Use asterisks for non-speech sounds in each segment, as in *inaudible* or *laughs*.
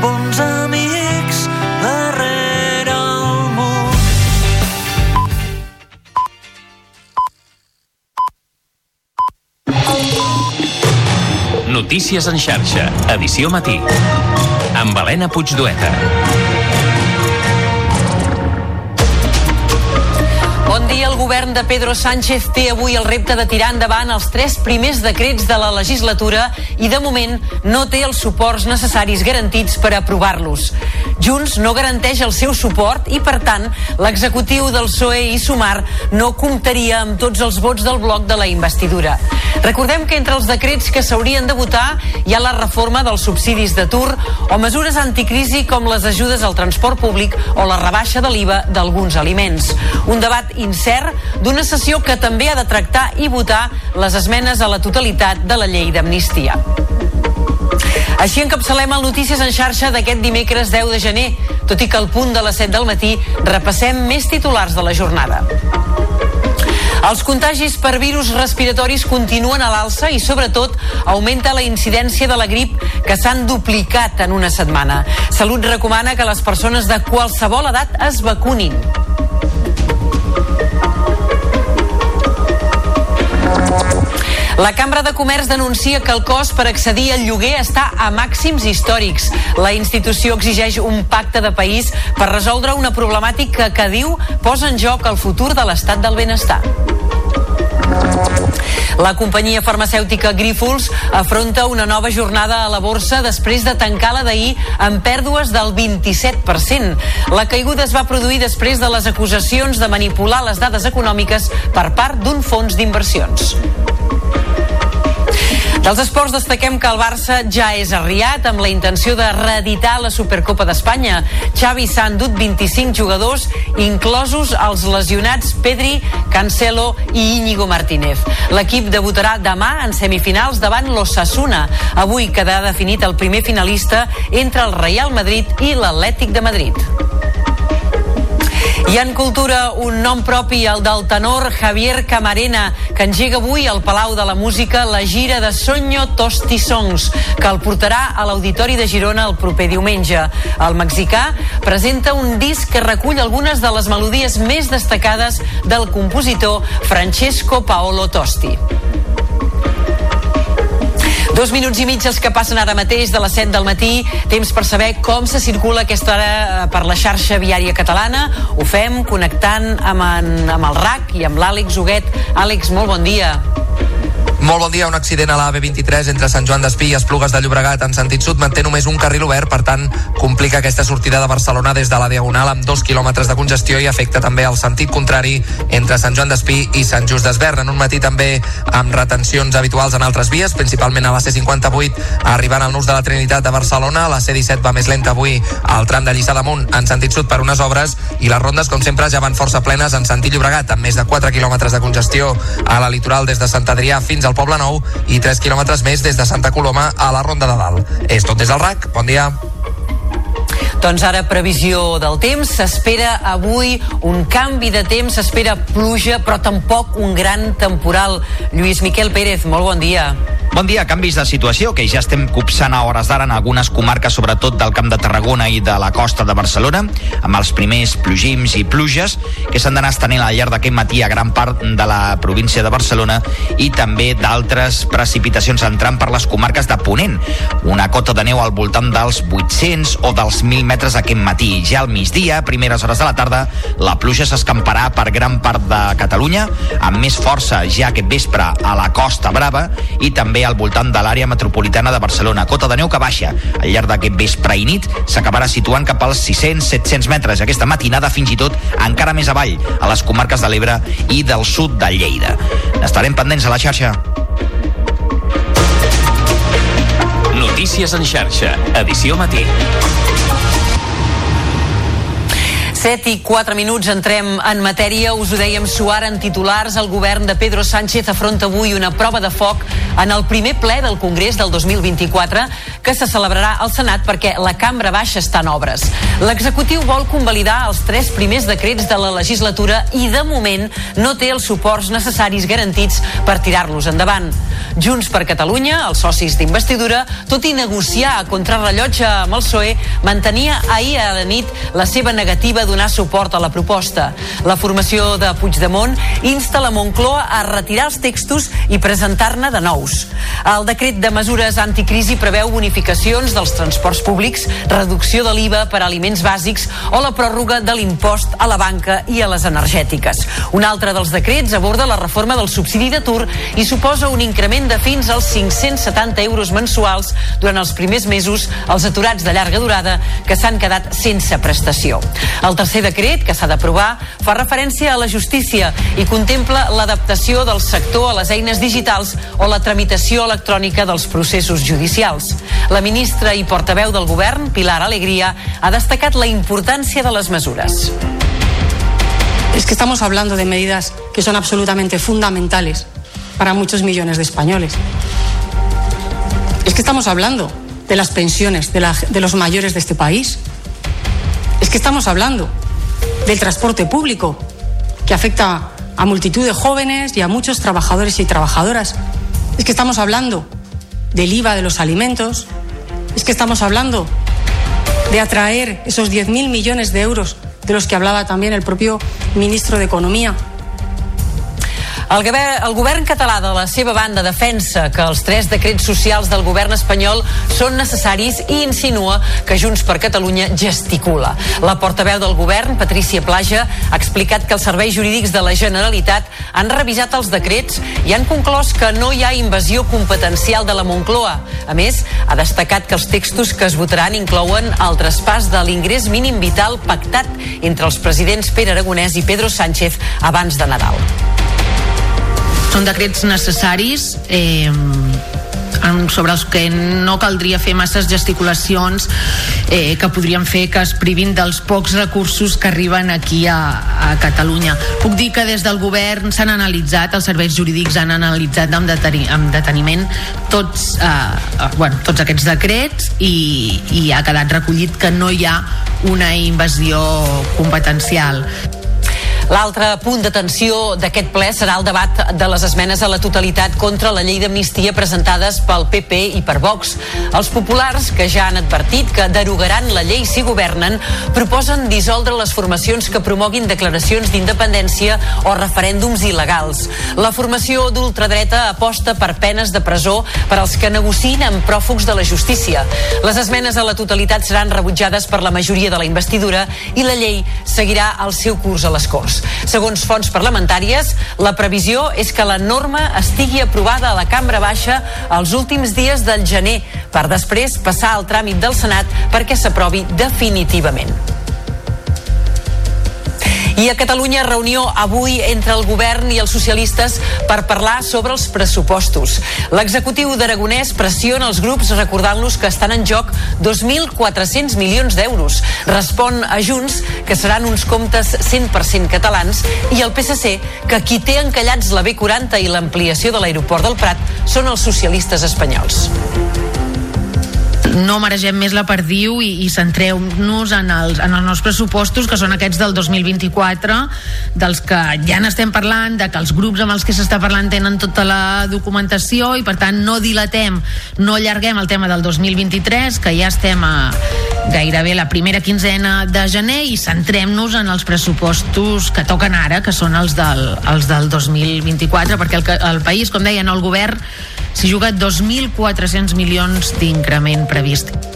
bons amics darrere el mur. Notícies en xarxa, edició matí. Amb Helena Puigdueta. Govern de Pedro Sánchez té avui el repte de tirar endavant els tres primers decrets de la legislatura i de moment no té els suports necessaris garantits per aprovar-los. Junts no garanteix el seu suport i, per tant, l'executiu del PSOE i Sumar no comptaria amb tots els vots del bloc de la investidura. Recordem que entre els decrets que s'haurien de votar hi ha la reforma dels subsidis d'atur o mesures anticrisi com les ajudes al transport públic o la rebaixa de l'IVA d'alguns aliments. Un debat incert d'una sessió que també ha de tractar i votar les esmenes a la totalitat de la llei d'amnistia. Així encapçalem el Notícies en xarxa d'aquest dimecres 10 de gener. Tot i que al punt de les 7 del matí repassem més titulars de la jornada. Els contagis per virus respiratoris continuen a l'alça i, sobretot, augmenta la incidència de la grip que s'han duplicat en una setmana. Salut recomana que les persones de qualsevol edat es vacunin. La Cambra de Comerç denuncia que el cost per accedir al lloguer està a màxims històrics. La institució exigeix un pacte de país per resoldre una problemàtica que diu posa en joc el futur de l'estat del benestar. La companyia farmacèutica Grífols afronta una nova jornada a la borsa després de tancar la d'ahir amb pèrdues del 27%. La caiguda es va produir després de les acusacions de manipular les dades econòmiques per part d'un fons d'inversions. Dels esports destaquem que el Barça ja és arriat amb la intenció de reeditar la Supercopa d'Espanya. Xavi s'ha endut 25 jugadors, inclosos els lesionats Pedri, Cancelo i Íñigo Martínez. L'equip debutarà demà en semifinals davant l'Ossassuna. Avui quedarà definit el primer finalista entre el Real Madrid i l'Atlètic de Madrid. I en cultura, un nom propi, el del tenor Javier Camarena, que engega avui al Palau de la Música la gira de Soño Tosti Songs, que el portarà a l'Auditori de Girona el proper diumenge. El mexicà presenta un disc que recull algunes de les melodies més destacades del compositor Francesco Paolo Tosti. Dos minuts i mig els que passen ara mateix de les 7 del matí. Temps per saber com se circula aquesta hora eh, per la xarxa viària catalana. Ho fem connectant amb, en, amb el RAC i amb l'Àlex Huguet. Àlex, molt bon dia. Molt bon dia. Un accident a la B23 entre Sant Joan d'Espí i Esplugues de Llobregat en sentit sud manté només un carril obert, per tant, complica aquesta sortida de Barcelona des de la Diagonal amb dos quilòmetres de congestió i afecta també el sentit contrari entre Sant Joan d'Espí i Sant Just d'Esvern. En un matí també amb retencions habituals en altres vies, principalment a la C58 arribant al nus de la Trinitat de Barcelona. La C17 va més lenta avui al tram de Lliçà d'Amunt en sentit sud per unes obres i les rondes, com sempre, ja van força plenes en sentit Llobregat, amb més de 4 quilòmetres de congestió a la litoral des de Sant Adrià fins al Poble Nou i 3 quilòmetres més des de Santa Coloma a la Ronda de Dalt. És tot des del RAC. Bon dia. Doncs ara previsió del temps, s'espera avui un canvi de temps, s'espera pluja, però tampoc un gran temporal. Lluís Miquel Pérez, molt bon dia. Bon dia, canvis de situació que ja estem copsant a hores d'ara en algunes comarques, sobretot del Camp de Tarragona i de la costa de Barcelona, amb els primers plogims i pluges que s'han d'anar estenent al llarg d'aquest matí a gran part de la província de Barcelona i també d'altres precipitacions entrant per les comarques de Ponent. Una cota de neu al voltant dels 800 o dels 1.000 metres aquest matí. Ja al migdia, a primeres hores de la tarda, la pluja s'escamparà per gran part de Catalunya, amb més força ja aquest vespre a la Costa Brava i també al voltant de l'àrea metropolitana de Barcelona. Cota de neu que baixa. Al llarg d'aquest vespre i nit s'acabarà situant cap als 600-700 metres. Aquesta matinada fins i tot encara més avall, a les comarques de l'Ebre i del sud de Lleida. Estarem pendents a la xarxa. Notícies en xarxa, edició matí. 7 i 4 minuts entrem en matèria. Us ho dèiem suar en titulars. El govern de Pedro Sánchez afronta avui una prova de foc en el primer ple del Congrés del 2024 que se celebrarà al Senat perquè la Cambra Baixa està en obres. L'executiu vol convalidar els tres primers decrets de la legislatura i de moment no té els suports necessaris garantits per tirar-los endavant. Junts per Catalunya, els socis d'investidura, tot i negociar a contrarrellotge amb el PSOE, mantenia ahir a la nit la seva negativa donar suport a la proposta. La formació de Puigdemont insta la Moncloa a retirar els textos i presentar-ne de nous. El decret de mesures anticrisi preveu bonificacions dels transports públics, reducció de l'IVA per aliments bàsics o la pròrroga de l'impost a la banca i a les energètiques. Un altre dels decrets aborda la reforma del subsidi d'atur i suposa un increment de fins als 570 euros mensuals durant els primers mesos als aturats de llarga durada que s'han quedat sense prestació. El tercer decret, que s'ha d'aprovar, fa referència a la justícia i contempla l'adaptació del sector a les eines digitals o la tramitació electrònica dels processos judicials. La ministra i portaveu del govern, Pilar Alegría, ha destacat la importància de les mesures. Es que estamos hablando de medidas que son absolutamente fundamentales para muchos millones de españoles. Es que estamos hablando de las pensiones de, la- de los mayores de este país. Es que estamos hablando del transporte público, que afecta a multitud de jóvenes y a muchos trabajadores y trabajadoras. Es que estamos hablando del IVA de los alimentos. Es que estamos hablando de atraer esos 10.000 millones de euros de los que hablaba también el propio ministro de Economía. El govern, el govern català, de la seva banda, defensa que els tres decrets socials del govern espanyol són necessaris i insinua que Junts per Catalunya gesticula. La portaveu del govern, Patrícia Plaja, ha explicat que els serveis jurídics de la Generalitat han revisat els decrets i han conclòs que no hi ha invasió competencial de la Moncloa. A més, ha destacat que els textos que es votaran inclouen el traspàs de l'ingrés mínim vital pactat entre els presidents Pere Aragonès i Pedro Sánchez abans de Nadal. Són decrets necessaris eh, sobre els que no caldria fer masses gesticulacions eh, que podrien fer que es privin dels pocs recursos que arriben aquí a, a Catalunya. Puc dir que des del govern s'han analitzat, els serveis jurídics han analitzat amb, deteni, amb deteniment tots, eh, eh, bueno, tots aquests decrets i, i ha quedat recollit que no hi ha una invasió competencial. L'altre punt d'atenció d'aquest ple serà el debat de les esmenes a la totalitat contra la llei d'amnistia presentades pel PP i per Vox. Els populars, que ja han advertit que derogaran la llei si governen, proposen dissoldre les formacions que promoguin declaracions d'independència o referèndums il·legals. La formació d'ultradreta aposta per penes de presó per als que negociïn amb pròfugs de la justícia. Les esmenes a la totalitat seran rebutjades per la majoria de la investidura i la llei seguirà el seu curs a les Corts. Segons fonts parlamentàries, la previsió és que la norma estigui aprovada a la Cambra Baixa els últims dies del gener, per després passar al tràmit del Senat perquè s'aprovi definitivament. I a Catalunya reunió avui entre el govern i els socialistes per parlar sobre els pressupostos. L'executiu d'Aragonès pressiona els grups recordant-los que estan en joc 2.400 milions d'euros. Respon a Junts que seran uns comptes 100% catalans i el PSC que qui té encallats la B40 i l'ampliació de l'aeroport del Prat són els socialistes espanyols. No maregem més la perdiu i, i centreu-nos en els, en els nostres pressupostos que són aquests del 2024 dels que ja n'estem parlant de que els grups amb els que s'està parlant tenen tota la documentació i per tant no dilatem, no allarguem el tema del 2023 que ja estem a gairebé la primera quinzena de gener i centrem-nos en els pressupostos que toquen ara, que són els del, els del 2024 perquè el, el país, com deia, no el govern s'hi juga 2.400 milions d'increment previst.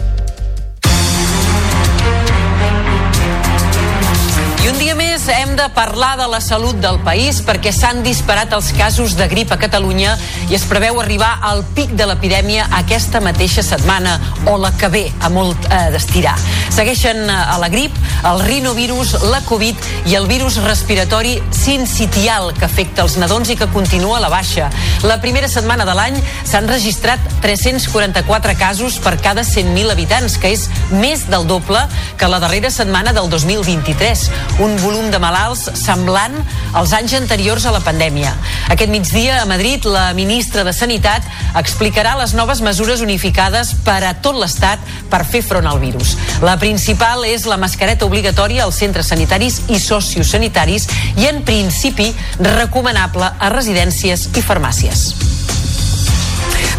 Doncs hem de parlar de la salut del país perquè s'han disparat els casos de grip a Catalunya i es preveu arribar al pic de l'epidèmia aquesta mateixa setmana o la que ve, a molt eh, d'estirar. Segueixen eh, a la grip, el rinovirus, la Covid i el virus respiratori sincitial que afecta els nadons i que continua a la baixa. La primera setmana de l'any s'han registrat 344 casos per cada 100.000 habitants, que és més del doble que la darrera setmana del 2023 un volum de malalts semblant als anys anteriors a la pandèmia. Aquest migdia a Madrid la ministra de Sanitat explicarà les noves mesures unificades per a tot l'Estat per fer front al virus. La principal és la mascareta obligatòria als centres sanitaris i sociosanitaris i en principi recomanable a residències i farmàcies.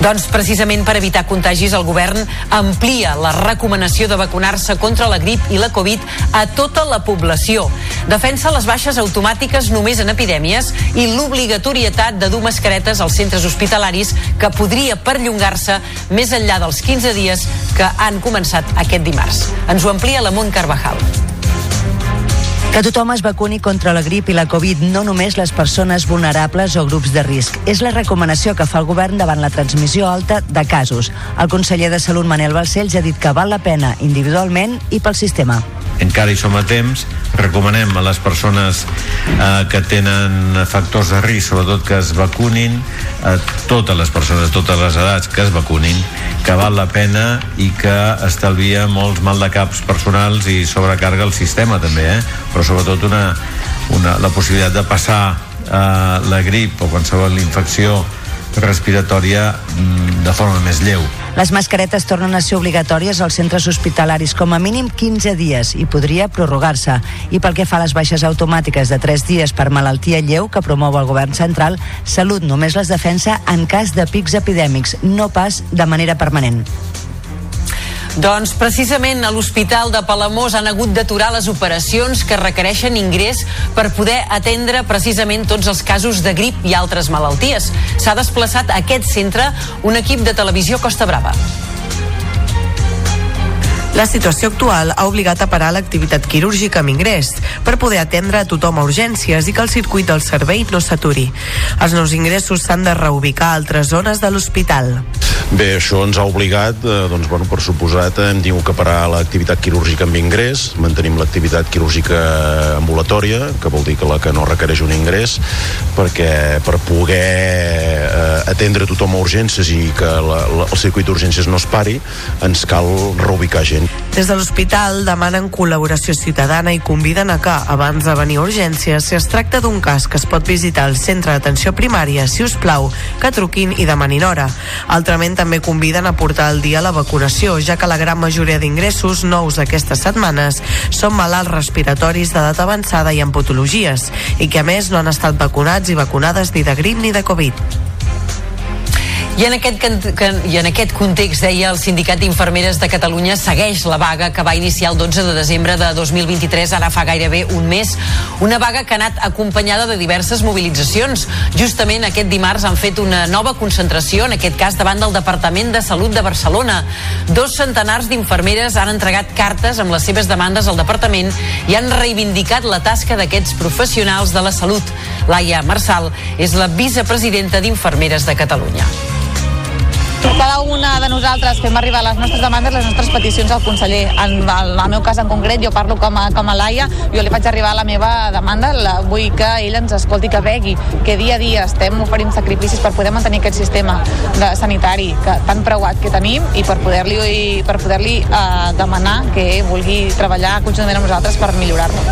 Doncs precisament per evitar contagis el govern amplia la recomanació de vacunar-se contra la grip i la Covid a tota la població. Defensa les baixes automàtiques només en epidèmies i l'obligatorietat de dur mascaretes als centres hospitalaris que podria perllongar-se més enllà dels 15 dies que han començat aquest dimarts. Ens ho amplia la Mont Carvajal. Que tothom es vacuni contra la grip i la Covid, no només les persones vulnerables o grups de risc. És la recomanació que fa el govern davant la transmissió alta de casos. El conseller de Salut, Manel Balcells, ha dit que val la pena individualment i pel sistema encara hi som a temps, recomanem a les persones eh, que tenen factors de risc, sobretot que es vacunin, a totes les persones, totes les edats que es vacunin, que val la pena i que estalvia molts mal de caps personals i sobrecarga el sistema també, eh? però sobretot una, una, la possibilitat de passar eh, la grip o qualsevol infecció respiratòria mm, de forma més lleu. Les mascaretes tornen a ser obligatòries als centres hospitalaris com a mínim 15 dies i podria prorrogar-se. I pel que fa a les baixes automàtiques de 3 dies per malaltia lleu que promou el govern central, Salut només les defensa en cas de pics epidèmics, no pas de manera permanent. Doncs precisament a l'Hospital de Palamós han hagut d'aturar les operacions que requereixen ingrés per poder atendre precisament tots els casos de grip i altres malalties. S'ha desplaçat a aquest centre un equip de televisió Costa Brava. La situació actual ha obligat a parar l'activitat quirúrgica amb ingrés per poder atendre a tothom a urgències i que el circuit del servei no s'aturi. Els nous ingressos s'han de reubicar a altres zones de l'hospital. Bé, això ens ha obligat, eh, doncs, bueno, per suposat, hem tingut que parar l'activitat quirúrgica amb ingrés, mantenim l'activitat quirúrgica ambulatòria, que vol dir que la que no requereix un ingrés, perquè per poder eh, atendre tothom a urgències i que la, la, el circuit d'urgències no es pari, ens cal reubicar gent. Des de l'hospital demanen col·laboració ciutadana i conviden a que, abans de venir a urgències, si es tracta d'un cas que es pot visitar al centre d'atenció primària, si us plau, que truquin i demanin hora. Altrament també conviden a portar al dia la vacunació, ja que la gran majoria d'ingressos nous aquestes setmanes són malalts respiratoris d'edat avançada i amb patologies, i que a més no han estat vacunats i vacunades ni de grip ni de Covid. I en, aquest, I en aquest context, deia, el Sindicat d'Infermeres de Catalunya segueix la vaga que va iniciar el 12 de desembre de 2023, ara fa gairebé un mes. Una vaga que ha anat acompanyada de diverses mobilitzacions. Justament aquest dimarts han fet una nova concentració, en aquest cas davant del Departament de Salut de Barcelona. Dos centenars d'infermeres han entregat cartes amb les seves demandes al departament i han reivindicat la tasca d'aquests professionals de la salut. Laia Marçal és la vicepresidenta d'Infermeres de Catalunya. Cada una de nosaltres fem arribar les nostres demandes, les nostres peticions al conseller. En el, el meu cas en concret, jo parlo com a, com a Laia, jo li faig arribar la meva demanda, la, vull que ell ens escolti, que vegui que dia a dia estem oferint sacrificis per poder mantenir aquest sistema de sanitari que, tan preuat que tenim i per poder-li per poder-li eh, demanar que vulgui treballar conjuntament amb nosaltres per millorar-lo.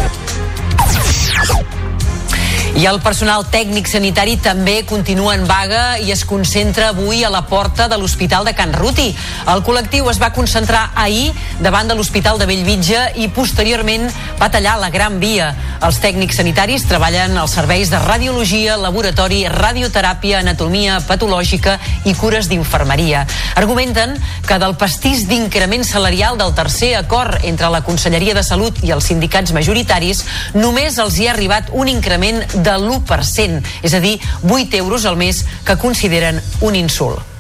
I el personal tècnic sanitari també continua en vaga i es concentra avui a la porta de l'Hospital de Can Ruti. El col·lectiu es va concentrar ahir davant de l'Hospital de Bellvitge i posteriorment va tallar la Gran Via. Els tècnics sanitaris treballen als serveis de radiologia, laboratori, radioteràpia, anatomia patològica i cures d'infermeria. Argumenten que del pastís d'increment salarial del tercer acord entre la Conselleria de Salut i els sindicats majoritaris només els hi ha arribat un increment de l'1%, és a dir, 8 euros al mes que consideren un insult.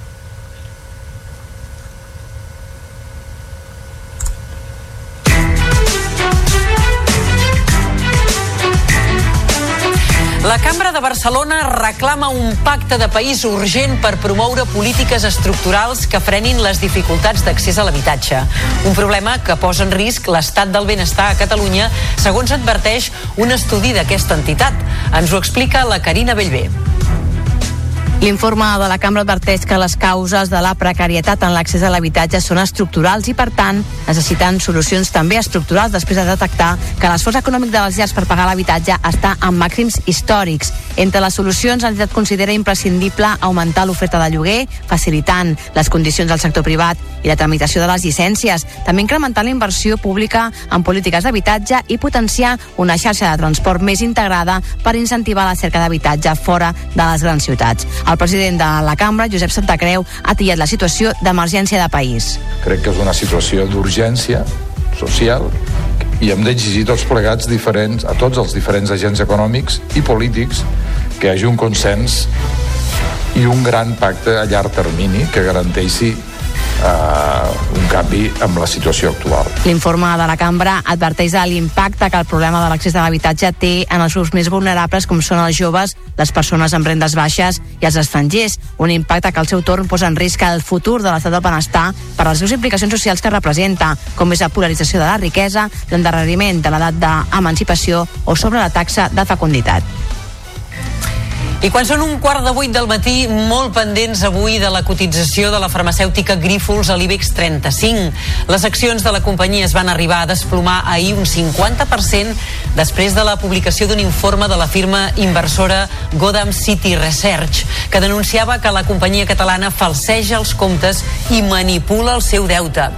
La Cambra de Barcelona reclama un pacte de país urgent per promoure polítiques estructurals que frenin les dificultats d'accés a l'habitatge. Un problema que posa en risc l'estat del benestar a Catalunya, segons adverteix un estudi d'aquesta entitat. Ens ho explica la Carina Bellver. L'informe de la cambra adverteix que les causes de la precarietat en l'accés a l'habitatge són estructurals i, per tant, necessiten solucions també estructurals després de detectar que l'esforç econòmic de les llars per pagar l'habitatge està en màxims històrics. Entre les solucions, l'entitat considera imprescindible augmentar l'oferta de lloguer, facilitant les condicions del sector privat i la tramitació de les llicències, també incrementar la inversió pública en polítiques d'habitatge i potenciar una xarxa de transport més integrada per incentivar la cerca d'habitatge fora de les grans ciutats. El president de la cambra, Josep Santacreu, ha tillat la situació d'emergència de país. Crec que és una situació d'urgència social i hem d'exigir tots plegats diferents, a tots els diferents agents econòmics i polítics que hi hagi un consens i un gran pacte a llarg termini que garanteixi eh, un canvi amb la situació actual. L'informe de la cambra adverteix de l'impacte que el problema de l'accés a l'habitatge té en els grups més vulnerables com són els joves, les persones amb rendes baixes i els estrangers, un impacte que al seu torn posa en risc el futur de l'estat del benestar per les seves implicacions socials que representa, com és la polarització de la riquesa, l'endarreriment de l'edat d'emancipació o sobre la taxa de fecunditat. I quan són un quart de vuit del matí, molt pendents avui de la cotització de la farmacèutica Grífols a l'IBEX 35. Les accions de la companyia es van arribar a desplomar ahir un 50% després de la publicació d'un informe de la firma inversora Godam City Research, que denunciava que la companyia catalana falseja els comptes i manipula el seu deute.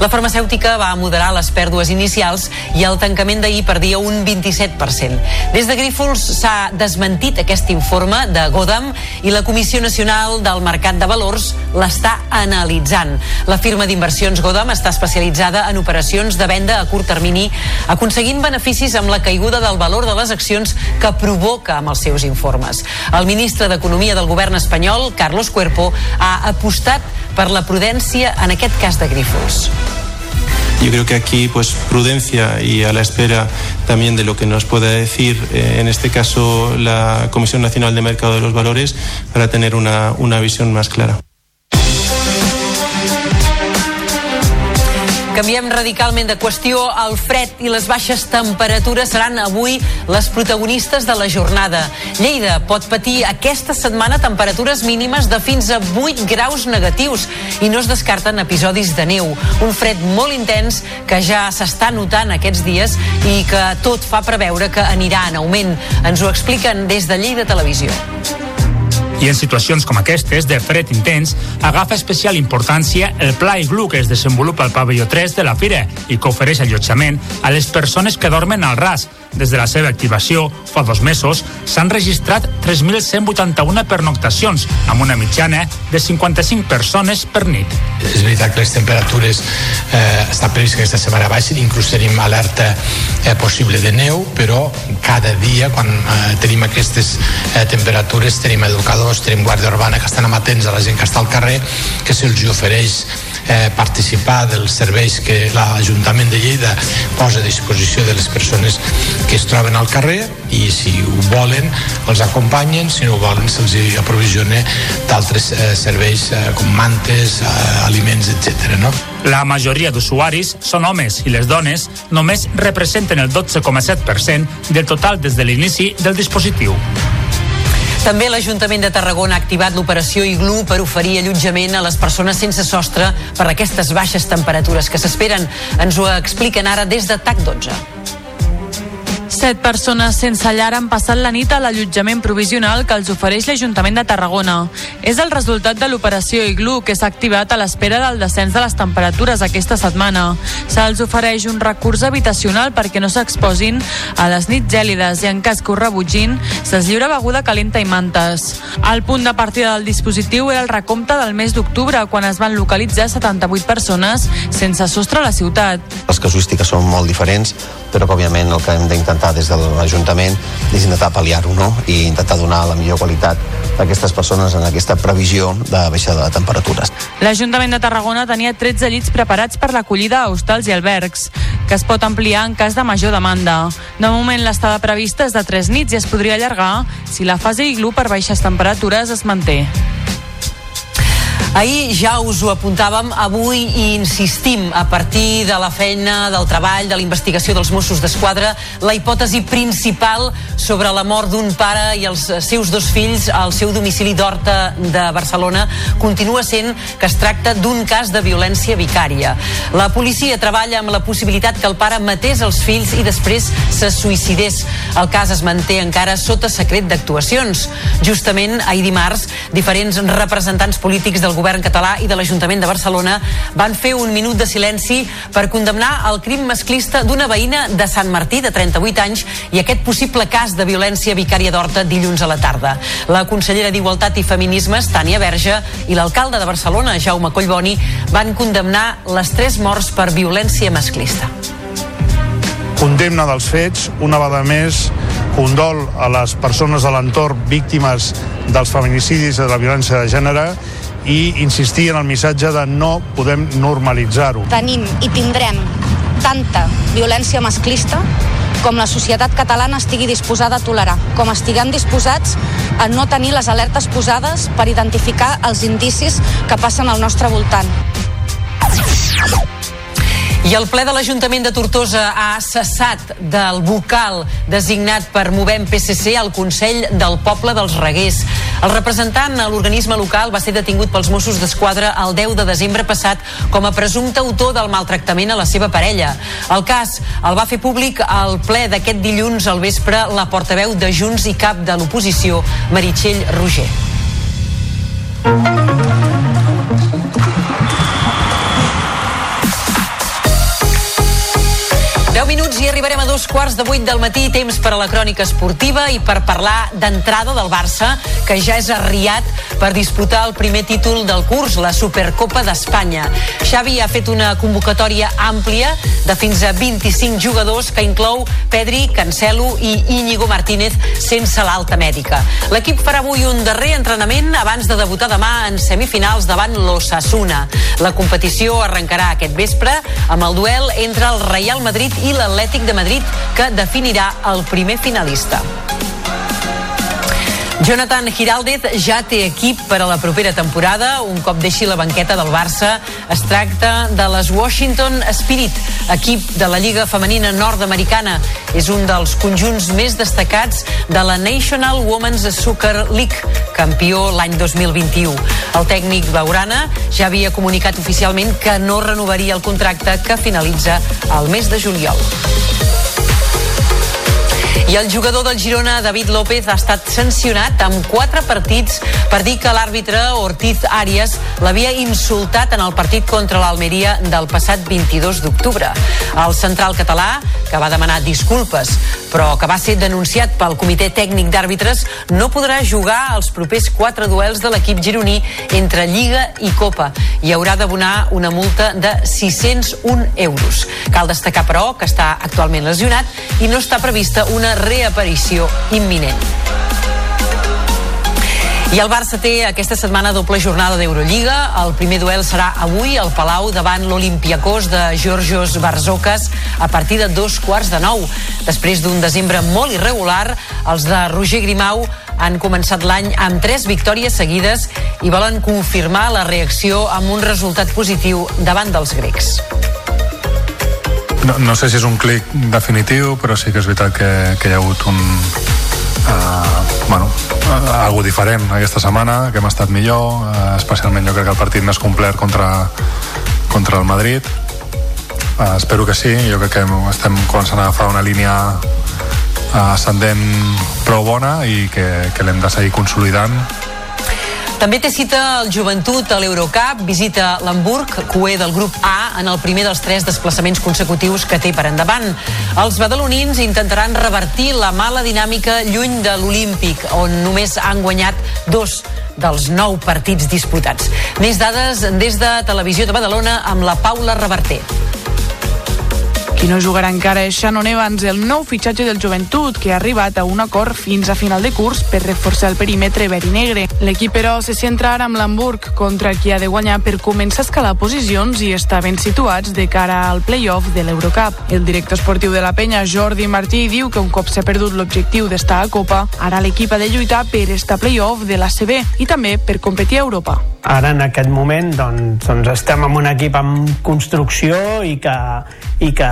La farmacèutica va moderar les pèrdues inicials i al tancament d'ahir perdia un 27%. Des de Grífols s'ha desmentit aquest informe de Godam i la Comissió Nacional del Mercat de Valors l'està analitzant. La firma d'inversions Godam està especialitzada en operacions de venda a curt termini, aconseguint beneficis amb la caiguda del valor de les accions que provoca amb els seus informes. El ministre d'Economia del govern espanyol, Carlos Cuerpo, ha apostat per la prudència en aquest cas de Grífols. Yo creo que aquí, pues, prudencia y a la espera también de lo que nos pueda decir, eh, en este caso, la Comisión Nacional de Mercado de los Valores, para tener una, una visión más clara. Canviem radicalment de qüestió. El fred i les baixes temperatures seran avui les protagonistes de la jornada. Lleida pot patir aquesta setmana temperatures mínimes de fins a 8 graus negatius i no es descarten episodis de neu. Un fred molt intens que ja s'està notant aquests dies i que tot fa preveure que anirà en augment. Ens ho expliquen des de Lleida Televisió. I en situacions com aquestes, de fred intens, agafa especial importància el pla Iglu que es desenvolupa al pavelló 3 de la Fira i que ofereix allotjament a les persones que dormen al ras. Des de la seva activació, fa dos mesos, s'han registrat 3.181 pernoctacions, amb una mitjana de 55 persones per nit. És veritat que les temperatures eh, està previst que aquesta setmana baixin, inclús tenim alerta eh, possible de neu, però cada dia quan eh, tenim aquestes eh, temperatures tenim educadors, tenim guàrdia urbana que estan amatents a la gent que està al carrer, que se'ls ofereix eh, participar dels serveis que l'Ajuntament de Lleida posa a disposició de les persones que es troben al carrer i si ho volen els acompanyen, si no ho volen se'ls aprovisiona d'altres eh, serveis eh, com mantes, eh, aliments, etc. No? La majoria d'usuaris són homes i les dones només representen el 12,7% del total des de l'inici del dispositiu. També l'Ajuntament de Tarragona ha activat l'operació Iglu per oferir allotjament a les persones sense sostre per aquestes baixes temperatures que s'esperen. Ens ho expliquen ara des de TAC 12. Set persones sense llar han passat la nit a l'allotjament provisional que els ofereix l'Ajuntament de Tarragona. És el resultat de l'operació Iglu que s'ha activat a l'espera del descens de les temperatures aquesta setmana. Se'ls ofereix un recurs habitacional perquè no s'exposin a les nits gèlides i en cas que ho rebutgin, se'ls lliura beguda calenta i mantes. El punt de partida del dispositiu era el recompte del mes d'octubre, quan es van localitzar 78 persones sense sostre a la ciutat. Les casuístiques són molt diferents, però que òbviament el que hem d'intentar des de l'Ajuntament és intentar pal·liar-ho no? i intentar donar la millor qualitat a aquestes persones en aquesta previsió de baixada de temperatures. L'Ajuntament de Tarragona tenia 13 llits preparats per l'acollida a hostals i albergs. que es pot ampliar en cas de major demanda. De moment, l'estada prevista és de 3 nits i es podria allargar si la fase iglú per baixes temperatures es manté. Ahir ja us ho apuntàvem, avui hi insistim a partir de la feina, del treball, de la investigació dels Mossos d'Esquadra, la hipòtesi principal sobre la mort d'un pare i els seus dos fills al seu domicili d'Horta de Barcelona continua sent que es tracta d'un cas de violència vicària. La policia treballa amb la possibilitat que el pare matés els fills i després se suïcidés. El cas es manté encara sota secret d'actuacions. Justament ahir dimarts, diferents representants polítics del govern català i de l'Ajuntament de Barcelona van fer un minut de silenci per condemnar el crim masclista d'una veïna de Sant Martí de 38 anys i aquest possible cas de violència vicària d'Horta dilluns a la tarda. La consellera d'Igualtat i Feminismes, Tània Verge, i l'alcalde de Barcelona, Jaume Collboni, van condemnar les tres morts per violència masclista condemna dels fets, una vegada més, condol a les persones de l'entorn víctimes dels feminicidis i de la violència de gènere i insistir en el missatge de no podem normalitzar-ho. Tenim i tindrem tanta violència masclista com la societat catalana estigui disposada a tolerar, com estiguem disposats a no tenir les alertes posades per identificar els indicis que passen al nostre voltant. I el ple de l'Ajuntament de Tortosa ha cessat del vocal designat per Movem PSC al Consell del Poble dels Reguers. El representant a l'organisme local va ser detingut pels Mossos d'Esquadra el 10 de desembre passat com a presumpte autor del maltractament a la seva parella. El cas el va fer públic al ple d'aquest dilluns al vespre la portaveu de Junts i cap de l'oposició, Meritxell Roger. 10 minuts i arribarem a dos quarts de vuit del matí, temps per a la crònica esportiva i per parlar d'entrada del Barça, que ja és arriat per disputar el primer títol del curs, la Supercopa d'Espanya. Xavi ha fet una convocatòria àmplia de fins a 25 jugadors que inclou Pedri, Cancelo i Íñigo Martínez sense l'alta mèdica. L'equip farà avui un darrer entrenament abans de debutar demà en semifinals davant l'Ossassuna. La competició arrencarà aquest vespre amb el duel entre el Real Madrid i l'Atlètic de Madrid que definirà el primer finalista. Jonathan Giraldez ja té equip per a la propera temporada. Un cop deixi la banqueta del Barça, es tracta de les Washington Spirit, equip de la Lliga Femenina Nord-Americana. És un dels conjunts més destacats de la National Women's Soccer League, campió l'any 2021. El tècnic Laurana ja havia comunicat oficialment que no renovaria el contracte que finalitza el mes de juliol. I el jugador del Girona, David López, ha estat sancionat amb quatre partits per dir que l'àrbitre Ortiz Arias l'havia insultat en el partit contra l'Almeria del passat 22 d'octubre. El central català, que va demanar disculpes, però que va ser denunciat pel comitè tècnic d'àrbitres, no podrà jugar els propers quatre duels de l'equip gironí entre Lliga i Copa i haurà d'abonar una multa de 601 euros. Cal destacar, però, que està actualment lesionat i no està prevista una reaparició imminent. I el Barça té aquesta setmana doble jornada d'Eurolliga. El primer duel serà avui al Palau davant l'Olimpiakos de Georgios Barzocas a partir de dos quarts de nou. Després d'un desembre molt irregular, els de Roger Grimau han començat l'any amb tres victòries seguides i volen confirmar la reacció amb un resultat positiu davant dels grecs. No, no sé si és un clic definitiu, però sí que és veritat que, que hi ha hagut un, uh, bueno, uh, algo diferent aquesta setmana, que hem estat millor, uh, especialment jo crec que el partit més complet contra, contra el Madrid. Uh, espero que sí, jo crec que estem començant a agafar una línia ascendent prou bona i que, que l'hem de seguir consolidant també té cita el Joventut a l'Eurocup, visita l'Hamburg, cué del grup A, en el primer dels tres desplaçaments consecutius que té per endavant. Els badalonins intentaran revertir la mala dinàmica lluny de l'Olímpic, on només han guanyat dos dels nou partits disputats. Més dades des de Televisió de Badalona amb la Paula Reverter. Qui no jugarà encara és Shannon Evans, el nou fitxatge del joventut, que ha arribat a un acord fins a final de curs per reforçar el perímetre verd i negre. L'equip, però, se centra ara amb l'Hamburg, contra qui ha de guanyar per començar a escalar posicions i estar ben situats de cara al play-off de l'Eurocup. El director esportiu de la penya, Jordi Martí, diu que un cop s'ha perdut l'objectiu d'estar a Copa, ara l'equip ha de lluitar per estar play-off de l'ACB i també per competir a Europa. Ara, en aquest moment, doncs, doncs estem en un equip en construcció i que, i que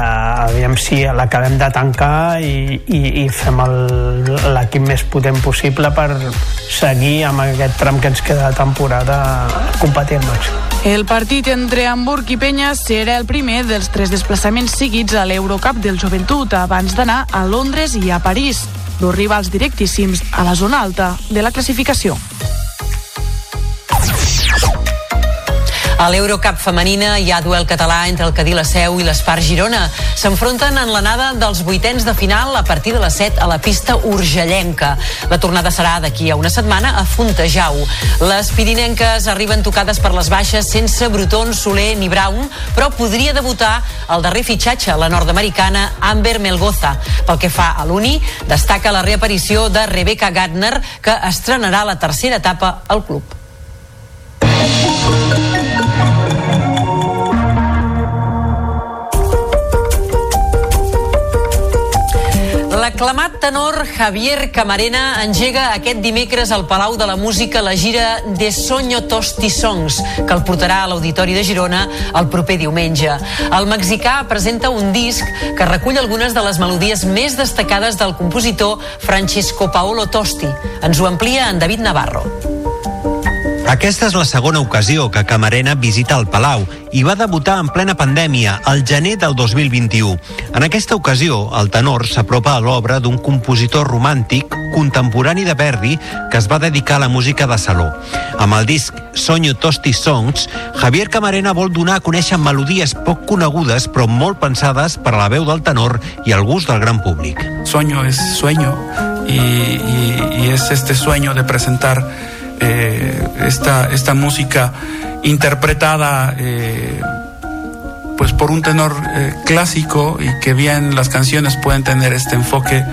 aviam si l'acabem de tancar i, i, i fem l'equip més potent possible per seguir amb aquest tram que ens queda de temporada competir al màxim. El partit entre Hamburg i Penya serà el primer dels tres desplaçaments seguits a l'Eurocup del Joventut abans d'anar a Londres i a París, dos rivals directíssims a la zona alta de la classificació. A l'Eurocup femenina hi ha duel català entre el Cadí la Seu i l'Espar Girona. S'enfronten en l'anada dels vuitens de final a partir de les 7 a la pista urgellenca. La tornada serà d'aquí a una setmana a Fontejau. Les pirinenques arriben tocades per les baixes sense Bruton, Soler ni Brown, però podria debutar el darrer fitxatge, la nord-americana Amber Melgoza. Pel que fa a l'Uni, destaca la reaparició de Rebecca Gardner, que estrenarà la tercera etapa al club. L'aclamat tenor Javier Camarena engega aquest dimecres al Palau de la Música la gira De Soño Tosti Songs, que el portarà a l'Auditori de Girona el proper diumenge. El mexicà presenta un disc que recull algunes de les melodies més destacades del compositor Francisco Paolo Tosti. Ens ho amplia en David Navarro. Aquesta és la segona ocasió que Camarena visita el Palau i va debutar en plena pandèmia, al gener del 2021. En aquesta ocasió, el tenor s'apropa a l'obra d'un compositor romàntic contemporani de Verdi que es va dedicar a la música de saló. Amb el disc Sonyo Tosti Songs, Javier Camarena vol donar a conèixer melodies poc conegudes però molt pensades per a la veu del tenor i al gust del gran públic. Sueño es sueño y, y es este sueño de presentar eh, esta, esta música interpretada eh, pues por un tenor eh, clásico y que bien las canciones pueden tener este enfoque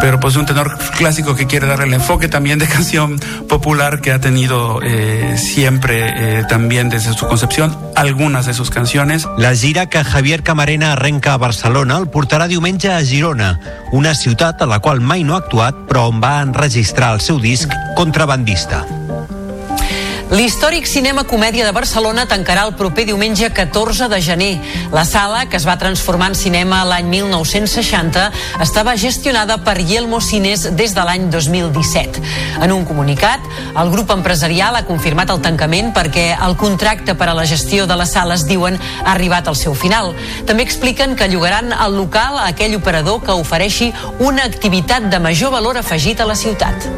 pero pues un tenor clásico que quiere darle el enfoque también de *laughs* canción popular que ha tenido eh, siempre eh, también desde su concepción algunas de sus canciones. La gira que Javier Camarena arrenca a Barcelona el portarà diumenge a Girona, una ciutat a la qual mai no ha actuat però on va enregistrar el seu disc Contrabandista. L'històric Cinema Comèdia de Barcelona tancarà el proper diumenge 14 de gener. La sala, que es va transformar en cinema l'any 1960, estava gestionada per Yelmo Cines des de l'any 2017. En un comunicat, el grup empresarial ha confirmat el tancament perquè el contracte per a la gestió de les sales, diuen, ha arribat al seu final. També expliquen que llogaran el local a aquell operador que ofereixi una activitat de major valor afegit a la ciutat.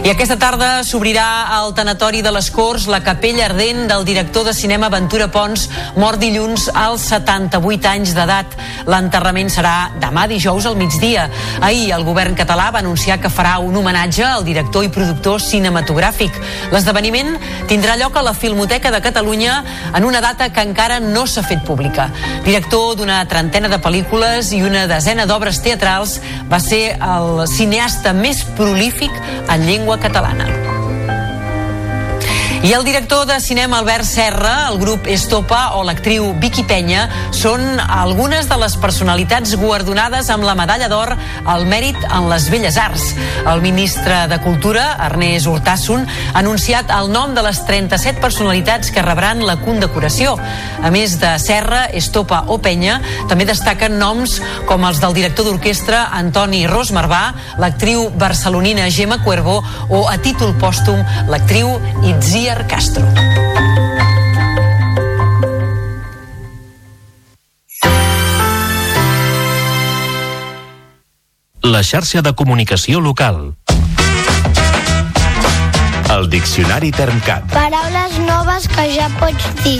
I aquesta tarda s'obrirà al tanatori de les Corts la capella ardent del director de cinema Ventura Pons, mort dilluns als 78 anys d'edat. L'enterrament serà demà dijous al migdia. Ahir el govern català va anunciar que farà un homenatge al director i productor cinematogràfic. L'esdeveniment tindrà lloc a la Filmoteca de Catalunya en una data que encara no s'ha fet pública. Director d'una trentena de pel·lícules i una desena d'obres teatrals, va ser el cineasta més prolífic en llengua catalana. I el director de cinema Albert Serra, el grup Estopa o l'actriu Vicky Penya són algunes de les personalitats guardonades amb la medalla d'or al mèrit en les belles arts. El ministre de Cultura, Ernest Hurtasson, ha anunciat el nom de les 37 personalitats que rebran la condecoració. A més de Serra, Estopa o Penya, també destaquen noms com els del director d'orquestra Antoni Rosmarbà, l'actriu barcelonina Gemma Cuervo o, a títol pòstum, l'actriu Itziar Castro. La xarxa de comunicació local. El Diccionari Termcat. Paraules noves que ja pots dir.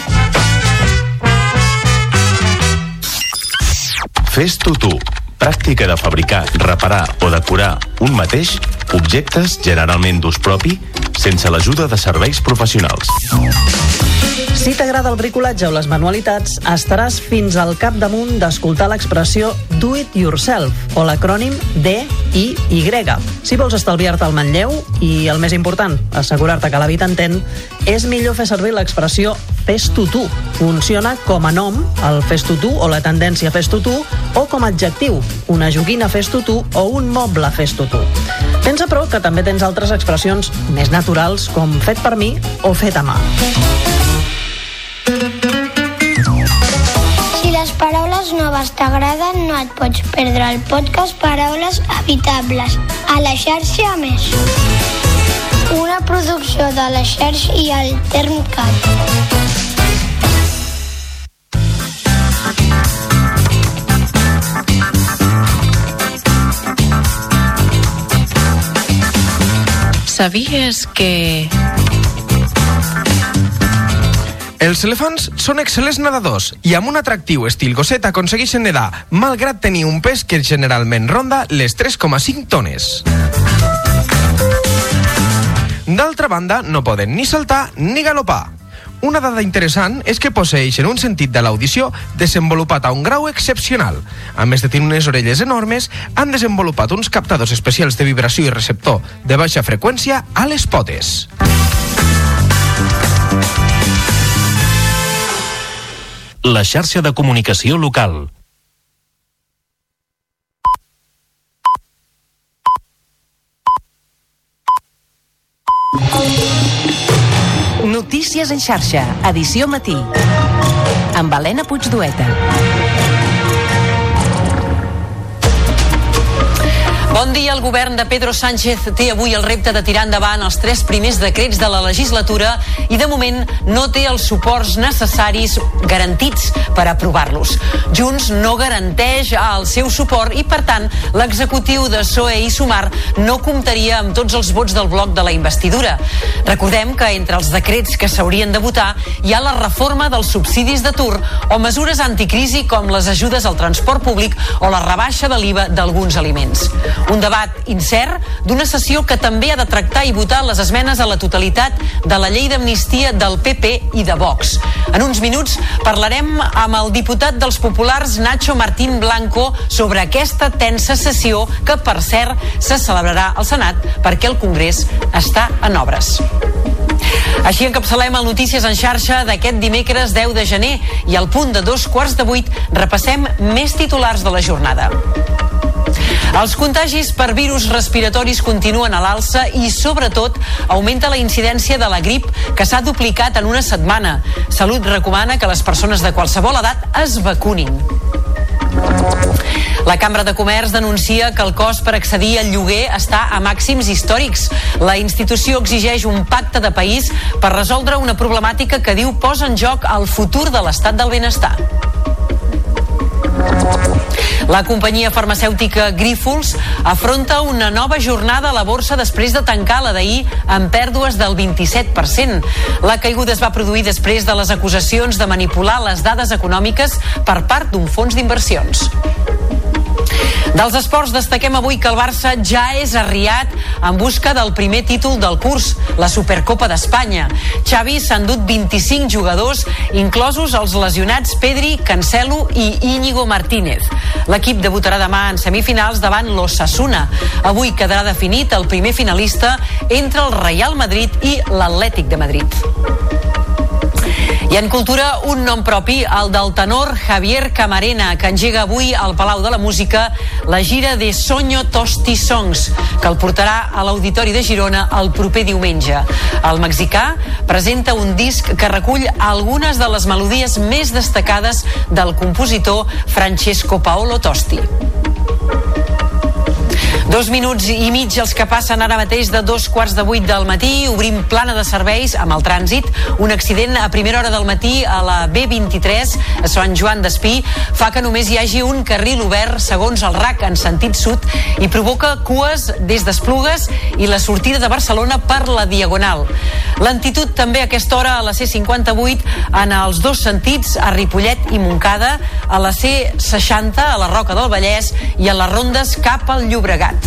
Fes-t'ho tu. Pràctica de fabricar, reparar o decorar un mateix objectes generalment d'ús propi sense l'ajuda de serveis professionals. Si t'agrada el bricolatge o les manualitats, estaràs fins al capdamunt d'escoltar l'expressió Do It Yourself, o l'acrònim DIY. Si vols estalviar-te el manlleu i, el més important, assegurar-te que la vida entén, és millor fer servir l'expressió fes-t'ho tu. Funciona com a nom, el fes-t'ho tu o la tendència fes-t'ho tu, o com a adjectiu, una joguina fes-t'ho tu o un moble fes-t'ho tu. Pensa, però, que també tens altres expressions més naturals com fet per mi o fet a mà. Si les paraules noves t'agraden, no et pots perdre el podcast Paraules Habitables a la xarxa Més. Una producció de la xarxa i el Termcat. ¿Sabías que Els elefants són excel·lents nedadors i amb un atractiu estil gosset aconsegueixen nedar, malgrat tenir un pes que generalment ronda les 3,5 tones. D'altra banda, no poden ni saltar ni galopar. Una dada interessant és que posseixen un sentit de l'audició desenvolupat a un grau excepcional. A més de tenir unes orelles enormes, han desenvolupat uns captadors especials de vibració i receptor de baixa freqüència a les potes. La xarxa de comunicació local. Notícies en xarxa, edició matí. Amb Helena Puigdueta. Bon dia. El govern de Pedro Sánchez té avui el repte de tirar endavant els tres primers decrets de la legislatura i de moment no té els suports necessaris garantits per aprovar-los. Junts no garanteix el seu suport i, per tant, l'executiu de PSOE i Sumar no comptaria amb tots els vots del bloc de la investidura. Recordem que entre els decrets que s'haurien de votar hi ha la reforma dels subsidis d'atur o mesures anticrisi com les ajudes al transport públic o la rebaixa de l'IVA d'alguns aliments. Un debat incert d'una sessió que també ha de tractar i votar les esmenes a la totalitat de la llei d'amnistia del PP i de Vox. En uns minuts parlarem amb el diputat dels populars Nacho Martín Blanco sobre aquesta tensa sessió que, per cert, se celebrarà al Senat perquè el Congrés està en obres. Així encapçalem el Notícies en xarxa d'aquest dimecres 10 de gener i al punt de dos quarts de vuit repassem més titulars de la jornada. Els contagis per virus respiratoris continuen a l'alça i, sobretot, augmenta la incidència de la grip, que s'ha duplicat en una setmana. Salut recomana que les persones de qualsevol edat es vacunin. La Cambra de Comerç denuncia que el cost per accedir al lloguer està a màxims històrics. La institució exigeix un pacte de país per resoldre una problemàtica que diu posa en joc el futur de l'estat del benestar. La companyia farmacèutica Grífols afronta una nova jornada a la borsa després de tancar la d'ahir amb pèrdues del 27%. La caiguda es va produir després de les acusacions de manipular les dades econòmiques per part d'un fons d'inversions. Dels esports destaquem avui que el Barça ja és arriat en busca del primer títol del curs, la Supercopa d'Espanya. Xavi s'ha endut 25 jugadors, inclosos els lesionats Pedri, Cancelo i Íñigo Martínez. L'equip debutarà demà en semifinals davant l'Ossassuna. Avui quedarà definit el primer finalista entre el Real Madrid i l'Atlètic de Madrid. I en cultura, un nom propi, el del tenor Javier Camarena, que engega avui al Palau de la Música la gira de Soño Tosti Songs, que el portarà a l'Auditori de Girona el proper diumenge. El mexicà presenta un disc que recull algunes de les melodies més destacades del compositor Francesco Paolo Tosti. Dos minuts i mig els que passen ara mateix de dos quarts de vuit del matí. Obrim plana de serveis amb el trànsit. Un accident a primera hora del matí a la B23 a Sant Joan d'Espí fa que només hi hagi un carril obert segons el RAC en sentit sud i provoca cues des d'Esplugues i la sortida de Barcelona per la Diagonal. Lentitud també a aquesta hora a la C58 en els dos sentits a Ripollet i Montcada, a la C60 a la Roca del Vallès i a les rondes cap al Llobregat.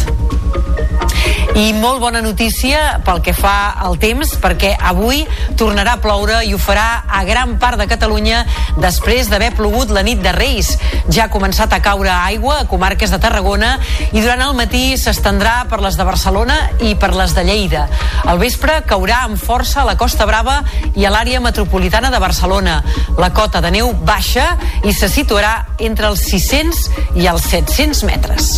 I molt bona notícia pel que fa al temps, perquè avui tornarà a ploure i ho farà a gran part de Catalunya després d'haver plogut la nit de Reis. Ja ha començat a caure aigua a comarques de Tarragona i durant el matí s'estendrà per les de Barcelona i per les de Lleida. Al vespre caurà amb força a la Costa Brava i a l'àrea metropolitana de Barcelona. La cota de neu baixa i se situarà entre els 600 i els 700 metres.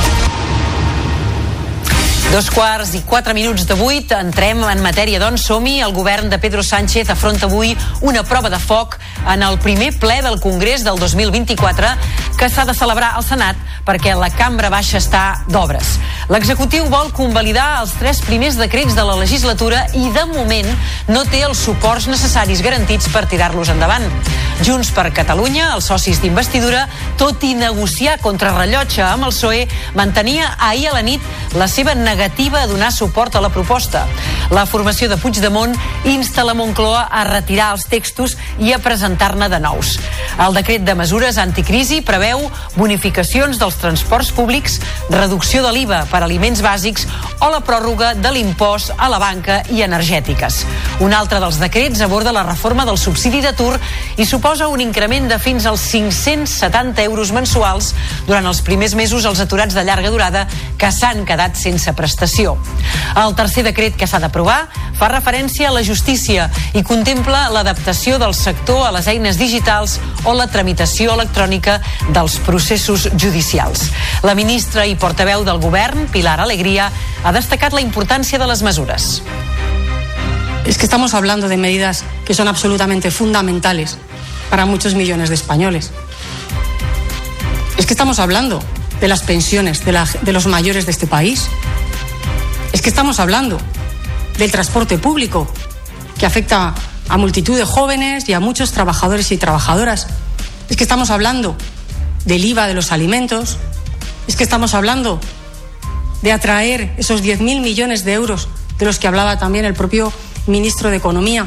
Dos quarts i quatre minuts de vuit, entrem en matèria, doncs som-hi. El govern de Pedro Sánchez afronta avui una prova de foc en el primer ple del Congrés del 2024 que s'ha de celebrar al Senat perquè la cambra baixa està d'obres. L'executiu vol convalidar els tres primers decrets de la legislatura i de moment no té els suports necessaris garantits per tirar-los endavant. Junts per Catalunya, els socis d'investidura, tot i negociar contra rellotge amb el PSOE, mantenia ahir a la nit la seva negativa a donar suport a la proposta. La formació de Puigdemont insta la Moncloa a retirar els textos i a presentar-ne de nous. El decret de mesures anticrisi preveu bonificacions dels transports públics, reducció de l'IVA per aliments bàsics o la pròrroga de l'impost a la banca i energètiques. Un altre dels decrets aborda la reforma del subsidi d'atur i suposa un increment de fins als 570 euros mensuals durant els primers mesos als aturats de llarga durada que s'han quedat sense prestació. El tercer decret que s'ha d'aprovar fa referència a la justícia i contempla l'adaptació del sector a les eines digitals o la tramitació electrònica dels processos judicials. La ministra i portaveu del govern, Pilar Alegría, ha destacat la importància de les mesures. Es que estamos hablando de medidas que son absolutamente fundamentales para muchos millones de españoles. Es que estamos hablando de las pensiones de, la- de los mayores de este país. Es que estamos hablando del transporte público, que afecta a multitud de jóvenes y a muchos trabajadores y trabajadoras. Es que estamos hablando del IVA de los alimentos. Es que estamos hablando de atraer esos 10.000 millones de euros de los que hablaba también el propio ministro de Economía.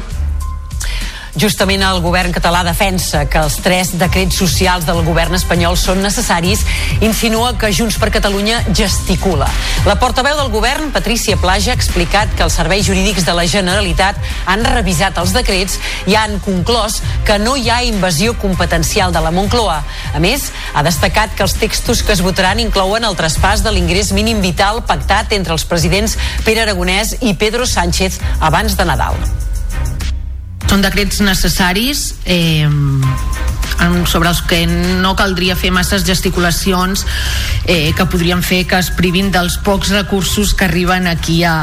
Justament el govern català defensa que els tres decrets socials del govern espanyol són necessaris, insinua que Junts per Catalunya gesticula. La portaveu del govern, Patrícia Plaja, ha explicat que els serveis jurídics de la Generalitat han revisat els decrets i han conclòs que no hi ha invasió competencial de la Moncloa. A més, ha destacat que els textos que es votaran inclouen el traspàs de l'ingrés mínim vital pactat entre els presidents Pere Aragonès i Pedro Sánchez abans de Nadal. Són decrets necessaris eh, sobre els que no caldria fer masses gesticulacions eh, que podrien fer que es privin dels pocs recursos que arriben aquí a,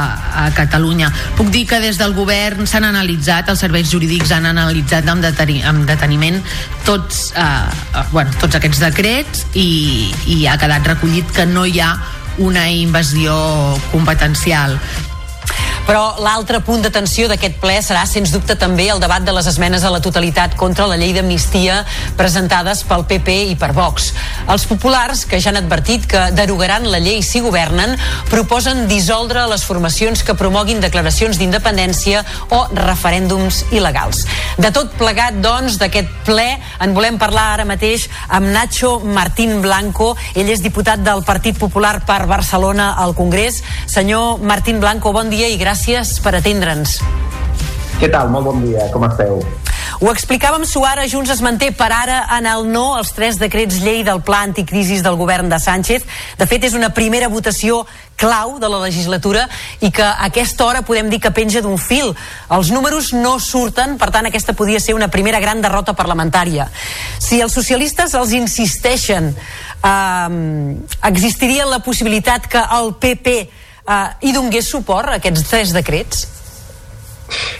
a Catalunya. Puc dir que des del govern s'han analitzat, els serveis jurídics han analitzat amb, deteni, amb deteniment tots, eh, eh, bueno, tots aquests decrets i, i ha quedat recollit que no hi ha una invasió competencial. Però l'altre punt d'atenció d'aquest ple serà, sens dubte, també el debat de les esmenes a la totalitat contra la llei d'amnistia presentades pel PP i per Vox. Els populars, que ja han advertit que derogaran la llei si governen, proposen dissoldre les formacions que promoguin declaracions d'independència o referèndums il·legals. De tot plegat, doncs, d'aquest ple en volem parlar ara mateix amb Nacho Martín Blanco. Ell és diputat del Partit Popular per Barcelona al Congrés. Senyor Martín Blanco, bon dia i gràcies per atendre'ns. Què tal? Molt bon dia, com esteu? Ho explicàvem, Suara Junts es manté per ara en el no als tres decrets llei del pla anticrisis del govern de Sánchez. De fet, és una primera votació clau de la legislatura i que a aquesta hora podem dir que penja d'un fil. Els números no surten, per tant aquesta podia ser una primera gran derrota parlamentària. Si els socialistes els insisteixen, eh, existiria la possibilitat que el PP eh, hi donés suport a aquests tres decrets?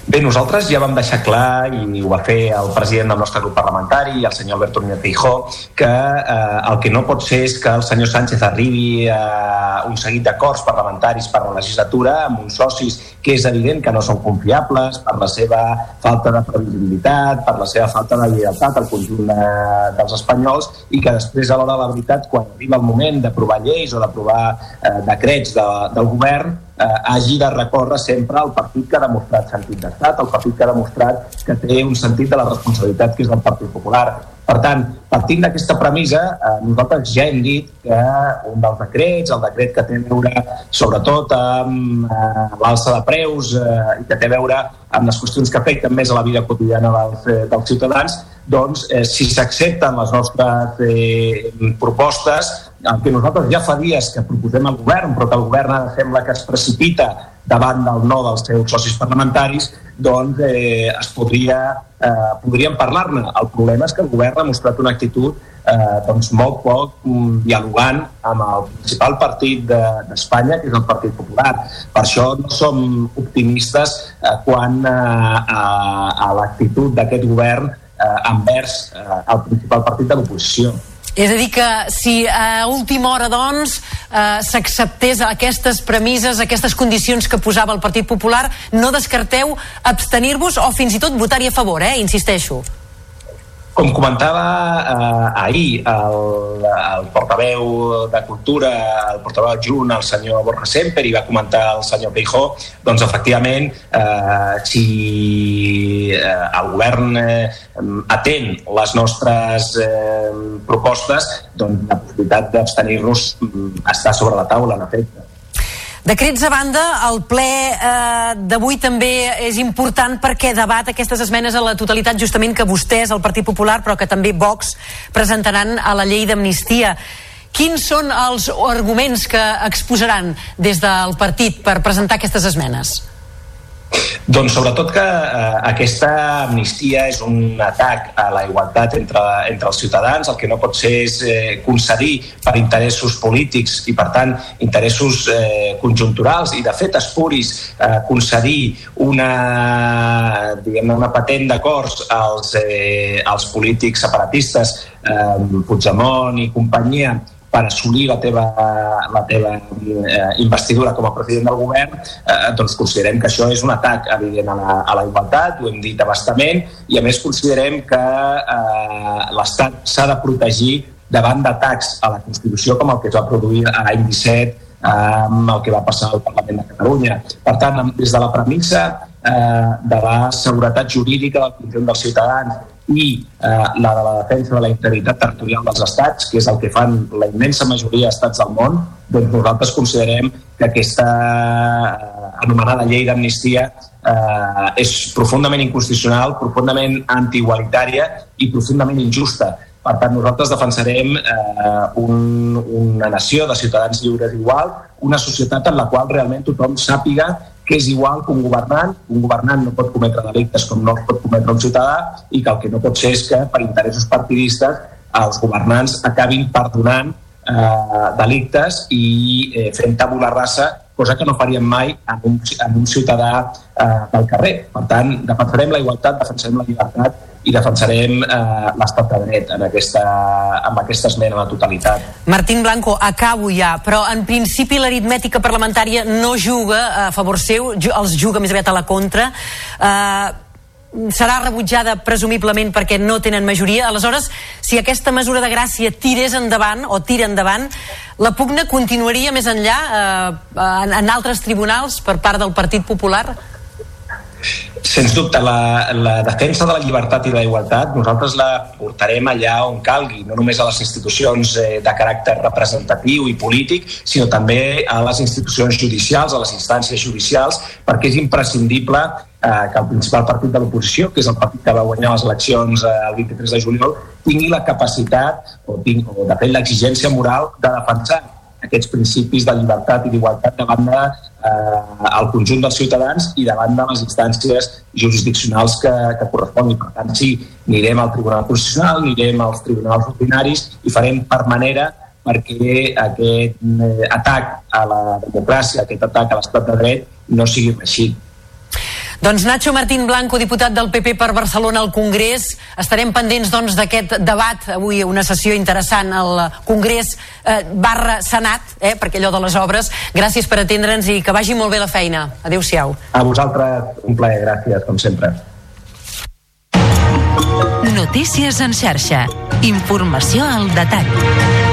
Bé, nosaltres ja vam deixar clar, i ho va fer el president del nostre grup parlamentari, el senyor Alberto Núñez Feijó, que eh, el que no pot ser és que el senyor Sánchez arribi a un seguit d'acords parlamentaris per la legislatura amb uns socis que és evident que no són confiables per la seva falta de previsibilitat, per la seva falta de lleialtat al conjunt de, dels espanyols i que després, a l'hora de la veritat, quan arriba el moment d'aprovar lleis o d'aprovar eh, decrets de, del govern, eh, hagi de recórrer sempre al partit que ha demostrat sentit d'estat, el partit que ha demostrat que té un sentit de la responsabilitat que és el Partit Popular. Per tant, partint d'aquesta premissa, eh, nosaltres ja hem dit que un dels decrets, el decret que té a veure sobretot amb eh, l'alça de preus eh, i que té a veure amb les qüestions que afecten més a la vida quotidiana dels, eh, dels ciutadans, doncs eh, si s'accepten les nostres eh, propostes, el que nosaltres ja fa dies que proposem al govern, però que el govern sembla que es precipita davant del no dels seus socis parlamentaris, doncs eh, es podria, eh, podríem parlar-ne. El problema és que el govern ha mostrat una actitud eh, doncs molt poc dialogant amb el principal partit d'Espanya, de, que és el Partit Popular. Per això no som optimistes eh, quan eh, a, a l'actitud d'aquest govern envers eh, el principal partit de l'oposició. És a dir que si a última hora, doncs, eh, s'acceptés aquestes premisses, aquestes condicions que posava el Partit Popular, no descarteu abstenir-vos o fins i tot votar-hi a favor, eh? Insisteixo. Com comentava eh, ahir el, el portaveu de Cultura, el portaveu adjunt, el senyor Borja Semper, i va comentar el senyor Peijó, doncs efectivament, eh, si eh, el govern eh, atén les nostres eh, propostes, doncs la possibilitat d'abstenir-nos mm, està sobre la taula, en efecte. Decrets a banda, el ple eh, d'avui també és important perquè debat aquestes esmenes a la totalitat justament que vostès, el Partit Popular, però que també Vox, presentaran a la llei d'amnistia. Quins són els arguments que exposaran des del partit per presentar aquestes esmenes? Doncs sobretot que eh, aquesta amnistia és un atac a la igualtat entre, entre els ciutadans. El que no pot ser és eh, concedir per interessos polítics i, per tant, interessos eh, conjunturals i, de fet, espuris eh, concedir una, diguem una patent d'acords als, eh, als polítics separatistes, eh, Puigdemont i companyia, per assolir la teva, la teva eh, investidura com a president del govern, eh, doncs considerem que això és un atac evident a la, a la igualtat, ho hem dit abastament, i a més considerem que eh, l'Estat s'ha de protegir davant d'atacs a la Constitució com el que es va produir l'any 17 amb el que va passar al Parlament de Catalunya. Per tant, des de la premissa eh, de la seguretat jurídica del conjunt dels ciutadans i eh, la de la defensa de la integritat territorial dels estats, que és el que fan la immensa majoria d'estats del món, doncs nosaltres considerem que aquesta eh, anomenada llei d'amnistia eh, és profundament inconstitucional, profundament antiigualitària i profundament injusta. Per tant, nosaltres defensarem eh, un, una nació de ciutadans lliures igual, una societat en la qual realment tothom sàpiga que és igual que un governant, un governant no pot cometre delictes com no pot cometre un ciutadà i que el que no pot ser és que per interessos partidistes els governants acabin perdonant eh, delictes i eh, fent tabula rasa cosa que no faríem mai en un, en un ciutadà eh, del carrer. Per tant, defensarem la igualtat, defensarem la llibertat i defensarem eh, l'estat de dret en aquesta, amb aquesta esmena a la totalitat. Martín Blanco, acabo ja, però en principi l'aritmètica parlamentària no juga a favor seu, els juga més aviat a la contra. Eh, serà rebutjada presumiblement perquè no tenen majoria. Aleshores, si aquesta mesura de gràcia tirés endavant o tira endavant, la pugna continuaria més enllà eh, en, en altres tribunals per part del Partit Popular? Sens dubte, la, la defensa de la llibertat i de la igualtat nosaltres la portarem allà on calgui, no només a les institucions eh, de caràcter representatiu i polític, sinó també a les institucions judicials, a les instàncies judicials, perquè és imprescindible eh, que el principal partit de l'oposició, que és el partit que va guanyar les eleccions eh, el 23 de juliol, tingui la capacitat o, ting, o de fet l'exigència moral de defensar aquests principis de llibertat i d'igualtat davant de, eh, conjunt dels ciutadans i davant de les instàncies jurisdiccionals que, que corresponguin. Per tant, sí, anirem al Tribunal Constitucional, anirem als tribunals ordinaris i farem per manera perquè aquest eh, atac a la democràcia, aquest atac a l'estat de dret no sigui així. Doncs Nacho Martín Blanco, diputat del PP per Barcelona al Congrés. Estarem pendents doncs, d'aquest doncs, debat. Avui una sessió interessant al Congrés eh, barra Senat, eh, perquè allò de les obres. Gràcies per atendre'ns i que vagi molt bé la feina. Adéu-siau. A vosaltres, un plaer. Gràcies, com sempre. Notícies en xarxa. Informació al detall.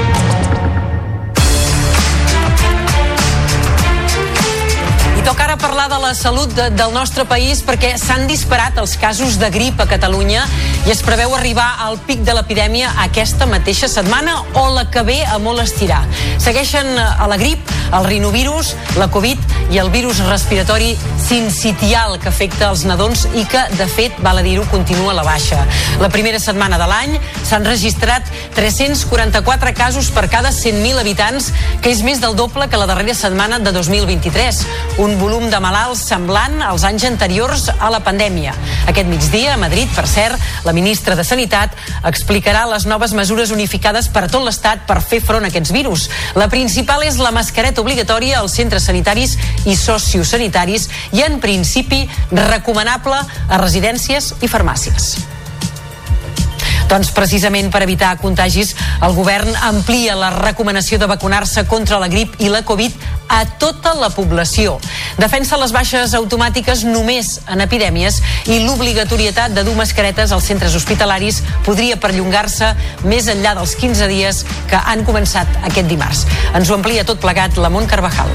Ara parlar de la salut de, del nostre país perquè s'han disparat els casos de grip a Catalunya i es preveu arribar al pic de l'epidèmia aquesta mateixa setmana o la que ve a molt estirar. Segueixen a la grip, el rinovirus, la Covid i el virus respiratori sincitial que afecta els nadons i que, de fet, val a dir-ho, continua a la baixa. La primera setmana de l'any s'han registrat 344 casos per cada 100.000 habitants, que és més del doble que la darrera setmana de 2023. Un volum de malalts semblant als anys anteriors a la pandèmia. Aquest migdia, a Madrid, per cert, la ministra de Sanitat explicarà les noves mesures unificades per a tot l'Estat per fer front a aquests virus. La principal és la mascareta obligatòria als centres sanitaris i sociosanitaris i, en principi, recomanable a residències i farmàcies. Doncs precisament per evitar contagis, el govern amplia la recomanació de vacunar-se contra la grip i la Covid a tota la població. Defensa les baixes automàtiques només en epidèmies i l'obligatorietat de dur mascaretes als centres hospitalaris podria perllongar-se més enllà dels 15 dies que han començat aquest dimarts. Ens ho amplia tot plegat la Mont Carvajal.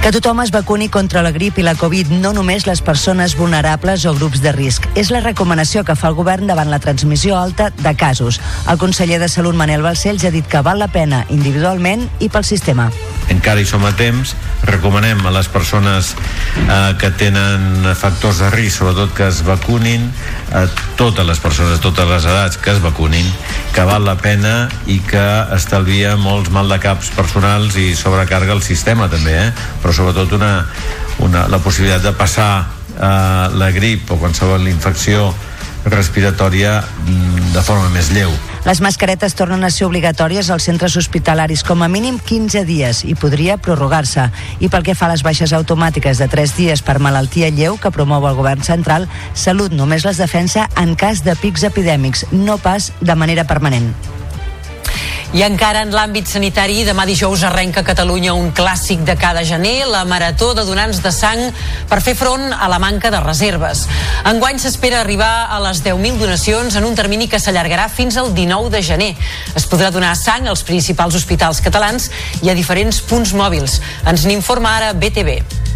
Que tothom es vacuni contra la grip i la Covid, no només les persones vulnerables o grups de risc. És la recomanació que fa el govern davant la transmissió alta de casos. El conseller de Salut, Manel Balcells, ha dit que val la pena individualment i pel sistema. Encara hi som a temps, recomanem a les persones eh, que tenen factors de risc, sobretot que es vacunin, a totes les persones de totes les edats que es vacunin, que val la pena i que estalvia molts mal de caps personals i sobrecarga el sistema també, eh? però sobretot una, una, la possibilitat de passar eh, la grip o qualsevol infecció respiratòria mm, de forma més lleu. Les mascaretes tornen a ser obligatòries als centres hospitalaris com a mínim 15 dies i podria prorrogar-se. I pel que fa a les baixes automàtiques de 3 dies per malaltia lleu que promou el govern central, Salut només les defensa en cas de pics epidèmics, no pas de manera permanent. I encara en l'àmbit sanitari, demà dijous arrenca a Catalunya un clàssic de cada gener, la Marató de Donants de Sang, per fer front a la manca de reserves. Enguany s'espera arribar a les 10.000 donacions en un termini que s'allargarà fins al 19 de gener. Es podrà donar sang als principals hospitals catalans i a diferents punts mòbils. Ens n'informa ara BTV.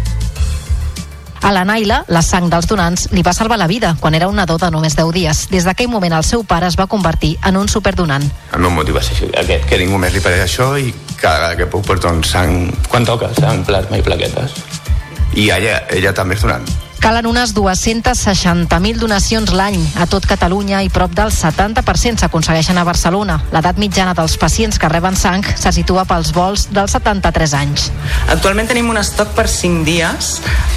A la Naila, la sang dels donants li va salvar la vida quan era un nadó de només 10 dies. Des d'aquell moment el seu pare es va convertir en un superdonant. El meu motiu va ser aquest, que ningú més li pareix això i cada vegada que puc porto sang... Quan toca, sang, plasma i plaquetes. I ella, ella també és donant. Calen unes 260.000 donacions l'any a tot Catalunya i prop del 70% s'aconsegueixen a Barcelona. L'edat mitjana dels pacients que reben sang se situa pels vols dels 73 anys. Actualment tenim un estoc per 5 dies,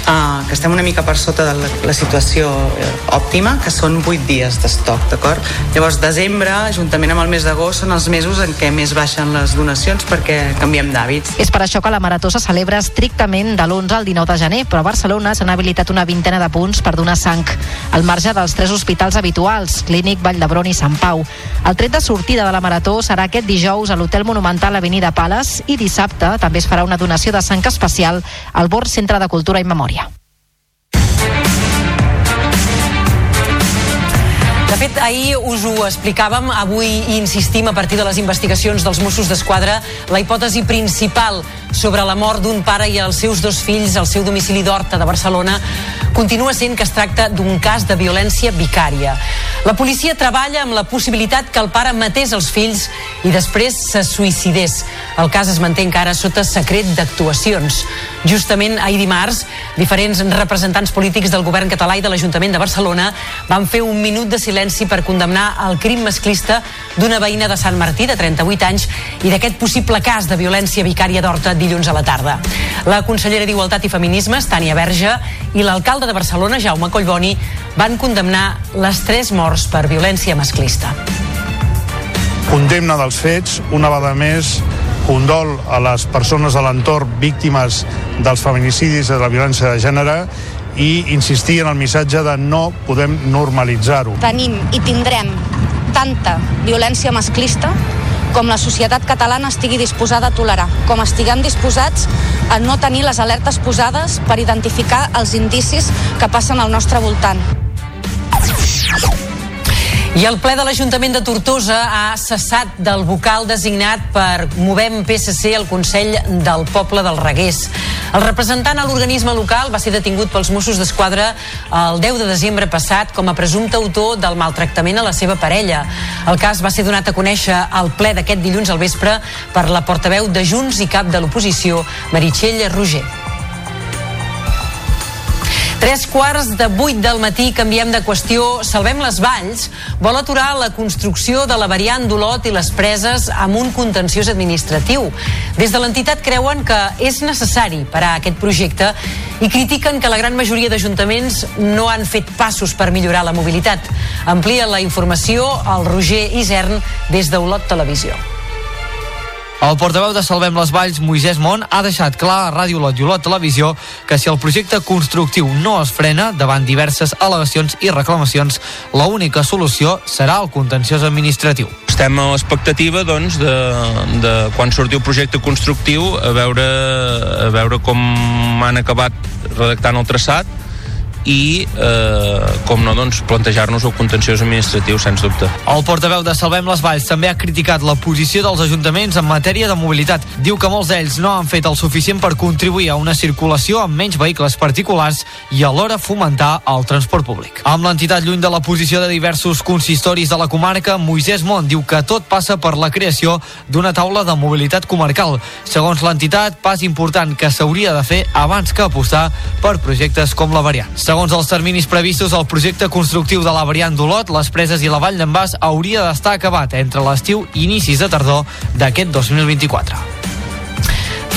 eh, que estem una mica per sota de la, la situació eh, òptima, que són 8 dies d'estoc, d'acord? Llavors, desembre, juntament amb el mes d'agost, són els mesos en què més baixen les donacions perquè canviem d'hàbits. És per això que la Marató se celebra estrictament de l'11 al 19 de gener, però a Barcelona s'han habilitat una vintena de punts per donar sang, al marge dels tres hospitals habituals, Clínic, Vall d'Hebron i Sant Pau. El tret de sortida de la Marató serà aquest dijous a l'Hotel Monumental Avenida Pales i dissabte també es farà una donació de sang especial al Bord Centre de Cultura i Memòria. De fet, ahir us ho explicàvem, avui insistim a partir de les investigacions dels Mossos d'Esquadra, la hipòtesi principal sobre la mort d'un pare i els seus dos fills al seu domicili d'Horta de Barcelona continua sent que es tracta d'un cas de violència vicària. La policia treballa amb la possibilitat que el pare matés els fills i després se suïcidés. El cas es manté encara sota secret d'actuacions. Justament ahir dimarts, diferents representants polítics del govern català i de l'Ajuntament de Barcelona van fer un minut de silenci per condemnar el crim masclista d'una veïna de Sant Martí de 38 anys i d'aquest possible cas de violència vicària d'Horta dilluns a la tarda. La consellera d'Igualtat i Feminismes, Tània Verge, i l'alcalde de Barcelona, Jaume Collboni, van condemnar les tres morts per violència masclista. Condemna dels fets, una vegada més, condol a les persones de l'entorn víctimes dels feminicidis i de la violència de gènere i insistir en el missatge de no podem normalitzar-ho. Tenim i tindrem tanta violència masclista com la societat catalana estigui disposada a tolerar, com estiguem disposats a no tenir les alertes posades per identificar els indicis que passen al nostre voltant. I el ple de l'Ajuntament de Tortosa ha cessat del vocal designat per Movem PSC al Consell del Poble del Reguers. El representant a l'organisme local va ser detingut pels Mossos d'Esquadra el 10 de desembre passat com a presumpte autor del maltractament a la seva parella. El cas va ser donat a conèixer al ple d'aquest dilluns al vespre per la portaveu de Junts i cap de l'oposició, Meritxell Roger. Tres quarts de vuit del matí canviem de qüestió. Salvem les Valls vol aturar la construcció de la variant d'Olot i les preses amb un contenciós administratiu. Des de l'entitat creuen que és necessari parar aquest projecte i critiquen que la gran majoria d'ajuntaments no han fet passos per millorar la mobilitat. Amplia la informació el Roger Isern des d'Olot Televisió. El portaveu de Salvem les Valls, Moisès Mont, ha deixat clar a Ràdio Lot i Televisió que si el projecte constructiu no es frena davant diverses al·legacions i reclamacions, l'única solució serà el contenciós administratiu. Estem a l'expectativa doncs, de, de quan surti el projecte constructiu a veure, a veure com han acabat redactant el traçat i, eh, com no, doncs, plantejar-nos el contenciós administratiu, sens dubte. El portaveu de Salvem les Valls també ha criticat la posició dels ajuntaments en matèria de mobilitat. Diu que molts d'ells no han fet el suficient per contribuir a una circulació amb menys vehicles particulars i alhora fomentar el transport públic. Amb l'entitat lluny de la posició de diversos consistoris de la comarca, Moisès Mont diu que tot passa per la creació d'una taula de mobilitat comarcal. Segons l'entitat, pas important que s'hauria de fer abans que apostar per projectes com la variant. Segons els terminis previstos, el projecte constructiu de la variant d'Olot, les preses i la Vall d'en Bas hauria d'estar acabat entre l'estiu i inicis de tardor d'aquest 2024.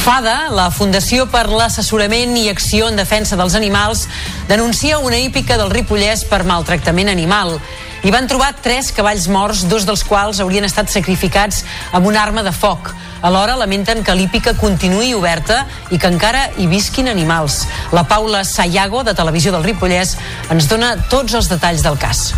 FADA, la Fundació per l'Assessorament i Acció en Defensa dels Animals, denuncia una hípica del Ripollès per maltractament animal. Hi van trobar tres cavalls morts, dos dels quals haurien estat sacrificats amb una arma de foc. Alhora lamenten que l'hípica continuï oberta i que encara hi visquin animals. La Paula Sayago, de Televisió del Ripollès, ens dona tots els detalls del cas.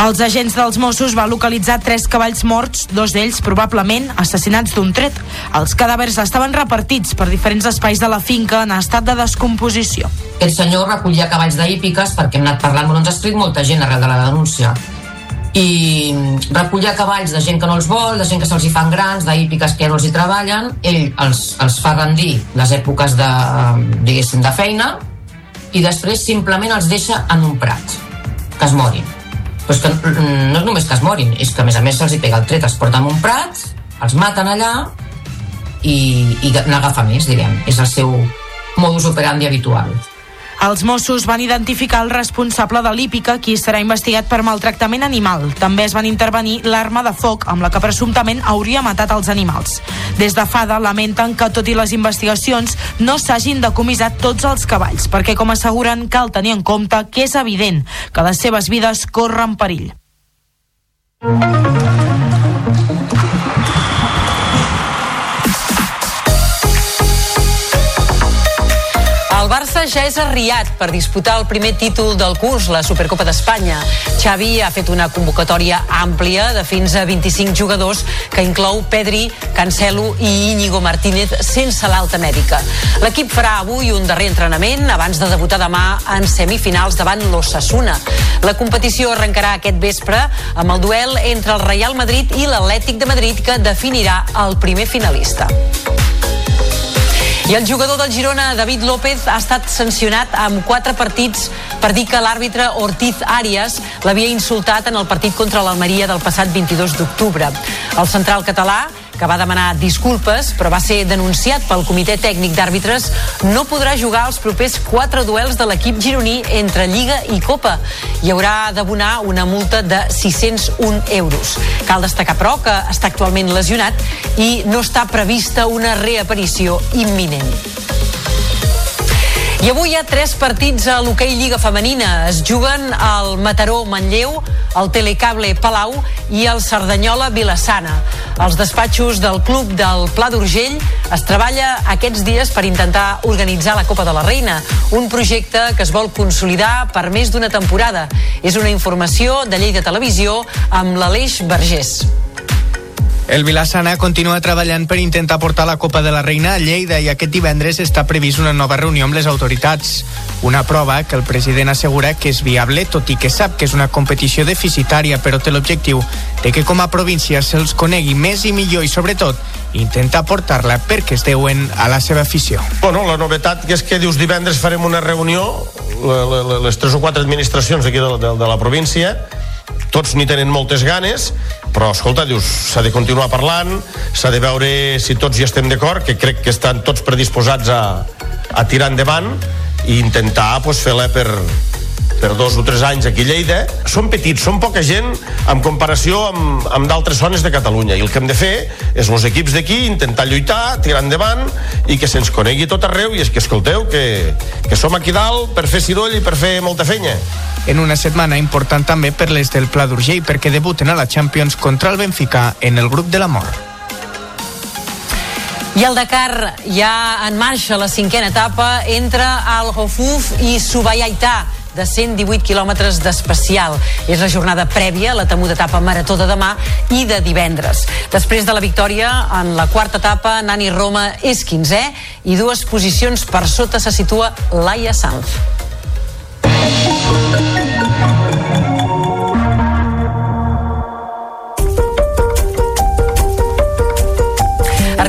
Els agents dels Mossos van localitzar tres cavalls morts, dos d'ells probablement assassinats d'un tret. Els cadàvers estaven repartits per diferents espais de la finca en estat de descomposició. Aquest senyor recollia cavalls d'hípiques perquè hem anat parlant, però ens ha escrit molta gent arrel de la denúncia i recollia cavalls de gent que no els vol, de gent que se'ls hi fan grans, d'hípiques que no els hi treballen, ell els, els fa rendir les èpoques de, diguéssim, de feina i després simplement els deixa en un prat, que es morin. És que no és només que es morin, és que a més a més se'ls hi pega el tret, els porten en un prat, els maten allà i, i n'agafa més, diguem. És el seu modus operandi habitual. Els Mossos van identificar el responsable de l'hípica, qui serà investigat per maltractament animal. També es van intervenir l'arma de foc amb la que presumptament hauria matat els animals. Des de FADA lamenten que, tot i les investigacions, no s'hagin decomissat tots els cavalls, perquè, com asseguren, cal tenir en compte que és evident que les seves vides corren perill. Barça ja és arriat per disputar el primer títol del curs, la Supercopa d'Espanya. Xavi ha fet una convocatòria àmplia de fins a 25 jugadors que inclou Pedri, Cancelo i Íñigo Martínez sense l'alta mèdica. L'equip farà avui un darrer entrenament abans de debutar demà en semifinals davant l'Ossassuna. La competició arrencarà aquest vespre amb el duel entre el Real Madrid i l'Atlètic de Madrid que definirà el primer finalista. I el jugador del Girona, David López, ha estat sancionat amb quatre partits per dir que l'àrbitre Ortiz Arias l'havia insultat en el partit contra l'Almeria del passat 22 d'octubre. El central català que va demanar disculpes, però va ser denunciat pel Comitè Tècnic d'Àrbitres, no podrà jugar els propers quatre duels de l'equip gironí entre Lliga i Copa. Hi haurà d'abonar una multa de 601 euros. Cal destacar, però, que està actualment lesionat i no està prevista una reaparició imminent. I avui hi ha tres partits a l'hoquei Lliga Femenina. Es juguen al Mataró Manlleu, el Telecable Palau i el Cerdanyola Vilassana. Els despatxos del club del Pla d'Urgell es treballa aquests dies per intentar organitzar la Copa de la Reina, un projecte que es vol consolidar per més d'una temporada. És una informació de Llei de Televisió amb l'Aleix Vergés. El Vilassana continua treballant per intentar portar la Copa de la Reina a Lleida i aquest divendres està previst una nova reunió amb les autoritats. Una prova que el president assegura que és viable, tot i que sap que és una competició deficitària, però té l'objectiu de que com a província se'ls conegui més i millor i, sobretot, intenta portar-la perquè es deuen a la seva afició. Bueno, la novetat és que dius divendres farem una reunió, les tres o quatre administracions aquí de, de, de la província, tots n'hi tenen moltes ganes, però escolta, dius, s'ha de continuar parlant, s'ha de veure si tots hi estem d'acord, que crec que estan tots predisposats a, a tirar endavant i intentar pues, fer-la per, per dos o tres anys aquí a Lleida. Són petits, són poca gent en comparació amb, amb d'altres zones de Catalunya. I el que hem de fer és els equips d'aquí intentar lluitar, tirar endavant i que se'ns conegui tot arreu. I és que, escolteu, que, que som aquí dalt per fer cidoll i per fer molta feina. En una setmana important també per les del Pla d'Urgell perquè debuten a la Champions contra el Benfica en el grup de la mort. I el Dakar ja en marxa la cinquena etapa entre Al Hofuf i Subayaità de 118 quilòmetres d'especial. És la jornada prèvia a la temuda etapa marató de demà i de divendres. Després de la victòria, en la quarta etapa, Nani Roma és 15è i dues posicions per sota se situa Laia Sanz.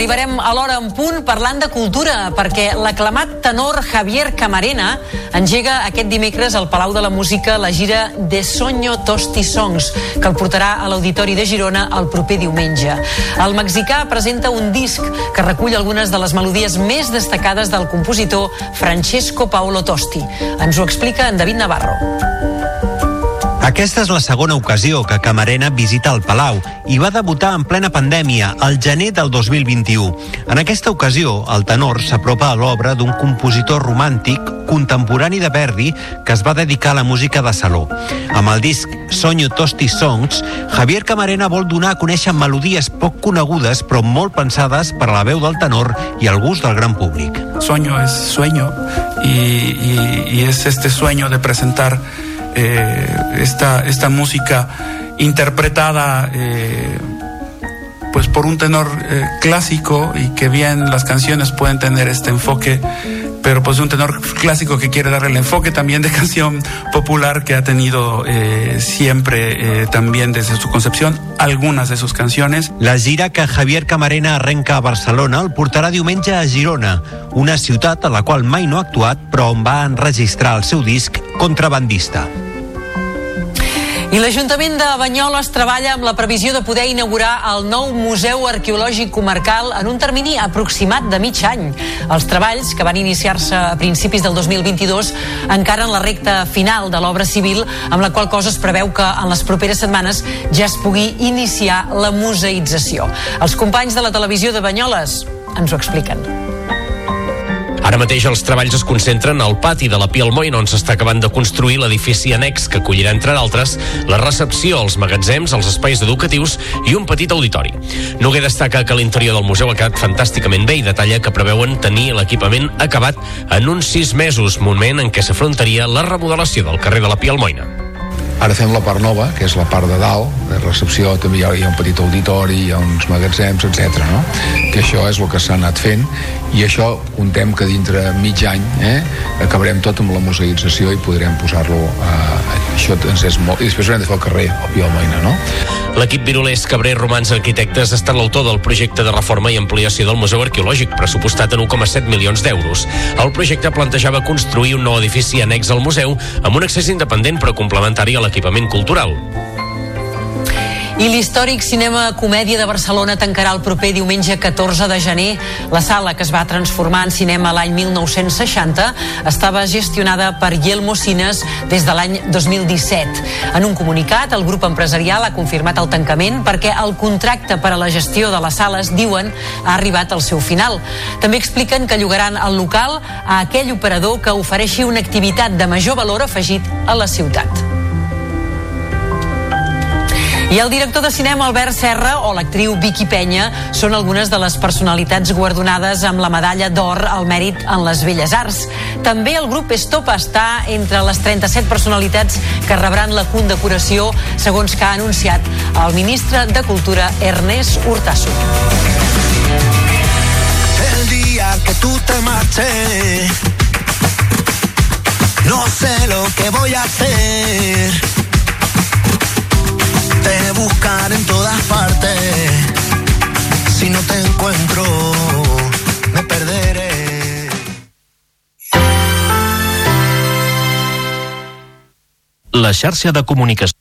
Arribarem a l'hora en punt parlant de cultura, perquè l'aclamat tenor Javier Camarena engega aquest dimecres al Palau de la Música la gira De Soño Tosti Songs, que el portarà a l'Auditori de Girona el proper diumenge. El mexicà presenta un disc que recull algunes de les melodies més destacades del compositor Francesco Paolo Tosti. Ens ho explica en David Navarro. Aquesta és la segona ocasió que Camarena visita el Palau i va debutar en plena pandèmia, al gener del 2021. En aquesta ocasió, el tenor s'apropa a l'obra d'un compositor romàntic contemporani de Verdi que es va dedicar a la música de saló. Amb el disc Sonyo Tosti Songs, Javier Camarena vol donar a conèixer melodies poc conegudes però molt pensades per a la veu del tenor i al gust del gran públic. Sueño es sueño y, y es este sueño de presentar eh, esta, esta música interpretada eh, pues por un tenor eh, clásico y que bien las canciones pueden tener este enfoque pero pues un tenor clásico que quiere darle el enfoque también de canción popular que ha tenido eh, siempre eh, también desde su concepción algunas de sus canciones. La gira que Javier Camarena arrenca a Barcelona el portarà diumenge a Girona, una ciutat a la qual mai no ha actuat però on va enregistrar el seu disc Contrabandista. I l'Ajuntament de Banyoles treballa amb la previsió de poder inaugurar el nou Museu Arqueològic Comarcal en un termini aproximat de mig any. Els treballs, que van iniciar-se a principis del 2022, encara en la recta final de l'obra civil, amb la qual cosa es preveu que en les properes setmanes ja es pugui iniciar la museïtzació. Els companys de la televisió de Banyoles ens ho expliquen. Ara mateix els treballs es concentren al pati de la Pialmoina on s'està acabant de construir l'edifici annex que acollirà, entre d'altres, la recepció, els magatzems, els espais educatius i un petit auditori. Noguer destaca que l'interior del museu ha quedat fantàsticament bé i detalla que preveuen tenir l'equipament acabat en uns sis mesos, moment en què s'afrontaria la remodelació del carrer de la Pialmoina. Ara fem la part nova, que és la part de dalt, de recepció, també hi ha, hi ha un petit auditori, hi ha uns magatzems, etc. No? Que això és el que s'ha anat fent i això contem que dintre mig any eh, acabarem tot amb la museïtzació i podrem posar-lo eh, això ens és molt... i després haurem de fer el carrer, el Moina, no? L'equip virulers Cabré Romans Arquitectes ha estat l'autor del projecte de reforma i ampliació del Museu Arqueològic, pressupostat en 1,7 milions d'euros. El projecte plantejava construir un nou edifici annex al museu amb un accés independent però complementari a l'equipament cultural. I l'històric Cinema Comèdia de Barcelona tancarà el proper diumenge 14 de gener. La sala, que es va transformar en cinema l'any 1960, estava gestionada per Yelmo Cines des de l'any 2017. En un comunicat, el grup empresarial ha confirmat el tancament perquè el contracte per a la gestió de les sales, diuen, ha arribat al seu final. També expliquen que llogaran el local a aquell operador que ofereixi una activitat de major valor afegit a la ciutat. I el director de cinema Albert Serra o l'actriu Vicky Penya són algunes de les personalitats guardonades amb la medalla d'or al mèrit en les Belles Arts. També el grup Stop està entre les 37 personalitats que rebran la condecoració, segons que ha anunciat el ministre de Cultura Ernest Hurtasun. El día que tú te marches, no sé lo que voy a hacer. Te buscar en todas partes. Si no te encuentro, me perderé. La xarxa de comunicació.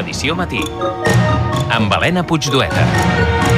Edició matí. Amb Helena Puigdueta.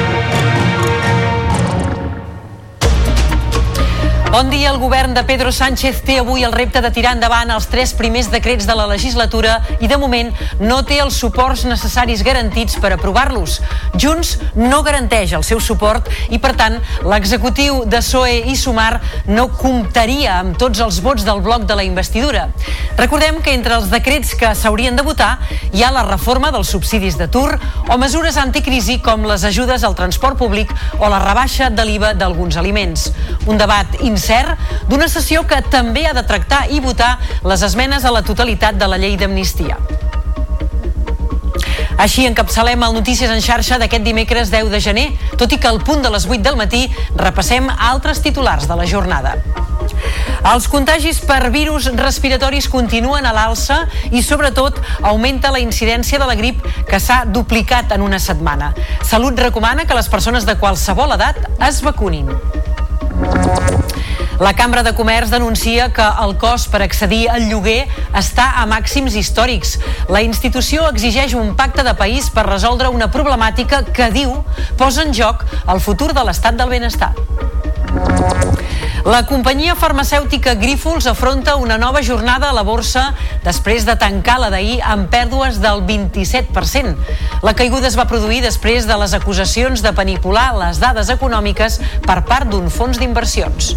Bon dia. El govern de Pedro Sánchez té avui el repte de tirar endavant els tres primers decrets de la legislatura i, de moment, no té els suports necessaris garantits per aprovar-los. Junts no garanteix el seu suport i, per tant, l'executiu de PSOE i Sumar no comptaria amb tots els vots del bloc de la investidura. Recordem que entre els decrets que s'haurien de votar hi ha la reforma dels subsidis d'atur o mesures anticrisi com les ajudes al transport públic o la rebaixa de l'IVA d'alguns aliments. Un debat incert d'una sessió que també ha de tractar i votar les esmenes a la totalitat de la llei d'amnistia. Així encapçalem el Notícies en xarxa d'aquest dimecres 10 de gener, tot i que al punt de les 8 del matí repassem altres titulars de la jornada. Els contagis per virus respiratoris continuen a l'alça i, sobretot, augmenta la incidència de la grip que s'ha duplicat en una setmana. Salut recomana que les persones de qualsevol edat es vacunin. La Cambra de Comerç denuncia que el cost per accedir al lloguer està a màxims històrics. La institució exigeix un pacte de país per resoldre una problemàtica que, diu, posa en joc el futur de l'estat del benestar. La companyia farmacèutica Grífols afronta una nova jornada a la borsa després de tancar la d'ahir amb pèrdues del 27%. La caiguda es va produir després de les acusacions de manipular les dades econòmiques per part d'un fons d'inversions.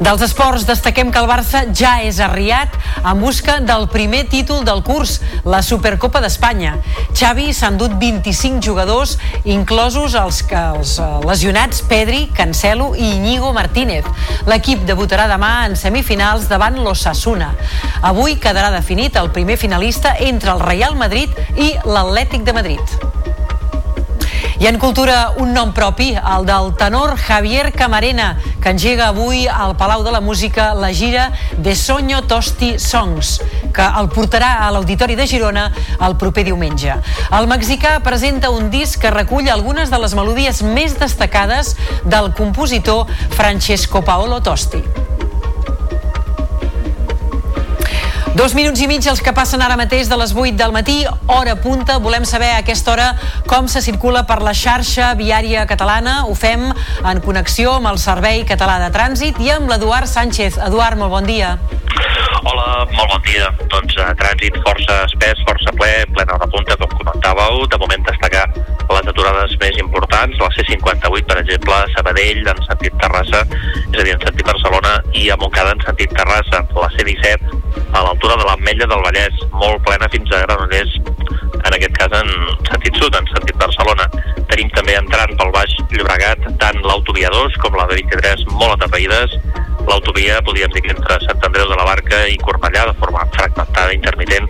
Dels esports destaquem que el Barça ja és arriat en busca del primer títol del curs, la Supercopa d'Espanya. Xavi s'ha endut 25 jugadors, inclosos els, els eh, lesionats Pedri, Cancelo i Íñigo Martínez. L'equip debutarà demà en semifinals davant l'Ossassuna. Avui quedarà definit el primer finalista entre el Real Madrid i l'Atlètic de Madrid. I en cultura, un nom propi, el del tenor Javier Camarena, que engega avui al Palau de la Música la gira De Soño Tosti Songs, que el portarà a l'Auditori de Girona el proper diumenge. El mexicà presenta un disc que recull algunes de les melodies més destacades del compositor Francesco Paolo Tosti. Dos minuts i mig els que passen ara mateix de les 8 del matí, hora punta. Volem saber a aquesta hora com se circula per la xarxa viària catalana. Ho fem en connexió amb el Servei Català de Trànsit i amb l'Eduard Sánchez. Eduard, molt bon dia. Hola, molt bon dia. Doncs uh, trànsit força espès, força ple, plena de punta, com comentàveu. De moment destacar les aturades més importants, la C58, per exemple, Sabadell, en sentit Terrassa, és a dir, en sentit Barcelona, i a Montcada, en sentit Terrassa. La C17, a l'altura de l'Ametlla del Vallès, molt plena fins a Granollers, en aquest cas en sentit sud, en sentit Barcelona. Tenim també entrant pel Baix Llobregat tant l'autovia 2 com la de 23 molt atapeïdes, l'autovia, podríem dir que entre Sant Andreu de la Barca i Cornellà, de forma fragmentada, intermitent,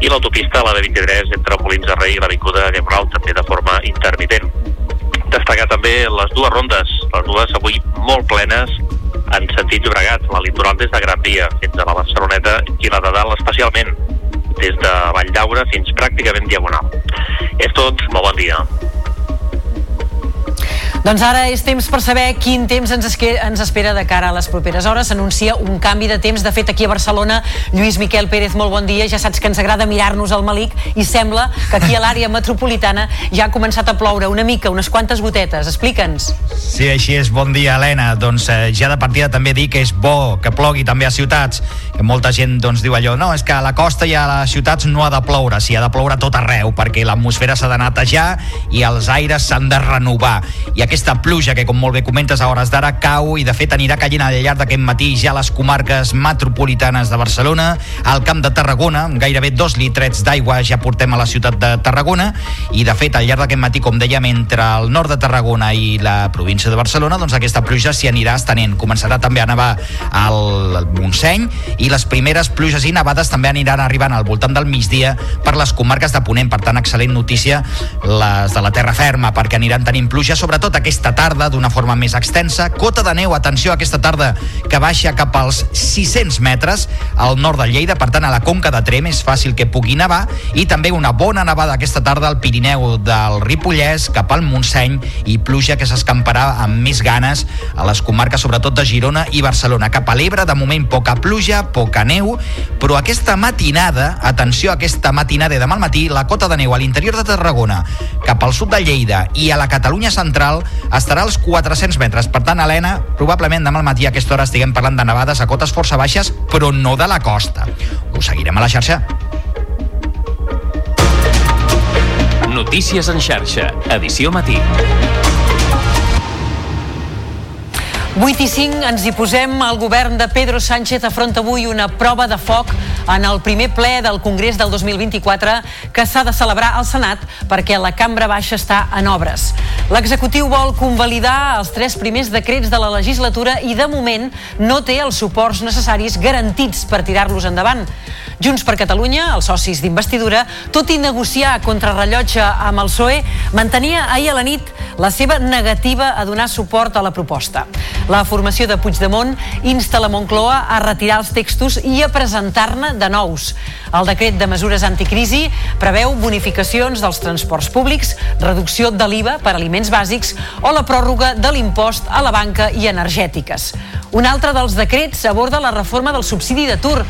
i l'autopista, la de 23, entre Molins de Rei i l'Avinguda Gembrau, també de forma intermitent. Destacar també les dues rondes, les dues avui molt plenes, en sentit Llobregat, la litoral des de Gran Via fins a la Barceloneta i la de dalt especialment des de Vall d'Aura fins pràcticament diagonal. És tot, molt bon dia. Doncs ara és temps per saber quin temps ens, ens espera de cara a les properes hores. S'anuncia un canvi de temps. De fet, aquí a Barcelona, Lluís Miquel Pérez, molt bon dia. Ja saps que ens agrada mirar-nos al malic i sembla que aquí a l'àrea metropolitana ja ha començat a ploure una mica, unes quantes gotetes. Explica'ns. Sí, així és. Bon dia, Helena. Doncs eh, ja de partida també dir que és bo que plogui també a ciutats, que molta gent doncs, diu allò, no, és que a la costa i a les ciutats no ha de ploure, sí, ha de ploure tot arreu, perquè l'atmosfera s'ha de netejar i els aires s'han de renovar. I aquest aquesta pluja que, com molt bé comentes, a hores d'ara cau i, de fet, anirà caient al llarg d'aquest matí ja a les comarques metropolitanes de Barcelona, al Camp de Tarragona, gairebé dos litrets d'aigua ja portem a la ciutat de Tarragona, i, de fet, al llarg d'aquest matí, com dèiem, entre el nord de Tarragona i la província de Barcelona, doncs aquesta pluja s'hi anirà estenent. Començarà també a nevar al Montseny i les primeres pluges i nevades també aniran arribant al voltant del migdia per les comarques de Ponent. Per tant, excel·lent notícia les de la terra ferma, perquè aniran tenint pluja, sobretot aquesta tarda d'una forma més extensa. Cota de neu, atenció, aquesta tarda que baixa cap als 600 metres al nord de Lleida, per tant a la Conca de Trem és fàcil que pugui nevar i també una bona nevada aquesta tarda al Pirineu del Ripollès cap al Montseny i pluja que s'escamparà amb més ganes a les comarques sobretot de Girona i Barcelona. Cap a l'Ebre, de moment poca pluja, poca neu, però aquesta matinada, atenció aquesta matinada de mal matí, la cota de neu a l'interior de Tarragona, cap al sud de Lleida i a la Catalunya central estarà als 400 metres. Per tant, Helena, probablement demà al matí a aquesta hora estiguem parlant de nevades a cotes força baixes, però no de la costa. Ho seguirem a la xarxa. Notícies en xarxa, edició matí. 8 i 5 ens hi posem. El govern de Pedro Sánchez afronta avui una prova de foc en el primer ple del Congrés del 2024 que s'ha de celebrar al Senat perquè la cambra baixa està en obres. L'executiu vol convalidar els tres primers decrets de la legislatura i de moment no té els suports necessaris garantits per tirar-los endavant. Junts per Catalunya, els socis d'investidura, tot i negociar contrarrellotge amb el PSOE, mantenia ahir a la nit la seva negativa a donar suport a la proposta. La formació de Puigdemont insta la Moncloa a retirar els textos i a presentar-ne de nous. El decret de mesures anticrisi preveu bonificacions dels transports públics, reducció de l'IVA per aliments bàsics o la pròrroga de l'impost a la banca i energètiques. Un altre dels decrets aborda la reforma del subsidi d'atur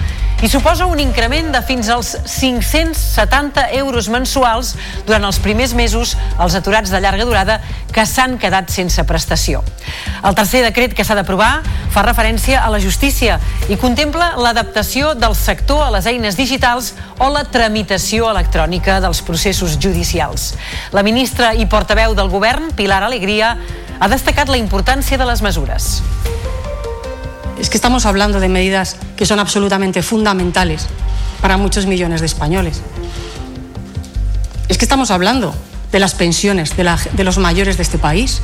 i suposa un increment de fins als 570 euros mensuals durant els primers mesos als aturats de llarga durada que s'han quedat sense prestació. El tercer decret que s'ha d'aprovar fa referència a la justícia i contempla l'adaptació del sector a les eines digitals o la tramitació electrònica dels processos judicials. La ministra i portaveu del govern, Pilar Alegria, ha destacat la importància de les mesures. es que estamos hablando de medidas que son absolutamente fundamentales para muchos millones de españoles. Es que estamos hablando de las pensiones de, la- de los mayores de este país.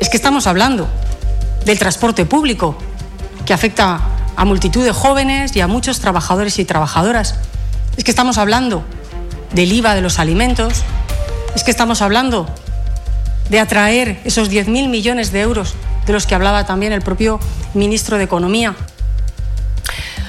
Es que estamos hablando del transporte público que afecta a multitud de jóvenes y a muchos trabajadores y trabajadoras. Es que estamos hablando del IVA de los alimentos. Es que estamos hablando de atraer esos 10.000 millones de euros de los que hablaba también el propio ministro de Economía.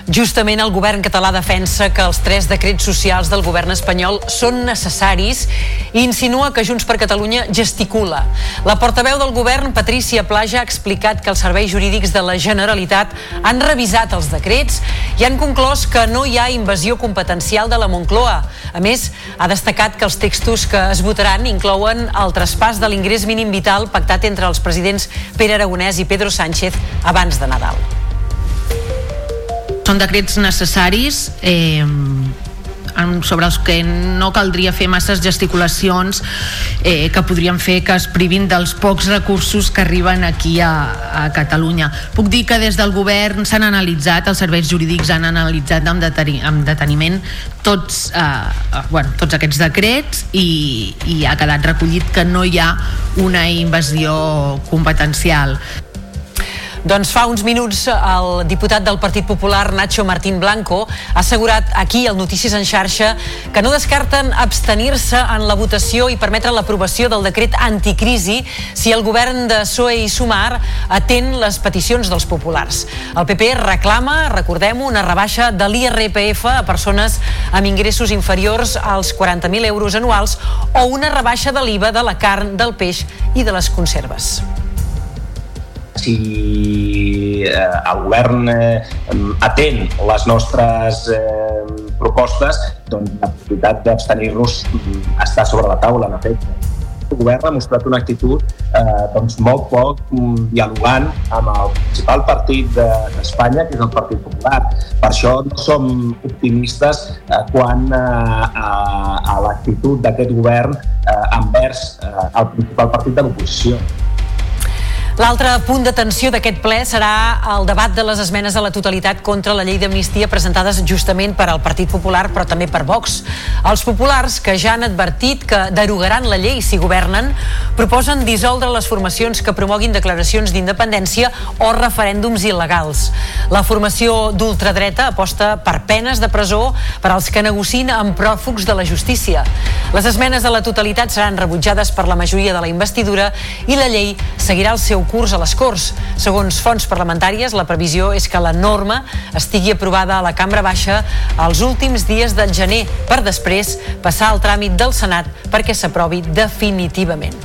Justament el govern català defensa que els tres decrets socials del govern espanyol són necessaris i insinua que Junts per Catalunya gesticula. La portaveu del govern, Patrícia Plaja, ha explicat que els serveis jurídics de la Generalitat han revisat els decrets i han conclòs que no hi ha invasió competencial de la Moncloa. A més, ha destacat que els textos que es votaran inclouen el traspàs de l'ingrés mínim vital pactat entre els presidents Pere Aragonès i Pedro Sánchez abans de Nadal. Són decrets necessaris eh, sobre els que no caldria fer masses gesticulacions eh, que podrien fer que es privin dels pocs recursos que arriben aquí a, a Catalunya. Puc dir que des del govern s'han analitzat, els serveis jurídics han analitzat amb, deteni, amb deteniment tots, eh, bueno, tots aquests decrets i, i ha quedat recollit que no hi ha una invasió competencial. Doncs fa uns minuts el diputat del Partit Popular, Nacho Martín Blanco, ha assegurat aquí al Notícies en xarxa que no descarten abstenir-se en la votació i permetre l'aprovació del decret anticrisi si el govern de PSOE i Sumar atén les peticions dels populars. El PP reclama, recordem una rebaixa de l'IRPF a persones amb ingressos inferiors als 40.000 euros anuals o una rebaixa de l'IVA de la carn, del peix i de les conserves si eh, el govern eh, atén les nostres eh, propostes, doncs la possibilitat d'abstenir-nos mm, està sobre la taula, en efecte. El govern ha mostrat una actitud eh, doncs molt poc mm, dialogant amb el principal partit d'Espanya, de, que és el Partit Popular. Per això no som optimistes eh, quan eh, a, a l'actitud d'aquest govern eh, envers eh, el principal partit de l'oposició. L'altre punt d'atenció d'aquest ple serà el debat de les esmenes a la totalitat contra la llei d'amnistia presentades justament per al Partit Popular però també per Vox. Els populars, que ja han advertit que derogaran la llei si governen, proposen dissoldre les formacions que promoguin declaracions d'independència o referèndums il·legals. La formació d'ultradreta aposta per penes de presó per als que negocin amb pròfugs de la justícia. Les esmenes a la totalitat seran rebutjades per la majoria de la investidura i la llei seguirà el seu curs a les Corts. Segons fonts parlamentàries, la previsió és que la norma estigui aprovada a la Cambra Baixa els últims dies del gener, per després passar al tràmit del Senat perquè s'aprovi definitivament.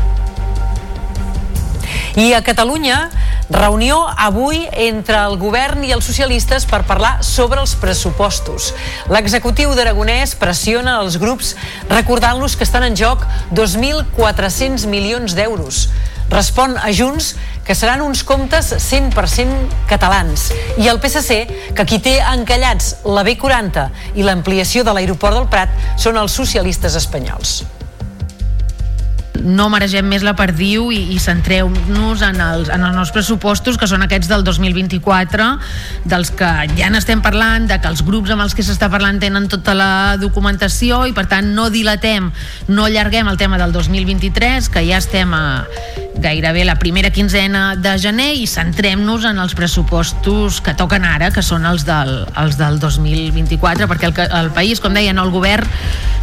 I a Catalunya, reunió avui entre el govern i els socialistes per parlar sobre els pressupostos. L'executiu d'Aragonès pressiona els grups recordant-los que estan en joc 2.400 milions d'euros. Respon a Junts que seran uns comptes 100% catalans. I el PSC que qui té encallats la B40 i l'ampliació de l'aeroport del Prat són els socialistes espanyols no maregem més la perdiu i, i centreu-nos en els, en els nostres pressupostos, que són aquests del 2024, dels que ja n'estem parlant, de que els grups amb els que s'està parlant tenen tota la documentació i per tant no dilatem, no allarguem el tema del 2023, que ja estem a gairebé la primera quinzena de gener i centrem-nos en els pressupostos que toquen ara, que són els del, els del 2024, perquè el, el país, com deien, el govern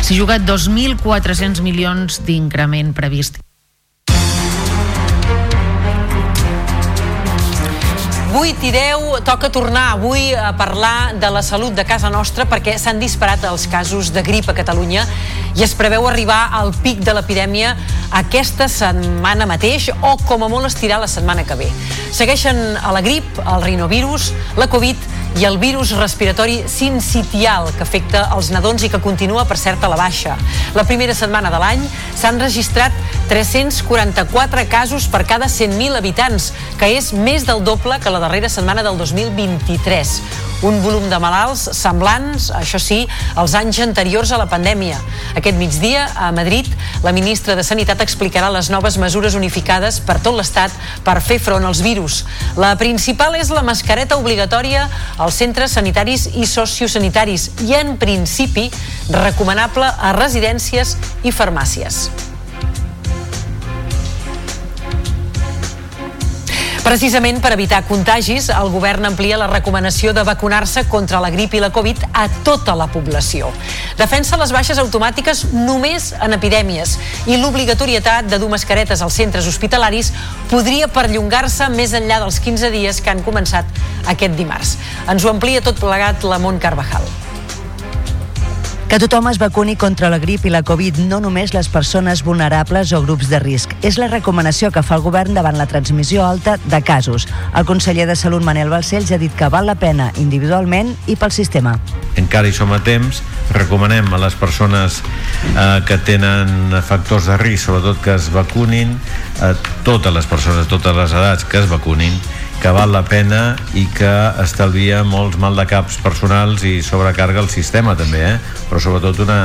s'hi juga 2.400 milions d'increment previst. 8 i 10 toca tornar avui a parlar de la salut de casa nostra perquè s'han disparat els casos de grip a Catalunya i es preveu arribar al pic de l'epidèmia aquesta setmana mateix o com a molt estirar la setmana que ve. Segueixen a la grip, el rinovirus, la Covid i el virus respiratori sincitial que afecta els nadons i que continua, per cert, a la baixa. La primera setmana de l'any s'han registrat 344 casos per cada 100.000 habitants, que és més del doble que la darrera setmana del 2023 un volum de malalts semblants, això sí, als anys anteriors a la pandèmia. Aquest migdia, a Madrid, la ministra de Sanitat explicarà les noves mesures unificades per tot l'Estat per fer front als virus. La principal és la mascareta obligatòria als centres sanitaris i sociosanitaris i, en principi, recomanable a residències i farmàcies. Precisament per evitar contagis, el govern amplia la recomanació de vacunar-se contra la grip i la Covid a tota la població. Defensa les baixes automàtiques només en epidèmies i l'obligatorietat de dur mascaretes als centres hospitalaris podria perllongar-se més enllà dels 15 dies que han començat aquest dimarts. Ens ho amplia tot plegat la Mont Carvajal. Que tothom es vacuni contra la grip i la Covid, no només les persones vulnerables o grups de risc. És la recomanació que fa el govern davant la transmissió alta de casos. El conseller de Salut, Manel Balcells, ha dit que val la pena individualment i pel sistema. Encara hi som a temps, recomanem a les persones eh, que tenen factors de risc, sobretot que es vacunin, a totes les persones, totes les edats que es vacunin, que val la pena i que estalvia molts mal de caps personals i sobrecarga el sistema també, eh? però sobretot una,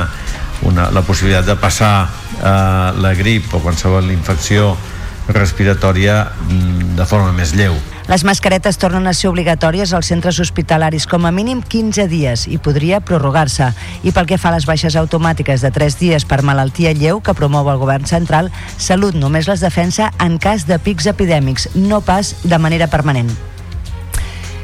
una, la possibilitat de passar eh, la grip o qualsevol infecció respiratòria mm, de forma més lleu. Les mascaretes tornen a ser obligatòries als centres hospitalaris com a mínim 15 dies i podria prorrogar-se. I pel que fa a les baixes automàtiques de 3 dies per malaltia lleu que promou el govern central, Salut només les defensa en cas de pics epidèmics, no pas de manera permanent.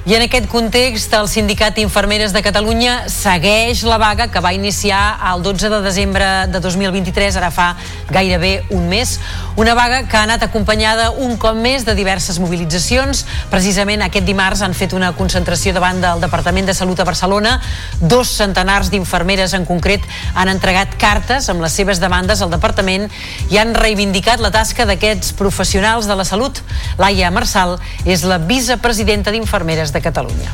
I en aquest context, el Sindicat Infermeres de Catalunya segueix la vaga que va iniciar el 12 de desembre de 2023, ara fa gairebé un mes. Una vaga que ha anat acompanyada un cop més de diverses mobilitzacions. Precisament aquest dimarts han fet una concentració davant del Departament de Salut a Barcelona. Dos centenars d'infermeres en concret han entregat cartes amb les seves demandes al departament i han reivindicat la tasca d'aquests professionals de la salut. Laia Marçal és la vicepresidenta d'Infermeres de de Catalunya.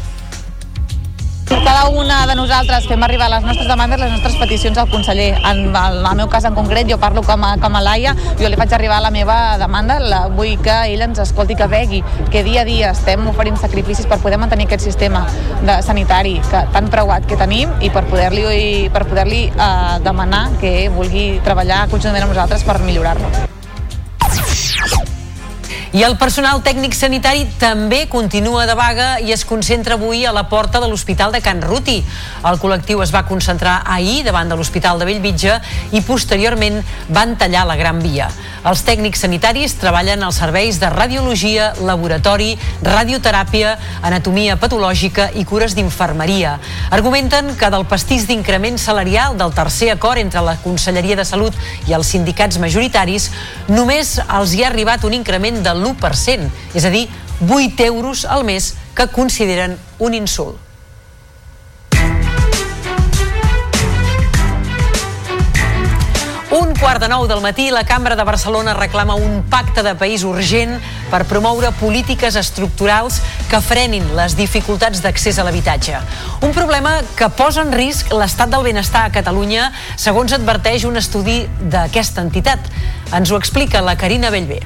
Cada una de nosaltres fem arribar les nostres demandes, les nostres peticions al conseller. En el, meu cas en concret, jo parlo com a, com a Laia, jo li faig arribar la meva demanda, la, vull que ell ens escolti, que vegui, que dia a dia estem oferint sacrificis per poder mantenir aquest sistema de sanitari que, tan preuat que tenim i per poder-li per poder eh, demanar que vulgui treballar conjuntament amb nosaltres per millorar-lo. I el personal tècnic sanitari també continua de vaga i es concentra avui a la porta de l'Hospital de Can Ruti. El col·lectiu es va concentrar ahir davant de l'Hospital de Bellvitge i posteriorment van tallar la Gran Via. Els tècnics sanitaris treballen als serveis de radiologia, laboratori, radioteràpia, anatomia patològica i cures d'infermeria. Argumenten que del pastís d'increment salarial del tercer acord entre la Conselleria de Salut i els sindicats majoritaris només els hi ha arribat un increment de l'1%, és a dir, 8 euros al mes que consideren un insult. Un quart de nou del matí, la Cambra de Barcelona reclama un pacte de país urgent per promoure polítiques estructurals que frenin les dificultats d'accés a l'habitatge. Un problema que posa en risc l'estat del benestar a Catalunya, segons adverteix un estudi d'aquesta entitat. Ens ho explica la Carina Bellver.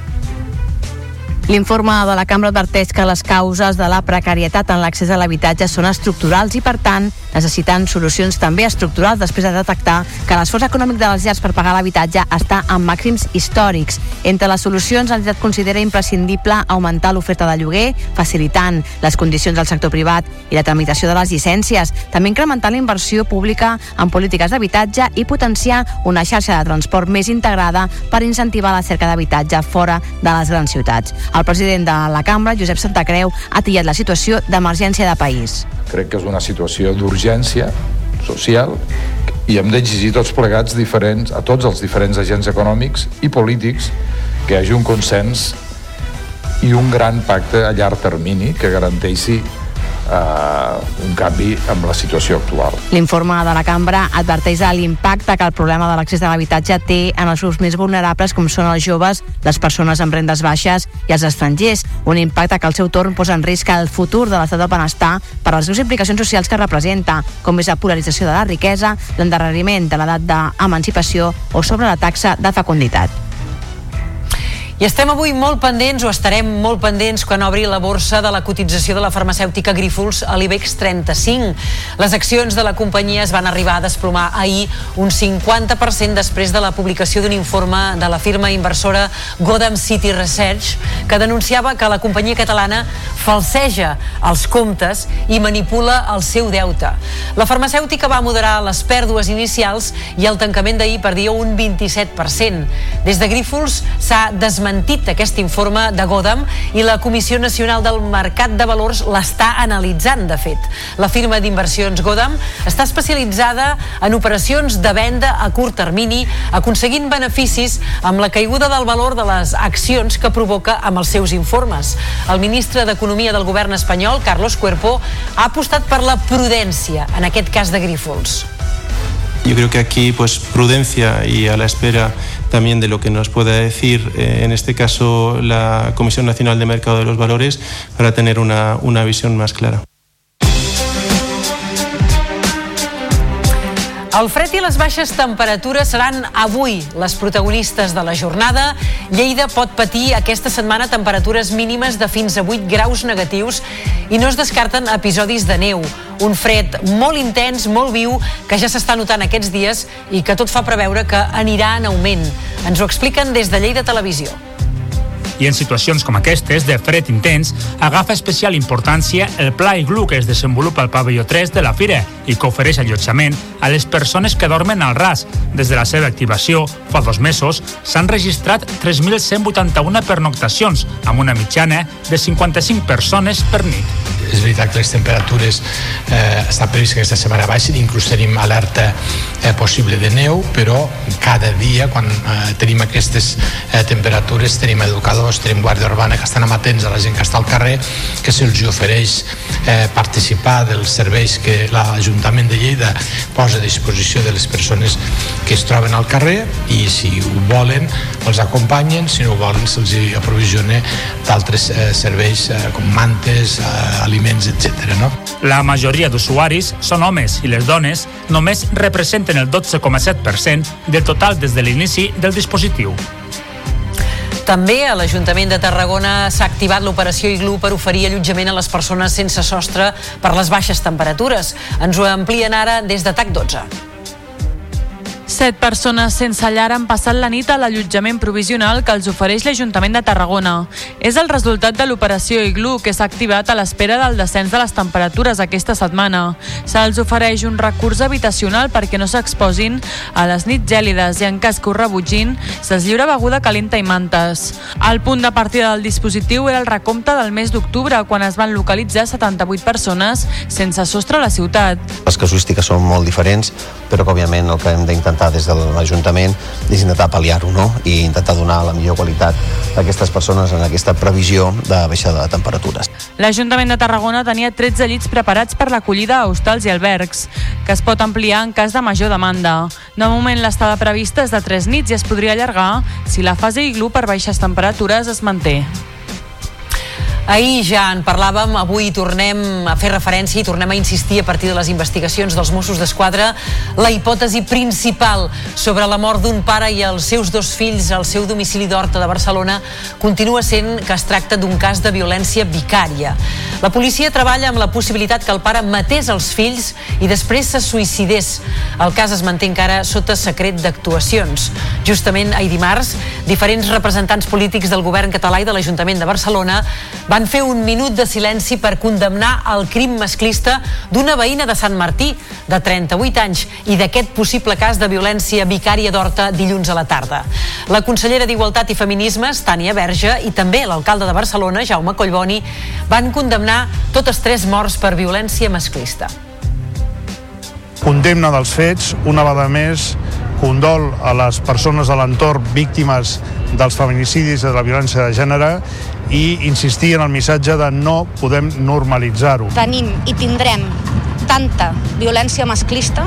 L'informe de la cambra adverteix que les causes de la precarietat en l'accés a l'habitatge són estructurals i, per tant, necessiten solucions també estructurals després de detectar que l'esforç econòmic de les llars per pagar l'habitatge està en màxims històrics. Entre les solucions, l'entitat considera imprescindible augmentar l'oferta de lloguer, facilitant les condicions del sector privat i la tramitació de les llicències, també incrementar la inversió pública en polítiques d'habitatge i potenciar una xarxa de transport més integrada per incentivar la cerca d'habitatge fora de les grans ciutats. El president de la cambra, Josep Santacreu, ha tillat la situació d'emergència de país. Crec que és una situació d'urgència social i hem d'exigir tots plegats diferents, a tots els diferents agents econòmics i polítics que hi hagi un consens i un gran pacte a llarg termini que garanteixi eh, un canvi amb la situació actual. L'informe de la cambra adverteix l'impacte que el problema de l'accés a l'habitatge té en els grups més vulnerables com són els joves, les persones amb rendes baixes i els estrangers, un impacte que al seu torn posa en risc el futur de l'estat del benestar per les seves implicacions socials que representa, com és la polarització de la riquesa, l'endarreriment de l'edat d'emancipació o sobre la taxa de fecunditat. I estem avui molt pendents, o estarem molt pendents, quan obri la borsa de la cotització de la farmacèutica Grífols a l'IBEX 35. Les accions de la companyia es van arribar a desplomar ahir un 50% després de la publicació d'un informe de la firma inversora Godam City Research que denunciava que la companyia catalana falseja els comptes i manipula el seu deute. La farmacèutica va moderar les pèrdues inicials i el tancament d'ahir perdia un 27%. Des de Grífols s'ha desmentit desmentit aquest informe de Godam i la Comissió Nacional del Mercat de Valors l'està analitzant, de fet. La firma d'inversions Godam està especialitzada en operacions de venda a curt termini, aconseguint beneficis amb la caiguda del valor de les accions que provoca amb els seus informes. El ministre d'Economia del govern espanyol, Carlos Cuerpo, ha apostat per la prudència en aquest cas de Grífols. Yo creo que aquí, pues, prudencia y a la espera también de lo que nos pueda decir, eh, en este caso, la Comisión Nacional de Mercado de los Valores, para tener una, una visión más clara. El fred i les baixes temperatures seran avui les protagonistes de la jornada. Lleida pot patir aquesta setmana temperatures mínimes de fins a 8 graus negatius i no es descarten episodis de neu. Un fred molt intens, molt viu, que ja s'està notant aquests dies i que tot fa preveure que anirà en augment. Ens ho expliquen des de Lleida Televisió i en situacions com aquestes de fred intens agafa especial importància el pla iglu que es desenvolupa al pavelló 3 de la Fira i que ofereix allotjament a les persones que dormen al ras. Des de la seva activació, fa dos mesos, s'han registrat 3.181 pernoctacions, amb una mitjana de 55 persones per nit. És veritat que les temperatures eh, està previst que aquesta setmana baixin, inclús tenim alerta eh, possible de neu, però cada dia, quan eh, tenim aquestes eh, temperatures, tenim educadors, tenim guàrdia urbana que estan amatents a la gent que està al carrer, que se'ls ofereix eh, participar dels serveis que l'Ajuntament de Lleida posa a disposició de les persones que es troben al carrer i si ho volen els acompanyen, si no ho volen se'ls aprovisiona d'altres eh, serveis eh, com mantes, eh, aliments, etc. No? La majoria d'usuaris són homes i les dones només representen el 12,7% del total des de l'inici del dispositiu. També a l'Ajuntament de Tarragona s'ha activat l'operació Iglu per oferir allotjament a les persones sense sostre per les baixes temperatures. Ens ho amplien ara des de TAC 12. Set persones sense llar han passat la nit a l'allotjament provisional que els ofereix l'Ajuntament de Tarragona. És el resultat de l'operació Iglu que s'ha activat a l'espera del descens de les temperatures aquesta setmana. Se'ls ofereix un recurs habitacional perquè no s'exposin a les nits gèlides i en cas que ho rebutgin, se'ls lliura beguda calenta i mantes. El punt de partida del dispositiu era el recompte del mes d'octubre, quan es van localitzar 78 persones sense sostre a la ciutat. Les casuístiques són molt diferents, però que òbviament el que hem d'intentar des de l'Ajuntament és intentar pal·liar-ho no? i intentar donar la millor qualitat a aquestes persones en aquesta previsió de baixada de temperatures. L'Ajuntament de Tarragona tenia 13 llits preparats per l'acollida a hostals i albergs, que es pot ampliar en cas de major demanda. De moment l'estada prevista és de 3 nits i es podria allargar si la fase iglu per baixes temperatures es manté. Ahir ja en parlàvem, avui tornem a fer referència i tornem a insistir a partir de les investigacions dels Mossos d'Esquadra la hipòtesi principal sobre la mort d'un pare i els seus dos fills al seu domicili d'Horta de Barcelona continua sent que es tracta d'un cas de violència vicària. La policia treballa amb la possibilitat que el pare matés els fills i després se suïcidés. El cas es manté encara sota secret d'actuacions. Justament ahir dimarts, diferents representants polítics del govern català i de l'Ajuntament de Barcelona van van fer un minut de silenci per condemnar el crim masclista d'una veïna de Sant Martí, de 38 anys, i d'aquest possible cas de violència vicària d'Horta dilluns a la tarda. La consellera d'Igualtat i Feminismes, Tània Verge, i també l'alcalde de Barcelona, Jaume Collboni, van condemnar totes tres morts per violència masclista. Condemna dels fets, una vegada més, condol a les persones de l'entorn víctimes dels feminicidis i de la violència de gènere i insistir en el missatge de no podem normalitzar-ho. Tenim i tindrem tanta violència masclista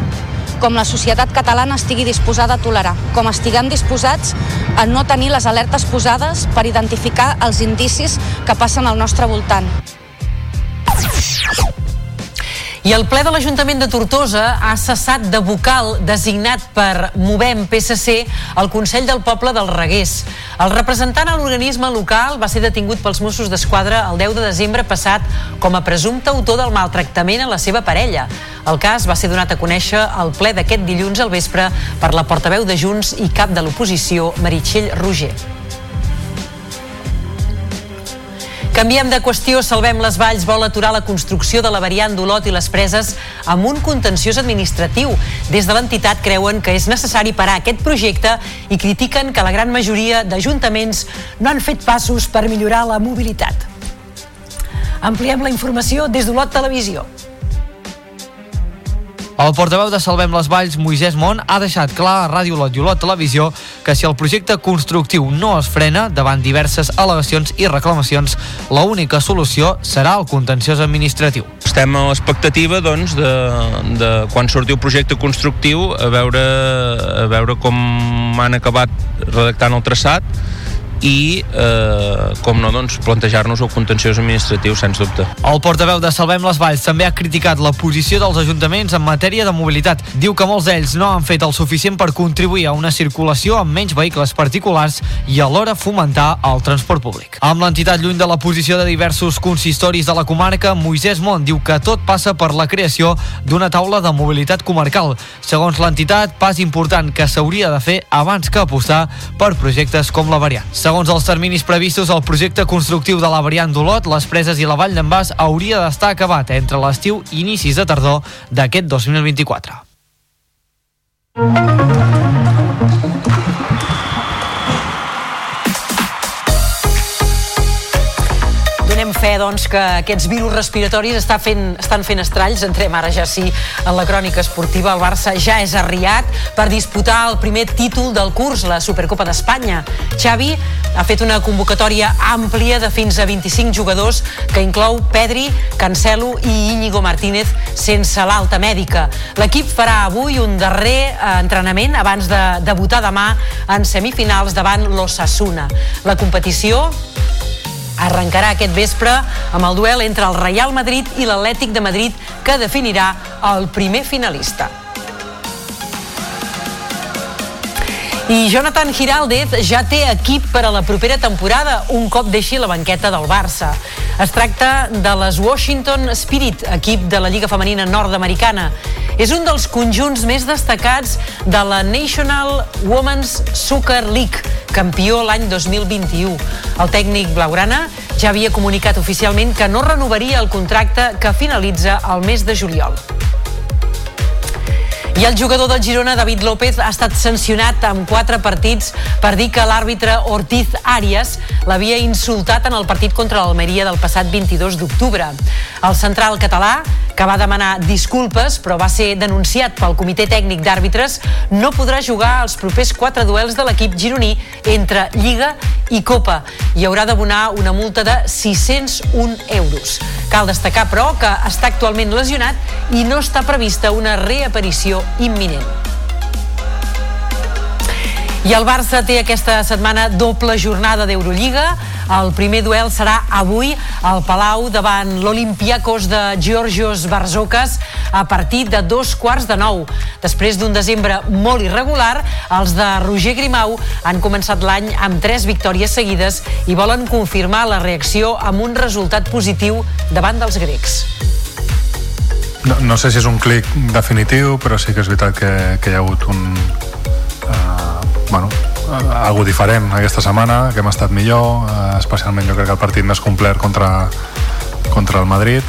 com la societat catalana estigui disposada a tolerar, com estiguem disposats a no tenir les alertes posades per identificar els indicis que passen al nostre voltant. I el ple de l'Ajuntament de Tortosa ha cessat de vocal designat per Movem PSC al Consell del Poble del Reguers. El representant a l'organisme local va ser detingut pels Mossos d'Esquadra el 10 de desembre passat com a presumpte autor del maltractament a la seva parella. El cas va ser donat a conèixer al ple d'aquest dilluns al vespre per la portaveu de Junts i cap de l'oposició, Meritxell Roger. Canviem de qüestió, Salvem les Valls vol aturar la construcció de la variant d'Olot i les preses amb un contenciós administratiu. Des de l'entitat creuen que és necessari parar aquest projecte i critiquen que la gran majoria d'ajuntaments no han fet passos per millorar la mobilitat. Ampliem la informació des d'Olot Televisió. El portaveu de Salvem les Valls, Moisès Mont, ha deixat clar a Ràdio Lot i Olot Televisió que si el projecte constructiu no es frena davant diverses al·legacions i reclamacions, l'única solució serà el contenciós administratiu. Estem a l'expectativa doncs, de, de quan surti el projecte constructiu a veure, a veure com han acabat redactant el traçat i, eh, com no, doncs, plantejar-nos el contenciós administratiu, sens dubte. El portaveu de Salvem les Valls també ha criticat la posició dels ajuntaments en matèria de mobilitat. Diu que molts d'ells no han fet el suficient per contribuir a una circulació amb menys vehicles particulars i alhora fomentar el transport públic. Amb l'entitat lluny de la posició de diversos consistoris de la comarca, Moisès Mont diu que tot passa per la creació d'una taula de mobilitat comarcal. Segons l'entitat, pas important que s'hauria de fer abans que apostar per projectes com la variant. Segons els terminis previstos, el projecte constructiu de la variant d'Olot, les preses i la Vall d'en Bas hauria d'estar acabat entre l'estiu i inicis de tardor d'aquest 2024. Donem fe, doncs, que aquests virus respiratoris està fent, estan fent estralls. Entrem ara ja sí en la crònica esportiva. El Barça ja és arriat per disputar el primer títol del curs, la Supercopa d'Espanya. Xavi ha fet una convocatòria àmplia de fins a 25 jugadors que inclou Pedri, Cancelo i Íñigo Martínez sense l'alta mèdica. L'equip farà avui un darrer eh, entrenament abans de debutar demà en semifinals davant l'Ossassuna. La competició arrencarà aquest vespre amb el duel entre el Real Madrid i l'Atlètic de Madrid que definirà el primer finalista. I Jonathan Giraldez ja té equip per a la propera temporada, un cop deixi la banqueta del Barça. Es tracta de les Washington Spirit, equip de la Lliga Femenina Nord-Americana. És un dels conjunts més destacats de la National Women's Soccer League, campió l'any 2021. El tècnic blaugrana ja havia comunicat oficialment que no renovaria el contracte que finalitza el mes de juliol. I el jugador del Girona, David López, ha estat sancionat amb quatre partits per dir que l'àrbitre Ortiz Arias l'havia insultat en el partit contra l'Almeria del passat 22 d'octubre. El central català, que va demanar disculpes però va ser denunciat pel comitè tècnic d'àrbitres, no podrà jugar els propers quatre duels de l'equip gironí entre Lliga i Copa i haurà d'abonar una multa de 601 euros. Cal destacar, però, que està actualment lesionat i no està prevista una reaparició imminent. I el Barça té aquesta setmana doble jornada d'Eurolliga. El primer duel serà avui al Palau davant l'Olimpiakos de Georgios Barzokas a partir de dos quarts de nou. Després d'un desembre molt irregular, els de Roger Grimau han començat l'any amb tres victòries seguides i volen confirmar la reacció amb un resultat positiu davant dels grecs. No, no sé si és un clic definitiu, però sí que és veritat que, que hi ha hagut un... Uh, bueno, uh, algo diferent aquesta setmana, que hem estat millor, uh, especialment jo crec que el partit més complet contra, contra el Madrid.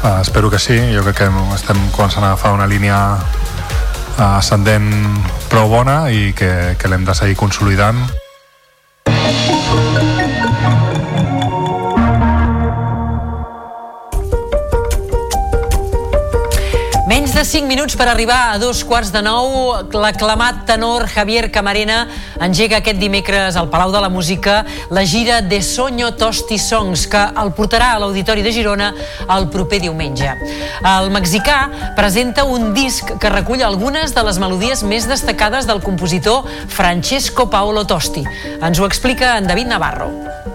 Uh, espero que sí, jo crec que estem començant a agafar una línia ascendent prou bona i que, que l'hem de seguir consolidant. Menys de 5 minuts per arribar a dos quarts de nou. L'aclamat tenor Javier Camarena engega aquest dimecres al Palau de la Música la gira de Soño Tosti Songs, que el portarà a l'Auditori de Girona el proper diumenge. El mexicà presenta un disc que recull algunes de les melodies més destacades del compositor Francesco Paolo Tosti. Ens ho explica en David Navarro.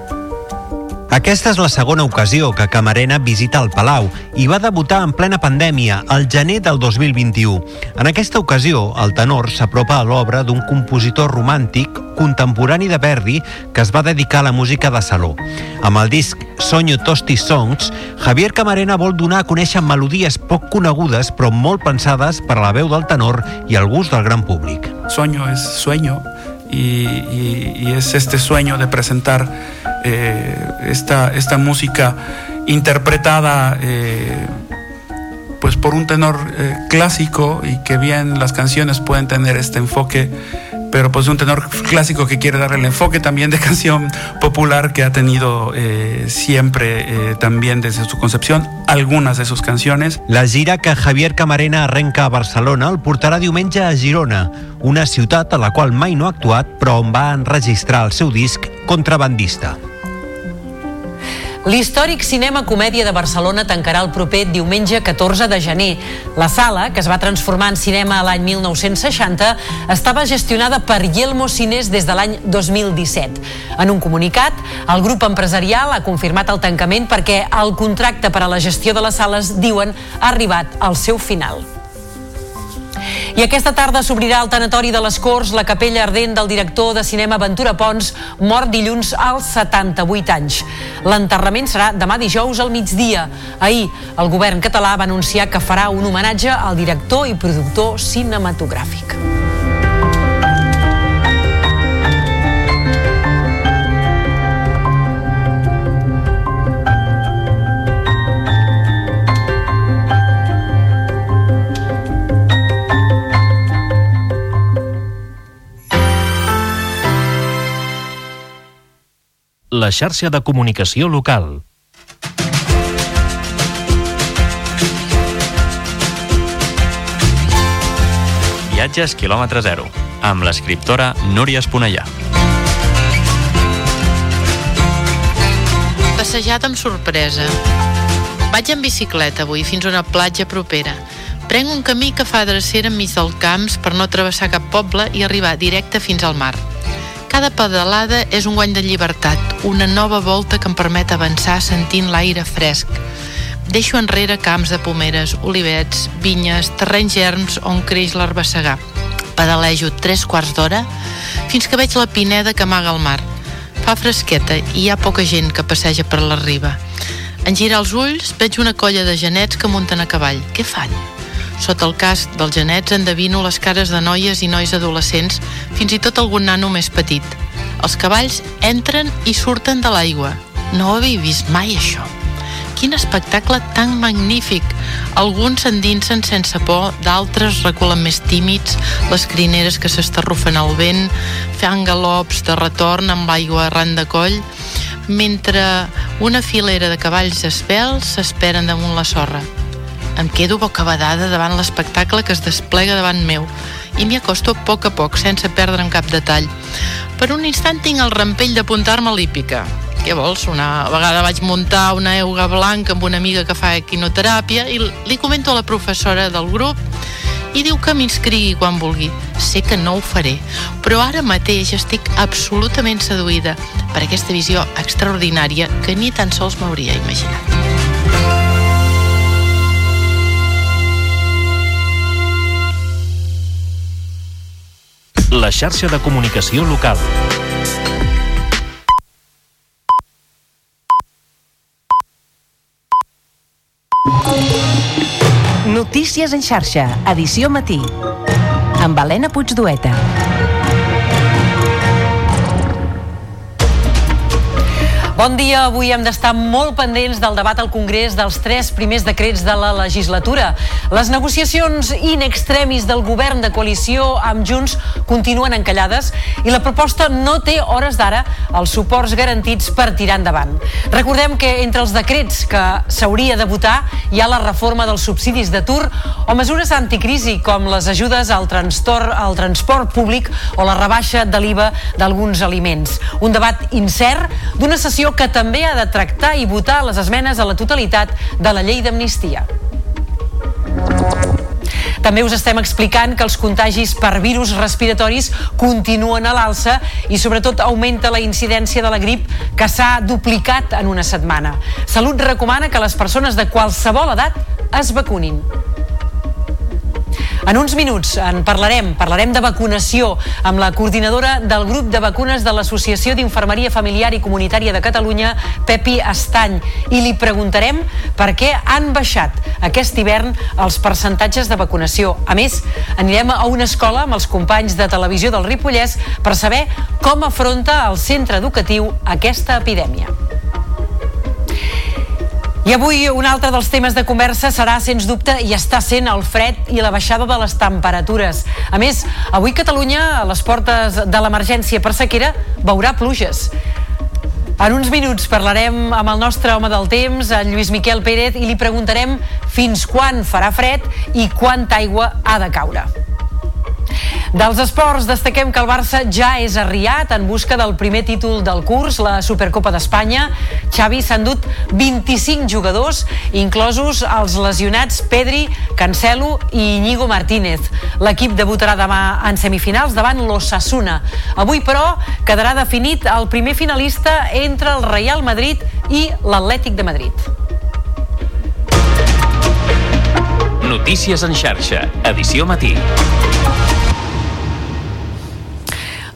Aquesta és la segona ocasió que Camarena visita el Palau i va debutar en plena pandèmia, al gener del 2021. En aquesta ocasió, el tenor s'apropa a l'obra d'un compositor romàntic contemporani de Verdi que es va dedicar a la música de saló. Amb el disc Sonyo Tosti Songs, Javier Camarena vol donar a conèixer melodies poc conegudes però molt pensades per a la veu del tenor i el gust del gran públic. Sueño es sueño y, es este sueño de presentar eh, esta, esta música interpretada eh, pues por un tenor eh, clásico y que bien las canciones pueden tener este enfoque pero pues un tenor clásico que quiere darle el enfoque también de *laughs* canción popular que ha tenido eh, siempre eh, también desde su concepción algunas de sus canciones. La gira que Javier Camarena arrenca a Barcelona el portarà diumenge a Girona, una ciutat a la qual mai no ha actuat però on va enregistrar el seu disc Contrabandista. L'històric Cinema Comèdia de Barcelona tancarà el proper diumenge 14 de gener. La sala, que es va transformar en cinema l'any 1960, estava gestionada per Yelmo Cines des de l'any 2017. En un comunicat, el grup empresarial ha confirmat el tancament perquè el contracte per a la gestió de les sales, diuen, ha arribat al seu final. I aquesta tarda s'obrirà el tanatori de les Corts la capella ardent del director de cinema Ventura Pons, mort dilluns als 78 anys. L'enterrament serà demà dijous al migdia. Ahir, el govern català va anunciar que farà un homenatge al director i productor cinematogràfic. La xarxa de comunicació local. Viatges quilòmetre zero, amb l'escriptora Núria Esponellà. Passejat amb sorpresa. Vaig en bicicleta avui fins a una platja propera. Prenc un camí que fa drecera enmig del camps per no travessar cap poble i arribar directe fins al mar. Cada pedalada és un guany de llibertat, una nova volta que em permet avançar sentint l'aire fresc. Deixo enrere camps de pomeres, olivets, vinyes, terrenys germs on creix l'herbassegar. Pedalejo tres quarts d'hora fins que veig la pineda que amaga el mar. Fa fresqueta i hi ha poca gent que passeja per la riba. En girar els ulls veig una colla de genets que munten a cavall. Què fan? Sota el casc dels genets endevino les cares de noies i nois adolescents, fins i tot algun nano més petit. Els cavalls entren i surten de l'aigua. No ho havia vist mai, això. Quin espectacle tan magnífic! Alguns s'endinsen sense por, d'altres reculen més tímids, les crineres que s'estarrufen al vent, fan galops de retorn amb l'aigua arran de coll, mentre una filera de cavalls esbels s'esperen damunt la sorra. Em quedo bocabadada davant l'espectacle que es desplega davant meu i m'hi acosto a poc a poc, sense perdre'm cap detall. Per un instant tinc el rampell d'apuntar-me a l'hípica. Què vols? Una vegada vaig muntar una euga blanca amb una amiga que fa quinoteràpia i li comento a la professora del grup i diu que m'inscrigui quan vulgui. Sé que no ho faré, però ara mateix estic absolutament seduïda per aquesta visió extraordinària que ni tan sols m'hauria imaginat. La xarxa de comunicació local. Notícies en xarxa, edició matí. Amb Helena Puigdueta. Bon dia. Avui hem d'estar molt pendents del debat al Congrés dels tres primers decrets de la legislatura. Les negociacions in extremis del govern de coalició amb Junts continuen encallades i la proposta no té hores d'ara els suports garantits per tirar endavant. Recordem que entre els decrets que s'hauria de votar hi ha la reforma dels subsidis d'atur o mesures anticrisi com les ajudes al, transport, al transport públic o la rebaixa de l'IVA d'alguns aliments. Un debat incert d'una sessió que també ha de tractar i votar les esmenes a la totalitat de la llei d'amnistia. També us estem explicant que els contagis per virus respiratoris continuen a l'alça i sobretot augmenta la incidència de la grip que s'ha duplicat en una setmana. Salut recomana que les persones de qualsevol edat es vacunin. En uns minuts en parlarem, parlarem de vacunació amb la coordinadora del grup de vacunes de l'Associació d'Infermeria Familiar i Comunitària de Catalunya, Pepi Estany, i li preguntarem per què han baixat aquest hivern els percentatges de vacunació. A més, anirem a una escola amb els companys de televisió del Ripollès per saber com afronta el centre educatiu aquesta epidèmia. I avui un altre dels temes de conversa serà, sens dubte, i està sent el fred i la baixada de les temperatures. A més, avui Catalunya, a les portes de l'emergència per sequera, veurà pluges. En uns minuts parlarem amb el nostre home del temps, en Lluís Miquel Pérez, i li preguntarem fins quan farà fred i quanta aigua ha de caure. Dels esports, destaquem que el Barça ja és arriat en busca del primer títol del curs, la Supercopa d'Espanya. Xavi s'ha endut 25 jugadors, inclosos els lesionats Pedri, Cancelo i Íñigo Martínez. L'equip debutarà demà en semifinals davant l'Ossassuna. Avui, però, quedarà definit el primer finalista entre el Real Madrid i l'Atlètic de Madrid. Notícies en xarxa, edició matí.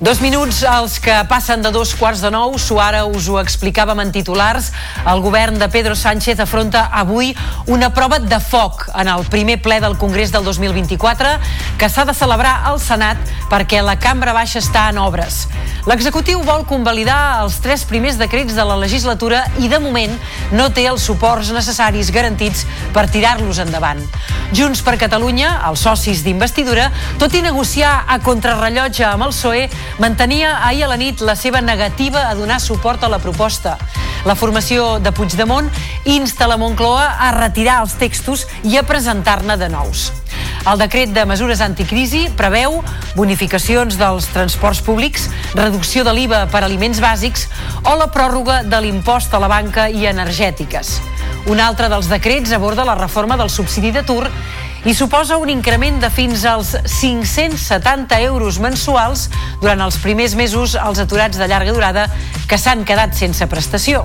Dos minuts als que passen de dos quarts de nou. Suara us ho explicàvem en titulars. El govern de Pedro Sánchez afronta avui una prova de foc en el primer ple del Congrés del 2024 que s'ha de celebrar al Senat perquè la cambra baixa està en obres. L'executiu vol convalidar els tres primers decrets de la legislatura i de moment no té els suports necessaris garantits per tirar-los endavant. Junts per Catalunya, els socis d'investidura, tot i negociar a contrarrellotge amb el PSOE, mantenia ahir a la nit la seva negativa a donar suport a la proposta. La formació de Puigdemont insta la Moncloa a retirar els textos i a presentar-ne de nous. El decret de mesures anticrisi preveu bonificacions dels transports públics, reducció de l'IVA per aliments bàsics o la pròrroga de l'impost a la banca i energètiques. Un altre dels decrets aborda la reforma del subsidi d'atur i suposa un increment de fins als 570 euros mensuals durant els primers mesos als aturats de llarga durada que s'han quedat sense prestació.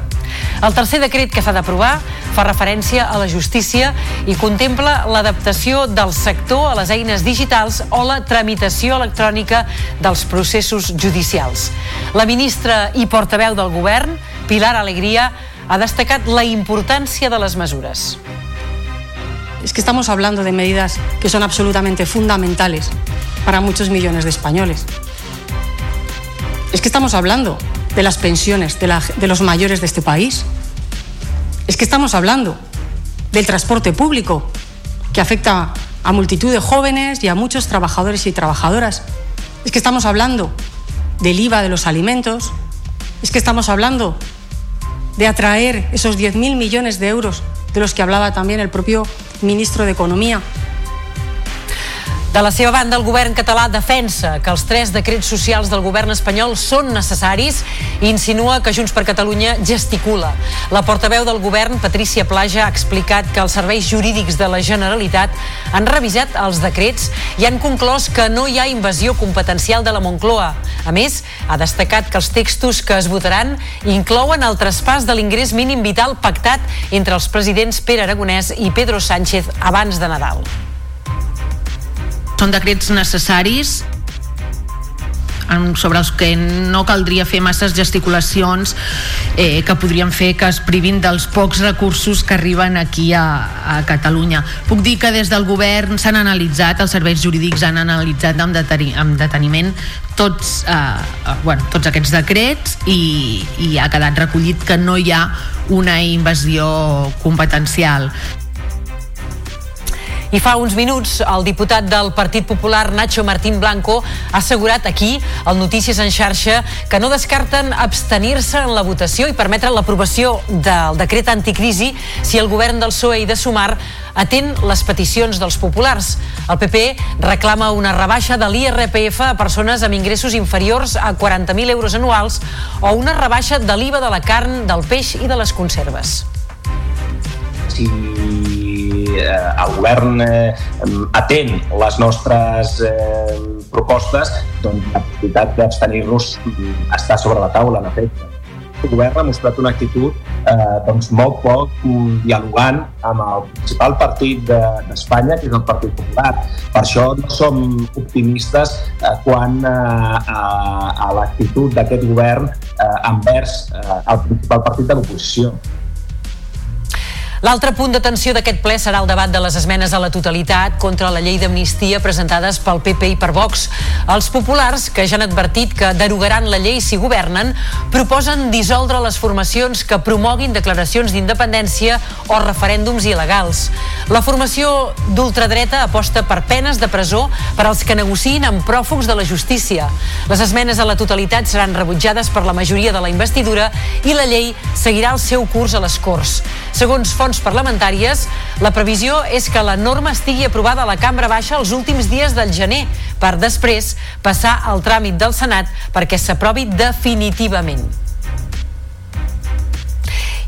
El tercer decret que s'ha d'aprovar fa referència a la justícia i contempla l'adaptació del sector a les eines digitals o la tramitació electrònica dels processos judicials. La ministra i portaveu del govern, Pilar Alegria, ha destacat la importància de les mesures. Es que estamos hablando de medidas que son absolutamente fundamentales para muchos millones de españoles. Es que estamos hablando de las pensiones de, la- de los mayores de este país. Es que estamos hablando del transporte público que afecta a multitud de jóvenes y a muchos trabajadores y trabajadoras. Es que estamos hablando del IVA de los alimentos. Es que estamos hablando de atraer esos 10.000 millones de euros de los que hablaba también el propio ministro de Economía. De la seva banda, el govern català defensa que els tres decrets socials del govern espanyol són necessaris i insinua que Junts per Catalunya gesticula. La portaveu del govern, Patricia Plaja, ha explicat que els serveis jurídics de la Generalitat han revisat els decrets i han conclòs que no hi ha invasió competencial de la Moncloa. A més, ha destacat que els textos que es votaran inclouen el traspàs de l'ingrés mínim vital pactat entre els presidents Pere Aragonès i Pedro Sánchez abans de Nadal. Són decrets necessaris sobre els que no caldria fer masses gesticulacions eh, que podrien fer que es privin dels pocs recursos que arriben aquí a, a Catalunya. Puc dir que des del govern s'han analitzat, els serveis jurídics han analitzat amb, deteni, amb deteniment tots, eh, bueno, tots aquests decrets i, i ha quedat recollit que no hi ha una invasió competencial. I fa uns minuts, el diputat del Partit Popular, Nacho Martín Blanco, ha assegurat aquí, al Notícies en xarxa, que no descarten abstenir-se en la votació i permetre l'aprovació del decret anticrisi si el govern del PSOE i de Sumar atén les peticions dels populars. El PP reclama una rebaixa de l'IRPF a persones amb ingressos inferiors a 40.000 euros anuals o una rebaixa de l'IVA de la carn, del peix i de les conserves. si el govern eh, atén les nostres eh, propostes, doncs la possibilitat d'abstenir-nos mm, està sobre la taula, en efecte. el govern ha mostrat una actitud eh, doncs molt poc dialogant amb el principal partit d'Espanya, de, que és el Partit Popular. Per això no som optimistes eh, quan eh, a, a l'actitud d'aquest govern eh, envers eh, el principal partit de l'oposició. L'altre punt d'atenció d'aquest ple serà el debat de les esmenes a la totalitat contra la llei d'amnistia presentades pel PP i per Vox. Els populars, que ja han advertit que derogaran la llei si governen, proposen dissoldre les formacions que promoguin declaracions d'independència o referèndums il·legals. La formació d'ultradreta aposta per penes de presó per als que negociïn amb pròfugs de la justícia. Les esmenes a la totalitat seran rebutjades per la majoria de la investidura i la llei seguirà el seu curs a les Corts. Segons fonts parlamentàries, la previsió és que la norma estigui aprovada a la Cambra Baixa els últims dies del gener, per després passar al tràmit del Senat perquè s'aprovi definitivament.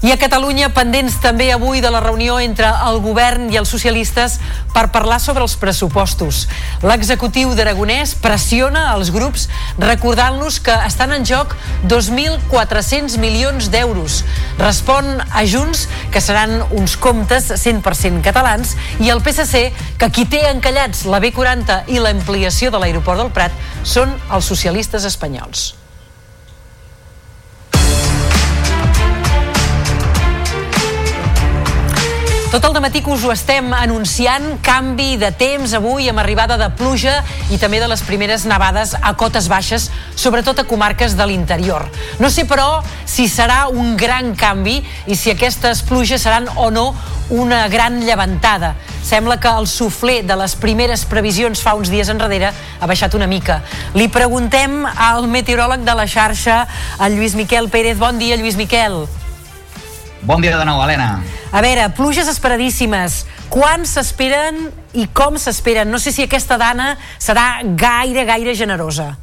I a Catalunya, pendents també avui de la reunió entre el govern i els socialistes per parlar sobre els pressupostos. L'executiu d'Aragonès pressiona els grups recordant-los que estan en joc 2.400 milions d'euros. Respon a Junts que seran uns comptes 100% catalans i el PSC que qui té encallats la B40 i l'ampliació de l'aeroport del Prat són els socialistes espanyols. Tot el matí que us ho estem anunciant, canvi de temps avui amb arribada de pluja i també de les primeres nevades a cotes baixes, sobretot a comarques de l'interior. No sé, però, si serà un gran canvi i si aquestes pluges seran o no una gran llevantada. Sembla que el sufler de les primeres previsions fa uns dies enrere ha baixat una mica. Li preguntem al meteoròleg de la xarxa, el Lluís Miquel Pérez. Bon dia, Lluís Miquel. Bon dia de nou, Helena. A veure, pluges esperadíssimes. Quan s'esperen i com s'esperen? No sé si aquesta dana serà gaire, gaire generosa.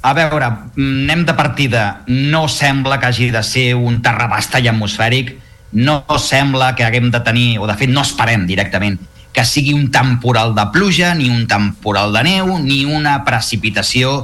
A veure, anem de partida. No sembla que hagi de ser un terrabastall atmosfèric, no sembla que haguem de tenir, o de fet no esperem directament, que sigui un temporal de pluja, ni un temporal de neu, ni una precipitació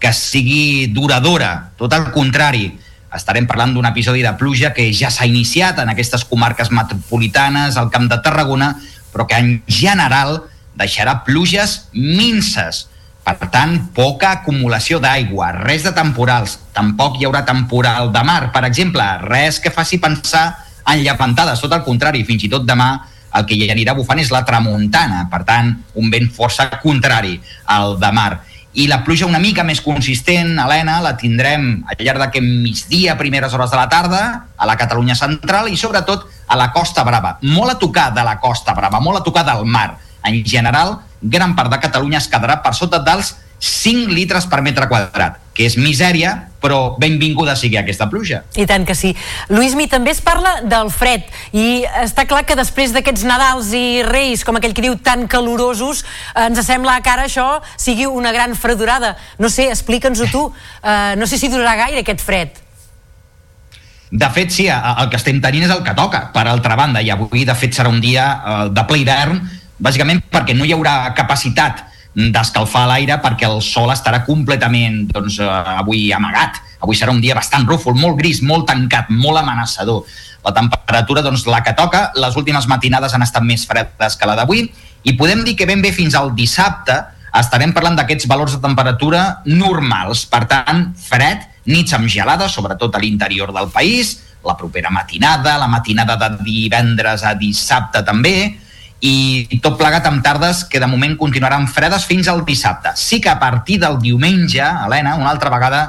que sigui duradora. Tot al contrari, estarem parlant d'un episodi de pluja que ja s'ha iniciat en aquestes comarques metropolitanes, al Camp de Tarragona, però que en general deixarà pluges minces. Per tant, poca acumulació d'aigua, res de temporals, tampoc hi haurà temporal de mar, per exemple, res que faci pensar en llevantades, tot el contrari, fins i tot demà el que hi anirà bufant és la tramuntana, per tant, un vent força contrari al de mar i la pluja una mica més consistent, Helena, la tindrem al llarg d'aquest migdia, primeres hores de la tarda, a la Catalunya central i sobretot a la Costa Brava. Molt a tocar de la Costa Brava, molt a tocar del mar. En general, gran part de Catalunya es quedarà per sota dels 5 litres per metre quadrat, que és misèria, però benvinguda sigui aquesta pluja. I tant que sí. Lluís, mi també es parla del fred i està clar que després d'aquests Nadals i Reis, com aquell que diu, tan calorosos, ens sembla que ara això sigui una gran fredurada. No sé, explica'ns-ho tu. Uh, no sé si durarà gaire aquest fred. De fet, sí, el que estem tenint és el que toca. Per altra banda, i avui, de fet, serà un dia uh, de ple hivern, bàsicament perquè no hi haurà capacitat d'escalfar l'aire perquè el sol estarà completament doncs, eh, avui amagat. Avui serà un dia bastant rúfol, molt gris, molt tancat, molt amenaçador. La temperatura, doncs, la que toca, les últimes matinades han estat més fredes que la d'avui i podem dir que ben bé fins al dissabte estarem parlant d'aquests valors de temperatura normals. Per tant, fred, nits amb gelada, sobretot a l'interior del país, la propera matinada, la matinada de divendres a dissabte també, i tot plegat amb tardes que de moment continuaran fredes fins al dissabte. Sí que a partir del diumenge, Helena, una altra vegada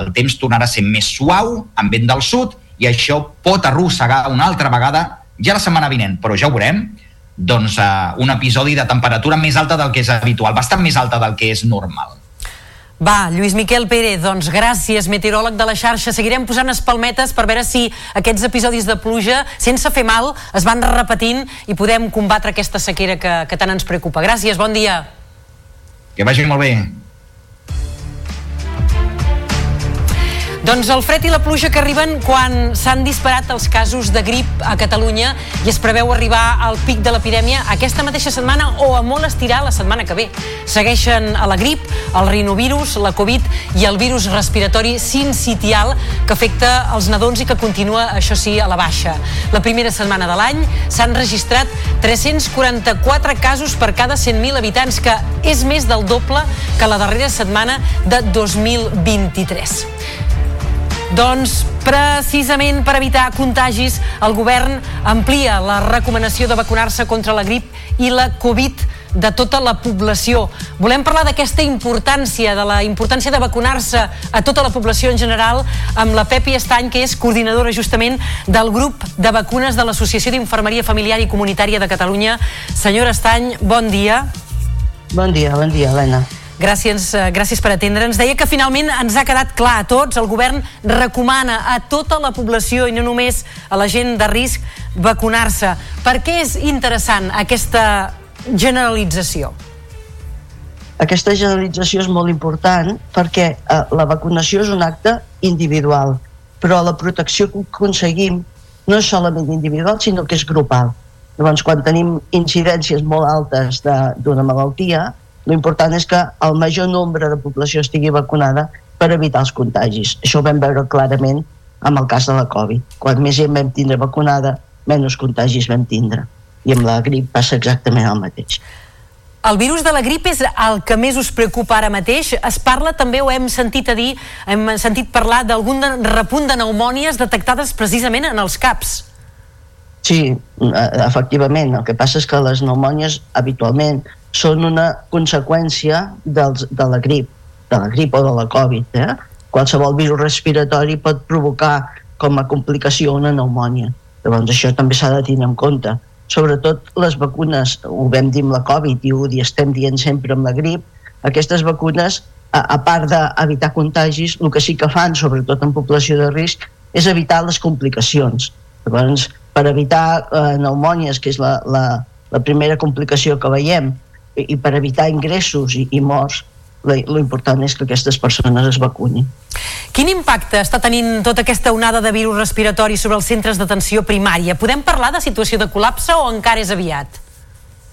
el temps tornarà a ser més suau, amb vent del sud, i això pot arrossegar una altra vegada, ja la setmana vinent, però ja ho veurem, doncs uh, un episodi de temperatura més alta del que és habitual, bastant més alta del que és normal. Va, Lluís Miquel Pérez, doncs gràcies, meteoròleg de la xarxa. Seguirem posant espalmetes per veure si aquests episodis de pluja, sense fer mal, es van repetint i podem combatre aquesta sequera que, que tant ens preocupa. Gràcies, bon dia. Que vagi molt bé. Doncs el fred i la pluja que arriben quan s'han disparat els casos de grip a Catalunya i es preveu arribar al pic de l'epidèmia aquesta mateixa setmana o a molt estirar la setmana que ve. Segueixen a la grip, el rinovirus, la Covid i el virus respiratori sincitial que afecta els nadons i que continua, això sí, a la baixa. La primera setmana de l'any s'han registrat 344 casos per cada 100.000 habitants, que és més del doble que la darrera setmana de 2023. Doncs precisament per evitar contagis, el govern amplia la recomanació de vacunar-se contra la grip i la Covid de tota la població. Volem parlar d'aquesta importància, de la importància de vacunar-se a tota la població en general, amb la Pepi Estany, que és coordinadora justament del grup de vacunes de l'Associació d'Infermeria Familiar i Comunitària de Catalunya. Senyora Estany, bon dia. Bon dia, bon dia, Helena. Gràcies, eh, gràcies per atendre'ns. Deia que finalment ens ha quedat clar a tots, el govern recomana a tota la població i no només a la gent de risc vacunar-se. Per què és interessant aquesta generalització? Aquesta generalització és molt important perquè eh, la vacunació és un acte individual, però la protecció que aconseguim no és solament individual, sinó que és grupal. Llavors, quan tenim incidències molt altes d'una malaltia, l'important és que el major nombre de població estigui vacunada per evitar els contagis. Això ho vam veure clarament amb el cas de la Covid. Quan més gent vam tindre vacunada, menys contagis vam tindre. I amb la grip passa exactament el mateix. El virus de la grip és el que més us preocupa ara mateix. Es parla també, o hem sentit a dir, hem sentit parlar d'algun repunt de pneumònies detectades precisament en els CAPs. Sí, eh, efectivament. El que passa és que les pneumònies habitualment són una conseqüència dels, de la grip, de la grip o de la Covid. Eh? Qualsevol virus respiratori pot provocar com a complicació una pneumònia. Llavors això també s'ha de tenir en compte. Sobretot les vacunes, ho vam dir amb la Covid i ho estem dient sempre amb la grip, aquestes vacunes, a, a part d'evitar contagis, el que sí que fan, sobretot en població de risc, és evitar les complicacions. Llavors, per evitar eh, pneumònies, que és la, la, la primera complicació que veiem, i per evitar ingressos i, i morts l'important és que aquestes persones es vacunin. Quin impacte està tenint tota aquesta onada de virus respiratori sobre els centres d'atenció primària? Podem parlar de situació de col·lapse o encara és aviat?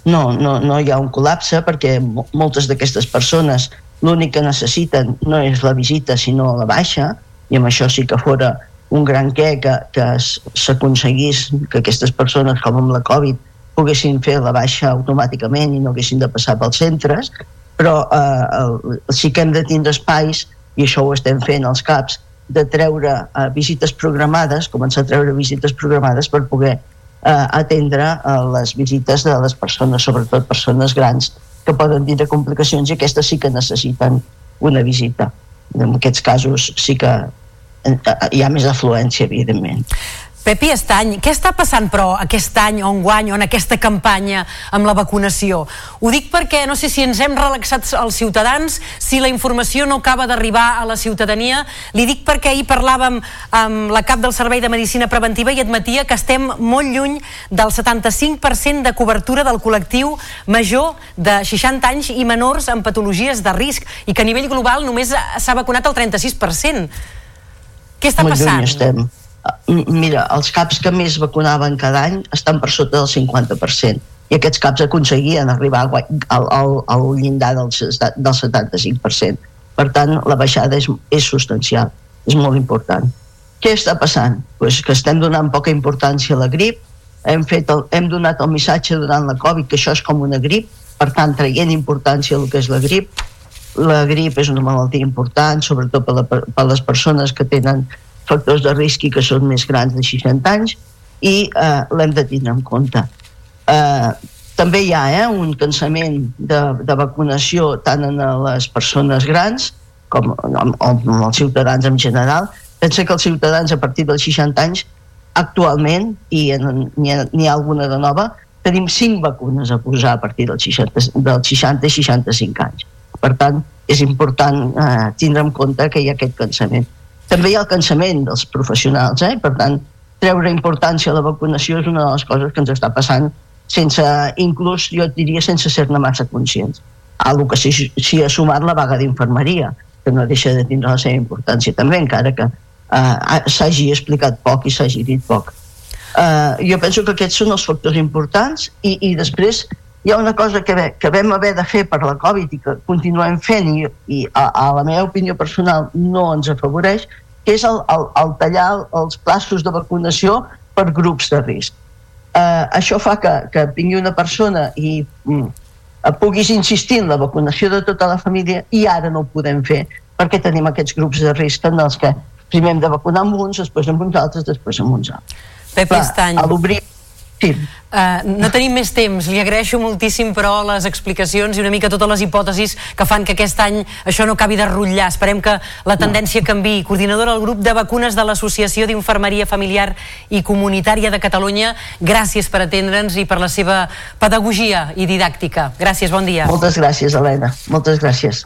No, no, no hi ha un col·lapse perquè moltes d'aquestes persones l'únic que necessiten no és la visita sinó la baixa i amb això sí que fora un gran què que, que s'aconseguís que aquestes persones com amb la Covid poguessin fer la baixa automàticament i no haguessin de passar pels centres, però eh, sí que hem de tindre espais, i això ho estem fent als CAPs, de treure eh, visites programades, començar a treure visites programades per poder eh, atendre eh, les visites de les persones, sobretot persones grans, que poden tindre complicacions i aquestes sí que necessiten una visita. En aquests casos sí que hi ha més afluència, evidentment. Pepi Estany, què està passant però aquest any o enguany o en aquesta campanya amb la vacunació? Ho dic perquè no sé si ens hem relaxat els ciutadans, si la informació no acaba d'arribar a la ciutadania. Li dic perquè ahir parlàvem amb la cap del Servei de Medicina Preventiva i admetia que estem molt lluny del 75% de cobertura del col·lectiu major de 60 anys i menors amb patologies de risc i que a nivell global només s'ha vacunat el 36%. Què està molt passant? Estem mira, els caps que més vacunaven cada any estan per sota del 50% i aquests caps aconseguien arribar al, al, al llindar del, del 75%. Per tant, la baixada és, és substancial, és molt important. Què està passant? Pues que estem donant poca importància a la grip, hem, fet el, hem donat el missatge durant la Covid que això és com una grip, per tant, traient importància al que és la grip. La grip és una malaltia important, sobretot per, la, per les persones que tenen factors de risc i que són més grans de 60 anys i eh, l'hem de tindre en compte. Eh, també hi ha eh, un cansament de, de vacunació tant en les persones grans com en, en els ciutadans en general. Pensa que els ciutadans a partir dels 60 anys actualment, i n'hi ha, ha alguna de nova, tenim 5 vacunes a posar a partir dels 60, dels 60 i 65 anys. Per tant, és important eh, tindre en compte que hi ha aquest cansament també hi ha el cansament dels professionals, eh? per tant, treure importància a la vacunació és una de les coses que ens està passant sense, inclús jo diria sense ser-ne massa conscients. Algo que si, si ha sumat la vaga d'infermeria, que no deixa de tindre la seva importància també, encara que eh, s'hagi explicat poc i s'hagi dit poc. Eh, jo penso que aquests són els factors importants i, i després hi ha una cosa que, que vam haver de fer per la Covid i que continuem fent i, i a, a la meva opinió personal no ens afavoreix, que és el, el, el tallar els plaços de vacunació per grups de risc. Eh, això fa que, que vingui una persona i mm, puguis insistir en la vacunació de tota la família i ara no ho podem fer perquè tenim aquests grups de risc en els que primer hem de vacunar amb uns, després amb uns altres, després amb uns altres. Pep Estany. A l'obrir Sí. Uh, no tenim més temps, li agraeixo moltíssim però les explicacions i una mica totes les hipòtesis que fan que aquest any això no acabi de rotllar. Esperem que la tendència canvi. Coordinadora del grup de vacunes de l'Associació d'Infermeria Familiar i Comunitària de Catalunya, gràcies per atendre'ns i per la seva pedagogia i didàctica. Gràcies, bon dia. Moltes gràcies, Helena. Moltes gràcies.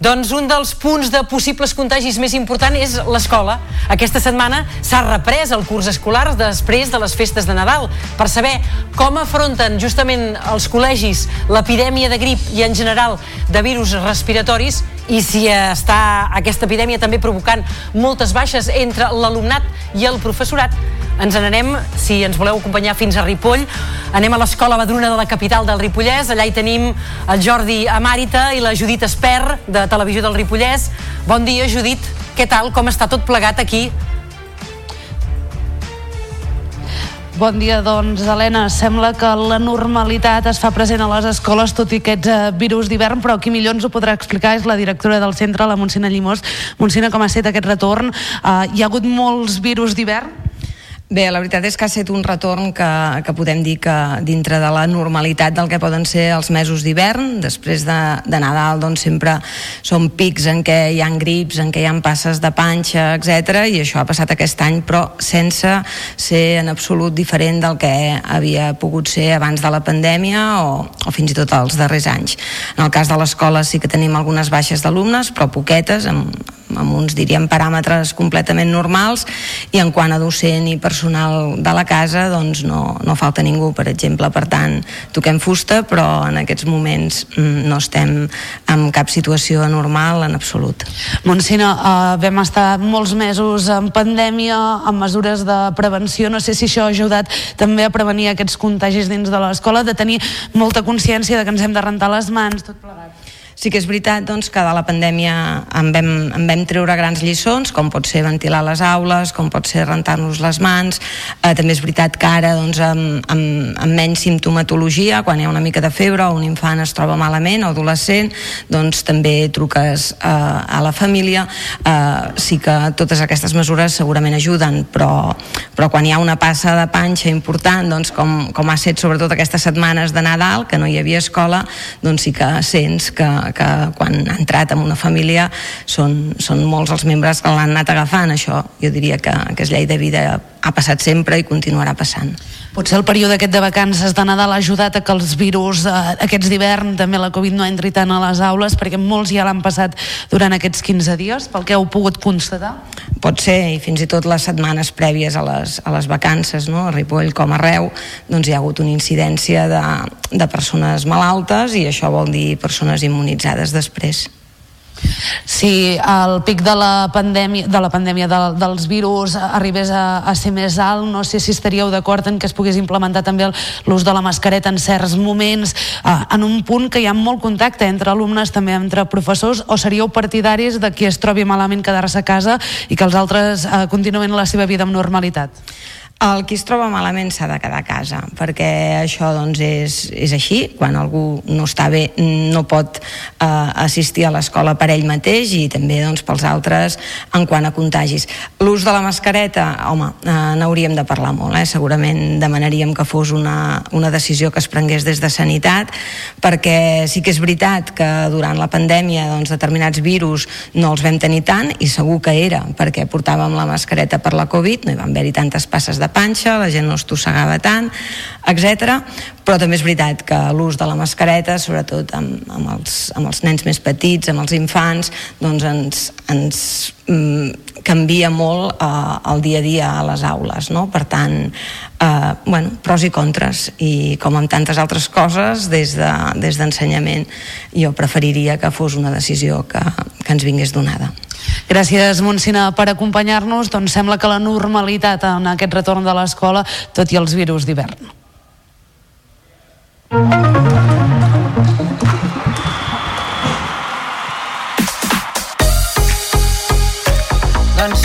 Doncs un dels punts de possibles contagis més important és l'escola. Aquesta setmana s'ha reprès el curs escolar després de les festes de Nadal per saber com afronten justament els col·legis l'epidèmia de grip i en general de virus respiratoris i si està aquesta epidèmia també provocant moltes baixes entre l'alumnat i el professorat ens n'anem, si ens voleu acompanyar fins a Ripoll, anem a l'Escola Badruna de la capital del Ripollès, allà hi tenim el Jordi Amàrita i la Judit Esper, de Televisió del Ripollès. Bon dia, Judit, què tal? Com està tot plegat aquí? Bon dia, doncs, Helena. Sembla que la normalitat es fa present a les escoles, tot i aquests uh, virus d'hivern, però qui millor ens ho podrà explicar és la directora del centre, la Montsina Llimós. Montsina, com ha estat aquest retorn? Uh, hi ha hagut molts virus d'hivern? Bé, la veritat és que ha estat un retorn que, que podem dir que dintre de la normalitat del que poden ser els mesos d'hivern, després de, de Nadal doncs sempre són pics en què hi han grips, en què hi han passes de panxa, etc i això ha passat aquest any, però sense ser en absolut diferent del que havia pogut ser abans de la pandèmia o, o fins i tot els darrers anys. En el cas de l'escola sí que tenim algunes baixes d'alumnes, però poquetes, amb, amb uns, diríem, paràmetres completament normals i en quant a docent i personal de la casa doncs no, no falta ningú, per exemple per tant, toquem fusta però en aquests moments mm, no estem en cap situació anormal en absolut. Montsina, uh, vam estar molts mesos en pandèmia, amb mesures de prevenció, no sé si això ha ajudat també a prevenir aquests contagis dins de l'escola, de tenir molta consciència de que ens hem de rentar les mans, tot plegat. Sí que és veritat doncs, que de la pandèmia en vam, en vam treure grans lliçons, com pot ser ventilar les aules, com pot ser rentar-nos les mans. Eh, també és veritat que ara doncs, amb, amb, amb menys simptomatologia, quan hi ha una mica de febre o un infant es troba malament o adolescent, doncs també truques eh, a la família. Eh, sí que totes aquestes mesures segurament ajuden, però, però quan hi ha una passa de panxa important, doncs, com, com ha set sobretot aquestes setmanes de Nadal, que no hi havia escola, doncs sí que sents que, que quan ha entrat en una família són, són molts els membres que l'han anat agafant. Això jo diria que, que és llei de vida ha passat sempre i continuarà passant Potser el període aquest de vacances de Nadal ha ajudat a que els virus eh, aquests d'hivern, també la Covid no entri tant a les aules, perquè molts ja l'han passat durant aquests 15 dies, pel que heu pogut constatar? Pot ser, i fins i tot les setmanes prèvies a les, a les vacances, no? a Ripoll com Arreu, doncs hi ha hagut una incidència de, de persones malaltes i això vol dir persones immunitzades després. Si el pic de la pandèmia, de la pandèmia de, dels virus arribés a, a ser més alt, no sé si estaríeu d'acord en que es pogués implementar també l'ús de la mascareta en certs moments, eh, en un punt que hi ha molt contacte entre alumnes, també entre professors, o seríeu partidaris de qui es trobi malament quedar-se a casa i que els altres eh, continuen la seva vida amb normalitat? El qui es troba malament s'ha de quedar a casa, perquè això doncs, és, és així. Quan algú no està bé no pot eh, assistir a l'escola per ell mateix i també doncs, pels altres en quant a contagis. L'ús de la mascareta, home, eh, n'hauríem de parlar molt. Eh? Segurament demanaríem que fos una, una decisió que es prengués des de Sanitat, perquè sí que és veritat que durant la pandèmia doncs, determinats virus no els vam tenir tant, i segur que era perquè portàvem la mascareta per la Covid, no hi van haver-hi tantes passes de panxa, la gent no estossegava tant, etc. Però també és veritat que l'ús de la mascareta, sobretot amb, amb, els, amb els nens més petits, amb els infants, doncs ens, ens mm, canvia molt eh, el dia a dia a les aules. No? Per tant, eh, bueno, pros i contres. I com amb tantes altres coses, des d'ensenyament de, des jo preferiria que fos una decisió que, que ens vingués donada. Gràcies, Montsina, per acompanyar-nos. Doncs sembla que la normalitat en aquest retorn de l'escola, tot i els virus d'hivern. Doncs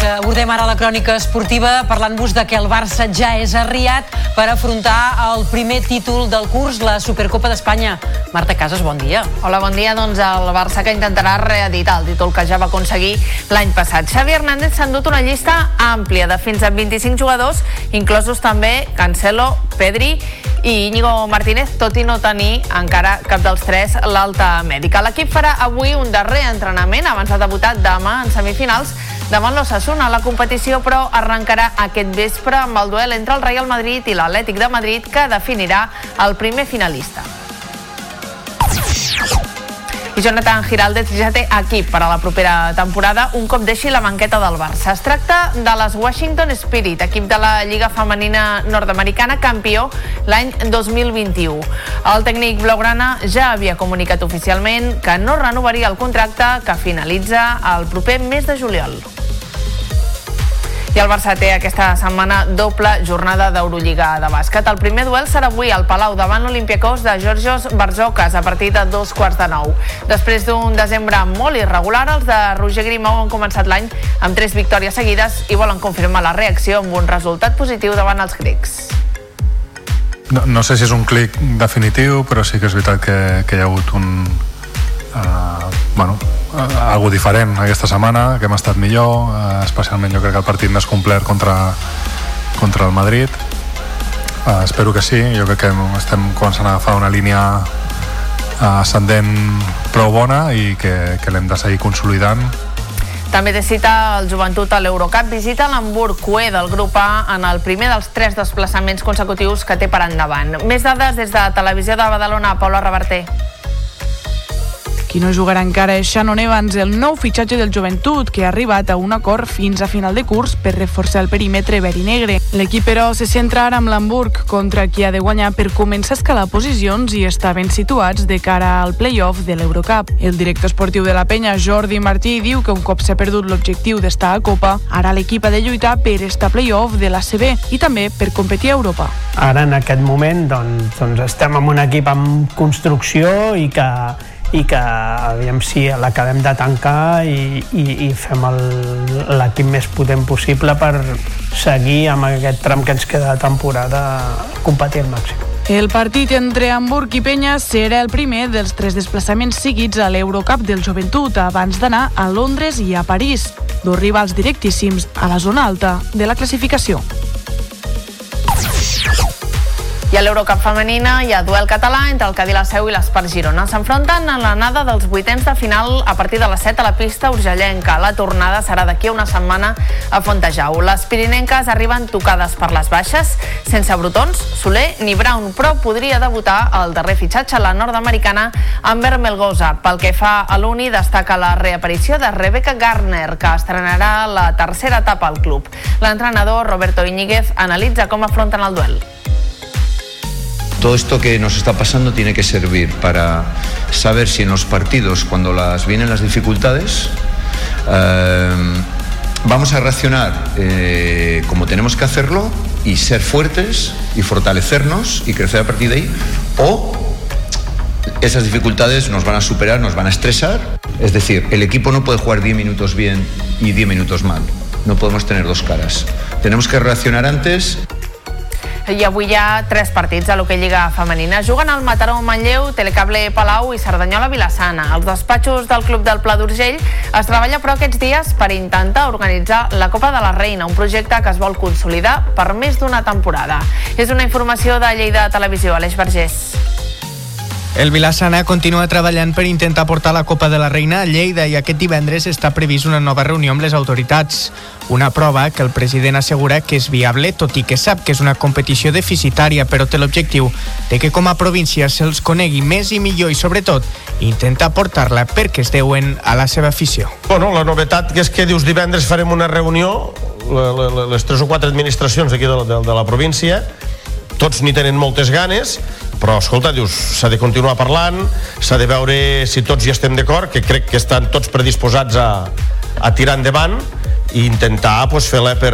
abordem ara la crònica esportiva parlant-vos de que el Barça ja és arriat per afrontar el primer títol del curs, la Supercopa d'Espanya. Marta Casas, bon dia. Hola, bon dia. Doncs el Barça que intentarà reeditar el títol que ja va aconseguir l'any passat. Xavi Hernández s'ha endut una llista àmplia de fins a 25 jugadors, inclosos també Cancelo, Pedri i Íñigo Martínez, tot i no tenir encara cap dels tres l'alta mèdica. L'equip farà avui un darrer entrenament abans de debutar demà en semifinals davant l'Ossassuna. La competició, però, arrencarà aquest vespre amb el duel entre el Real Madrid i l'Atlètic de Madrid, que definirà el primer finalista. I Jonathan Giraldez ja té equip per a la propera temporada un cop deixi la banqueta del Barça. Es tracta de les Washington Spirit, equip de la Lliga Femenina Nord-Americana, campió l'any 2021. El tècnic blaugrana ja havia comunicat oficialment que no renovaria el contracte que finalitza el proper mes de juliol. I el Barça té aquesta setmana doble jornada d'Eurolliga de bàsquet. El primer duel serà avui al Palau davant l'Olimpiakos de Georgios Barzocas a partir de dos quarts de nou. Després d'un desembre molt irregular, els de Roger Grimau han començat l'any amb tres victòries seguides i volen confirmar la reacció amb un resultat positiu davant els grecs. No, no sé si és un clic definitiu, però sí que és veritat que, que hi ha hagut un... Uh, bueno, algo diferent aquesta setmana, que hem estat millor, eh, especialment jo crec que el partit més complet contra, contra el Madrid. Eh, espero que sí, jo crec que estem començant a agafar una línia eh, ascendent prou bona i que, que l'hem de seguir consolidant també té cita el joventut a l'Eurocup. Visita l'Hamburg QE del grup A en el primer dels tres desplaçaments consecutius que té per endavant. Més dades des de Televisió de Badalona, Paula Reverter. Qui no jugarà encara és Shannon Evans, el nou fitxatge del joventut, que ha arribat a un acord fins a final de curs per reforçar el perímetre verd i negre. L'equip, però, se centra ara amb l'Hamburg, contra qui ha de guanyar per començar a escalar posicions i estar ben situats de cara al play-off de l'Eurocup. El director esportiu de la penya, Jordi Martí, diu que un cop s'ha perdut l'objectiu d'estar a Copa, ara l'equip ha de lluitar per estar play-off de l'ACB i també per competir a Europa. Ara, en aquest moment, doncs, doncs estem amb un equip en construcció i que i que aviam si l'acabem de tancar i, i, i fem l'equip més potent possible per seguir amb aquest tram que ens queda de temporada competir al màxim. El partit entre Hamburg i Penya serà el primer dels tres desplaçaments seguits a l'Eurocup del Joventut abans d'anar a Londres i a París, dos rivals directíssims a la zona alta de la classificació. I a l'Eurocup femenina hi ha duel català entre el Cadí la Seu i l'Espart Girona. S'enfronten en l'anada dels vuitens de final a partir de les 7 a la pista urgellenca. La tornada serà d'aquí a una setmana a Fontejau. Les pirinenques arriben tocades per les baixes, sense brotons, Soler ni Brown, però podria debutar el darrer fitxatge, la nord-americana Amber Melgoza. Pel que fa a l'Uni, destaca la reaparició de Rebecca Garner, que estrenarà la tercera etapa al club. L'entrenador Roberto Iñiguez analitza com afronten el duel. Todo esto que nos está pasando tiene que servir para saber si en los partidos, cuando las vienen las dificultades, eh, vamos a reaccionar eh, como tenemos que hacerlo y ser fuertes y fortalecernos y crecer a partir de ahí, o esas dificultades nos van a superar, nos van a estresar. Es decir, el equipo no puede jugar 10 minutos bien y 10 minutos mal. No podemos tener dos caras. Tenemos que reaccionar antes i avui hi ha tres partits a l'Hockey Lliga Femenina. Juguen al Mataró Manlleu, Telecable Palau i Cerdanyola Vilassana. Als despatxos del Club del Pla d'Urgell es treballa però aquests dies per intentar organitzar la Copa de la Reina, un projecte que es vol consolidar per més d'una temporada. És una informació de Lleida Televisió, Aleix Vergés. El Vilassana continua treballant per intentar portar la Copa de la Reina a Lleida i aquest divendres està previst una nova reunió amb les autoritats. Una prova que el president assegura que és viable, tot i que sap que és una competició deficitària, però té l'objectiu de que com a província se'ls conegui més i millor i, sobretot, intenta portar-la perquè es deuen a la seva afició. Bueno, la novetat és que dius divendres farem una reunió, les tres o quatre administracions aquí de, de, de la província, tots n'hi tenen moltes ganes, però escolta, dius, s'ha de continuar parlant, s'ha de veure si tots hi estem d'acord, que crec que estan tots predisposats a, a tirar endavant i intentar pues, fer-la per,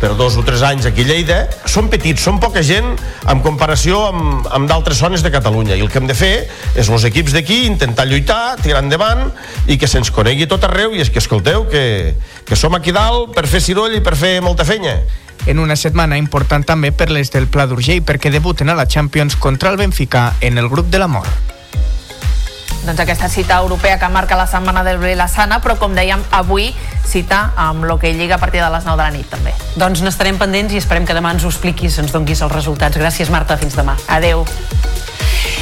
per dos o tres anys aquí a Lleida. Són petits, són poca gent en comparació amb, amb d'altres zones de Catalunya. I el que hem de fer és els equips d'aquí intentar lluitar, tirar endavant i que se'ns conegui tot arreu. I és que escolteu que, que som aquí dalt per fer ciroll i per fer molta feina en una setmana important també per les del Pla d'Urgell perquè debuten a la Champions contra el Benfica en el grup de l'amor. Doncs aquesta cita europea que marca la setmana del Sana, però com dèiem, avui cita amb l'Hockey Lliga a partir de les 9 de la nit també. Doncs n'estarem pendents i esperem que demà ens ho expliquis, ens donguis els resultats. Gràcies, Marta. Fins demà. Adeu.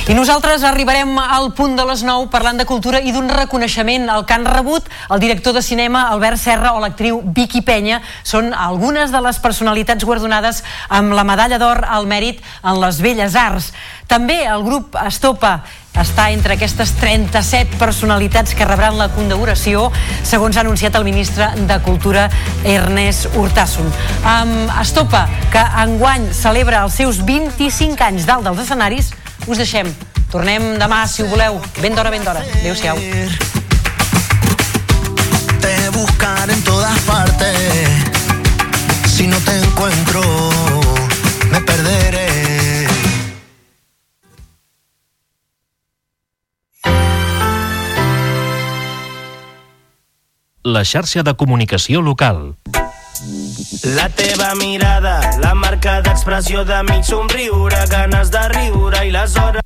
I nosaltres arribarem al punt de les 9 parlant de cultura i d'un reconeixement al que han rebut el director de cinema Albert Serra o l'actriu Vicky Penya. Són algunes de les personalitats guardonades amb la medalla d'or al mèrit en les belles arts. També el grup Estopa està entre aquestes 37 personalitats que rebran la condecoració, segons ha anunciat el ministre de Cultura, Ernest Hurtasun. Um, Estopa, que enguany celebra els seus 25 anys dalt dels escenaris, us deixem. Tornem demà, si ho voleu. Ben d'hora, ben d'hora. Adéu-siau. Te buscar en todas partes. Si no te encuentro, me perderé. La xarxa de comunicació local. La teva mirada, la marca d'expressió de mig somriure, ganes de riure i les hores...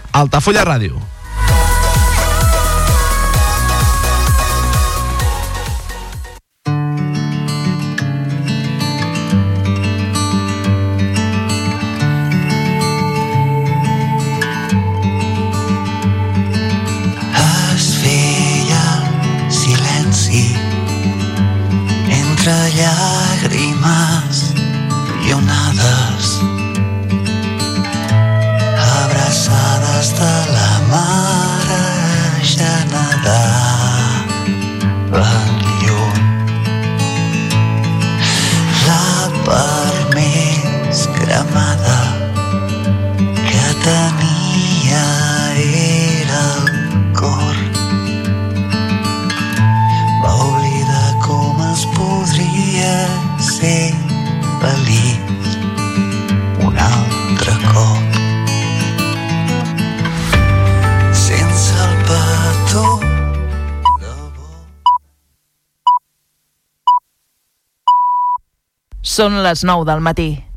Altafulla Ràdio. Són les 9 del matí.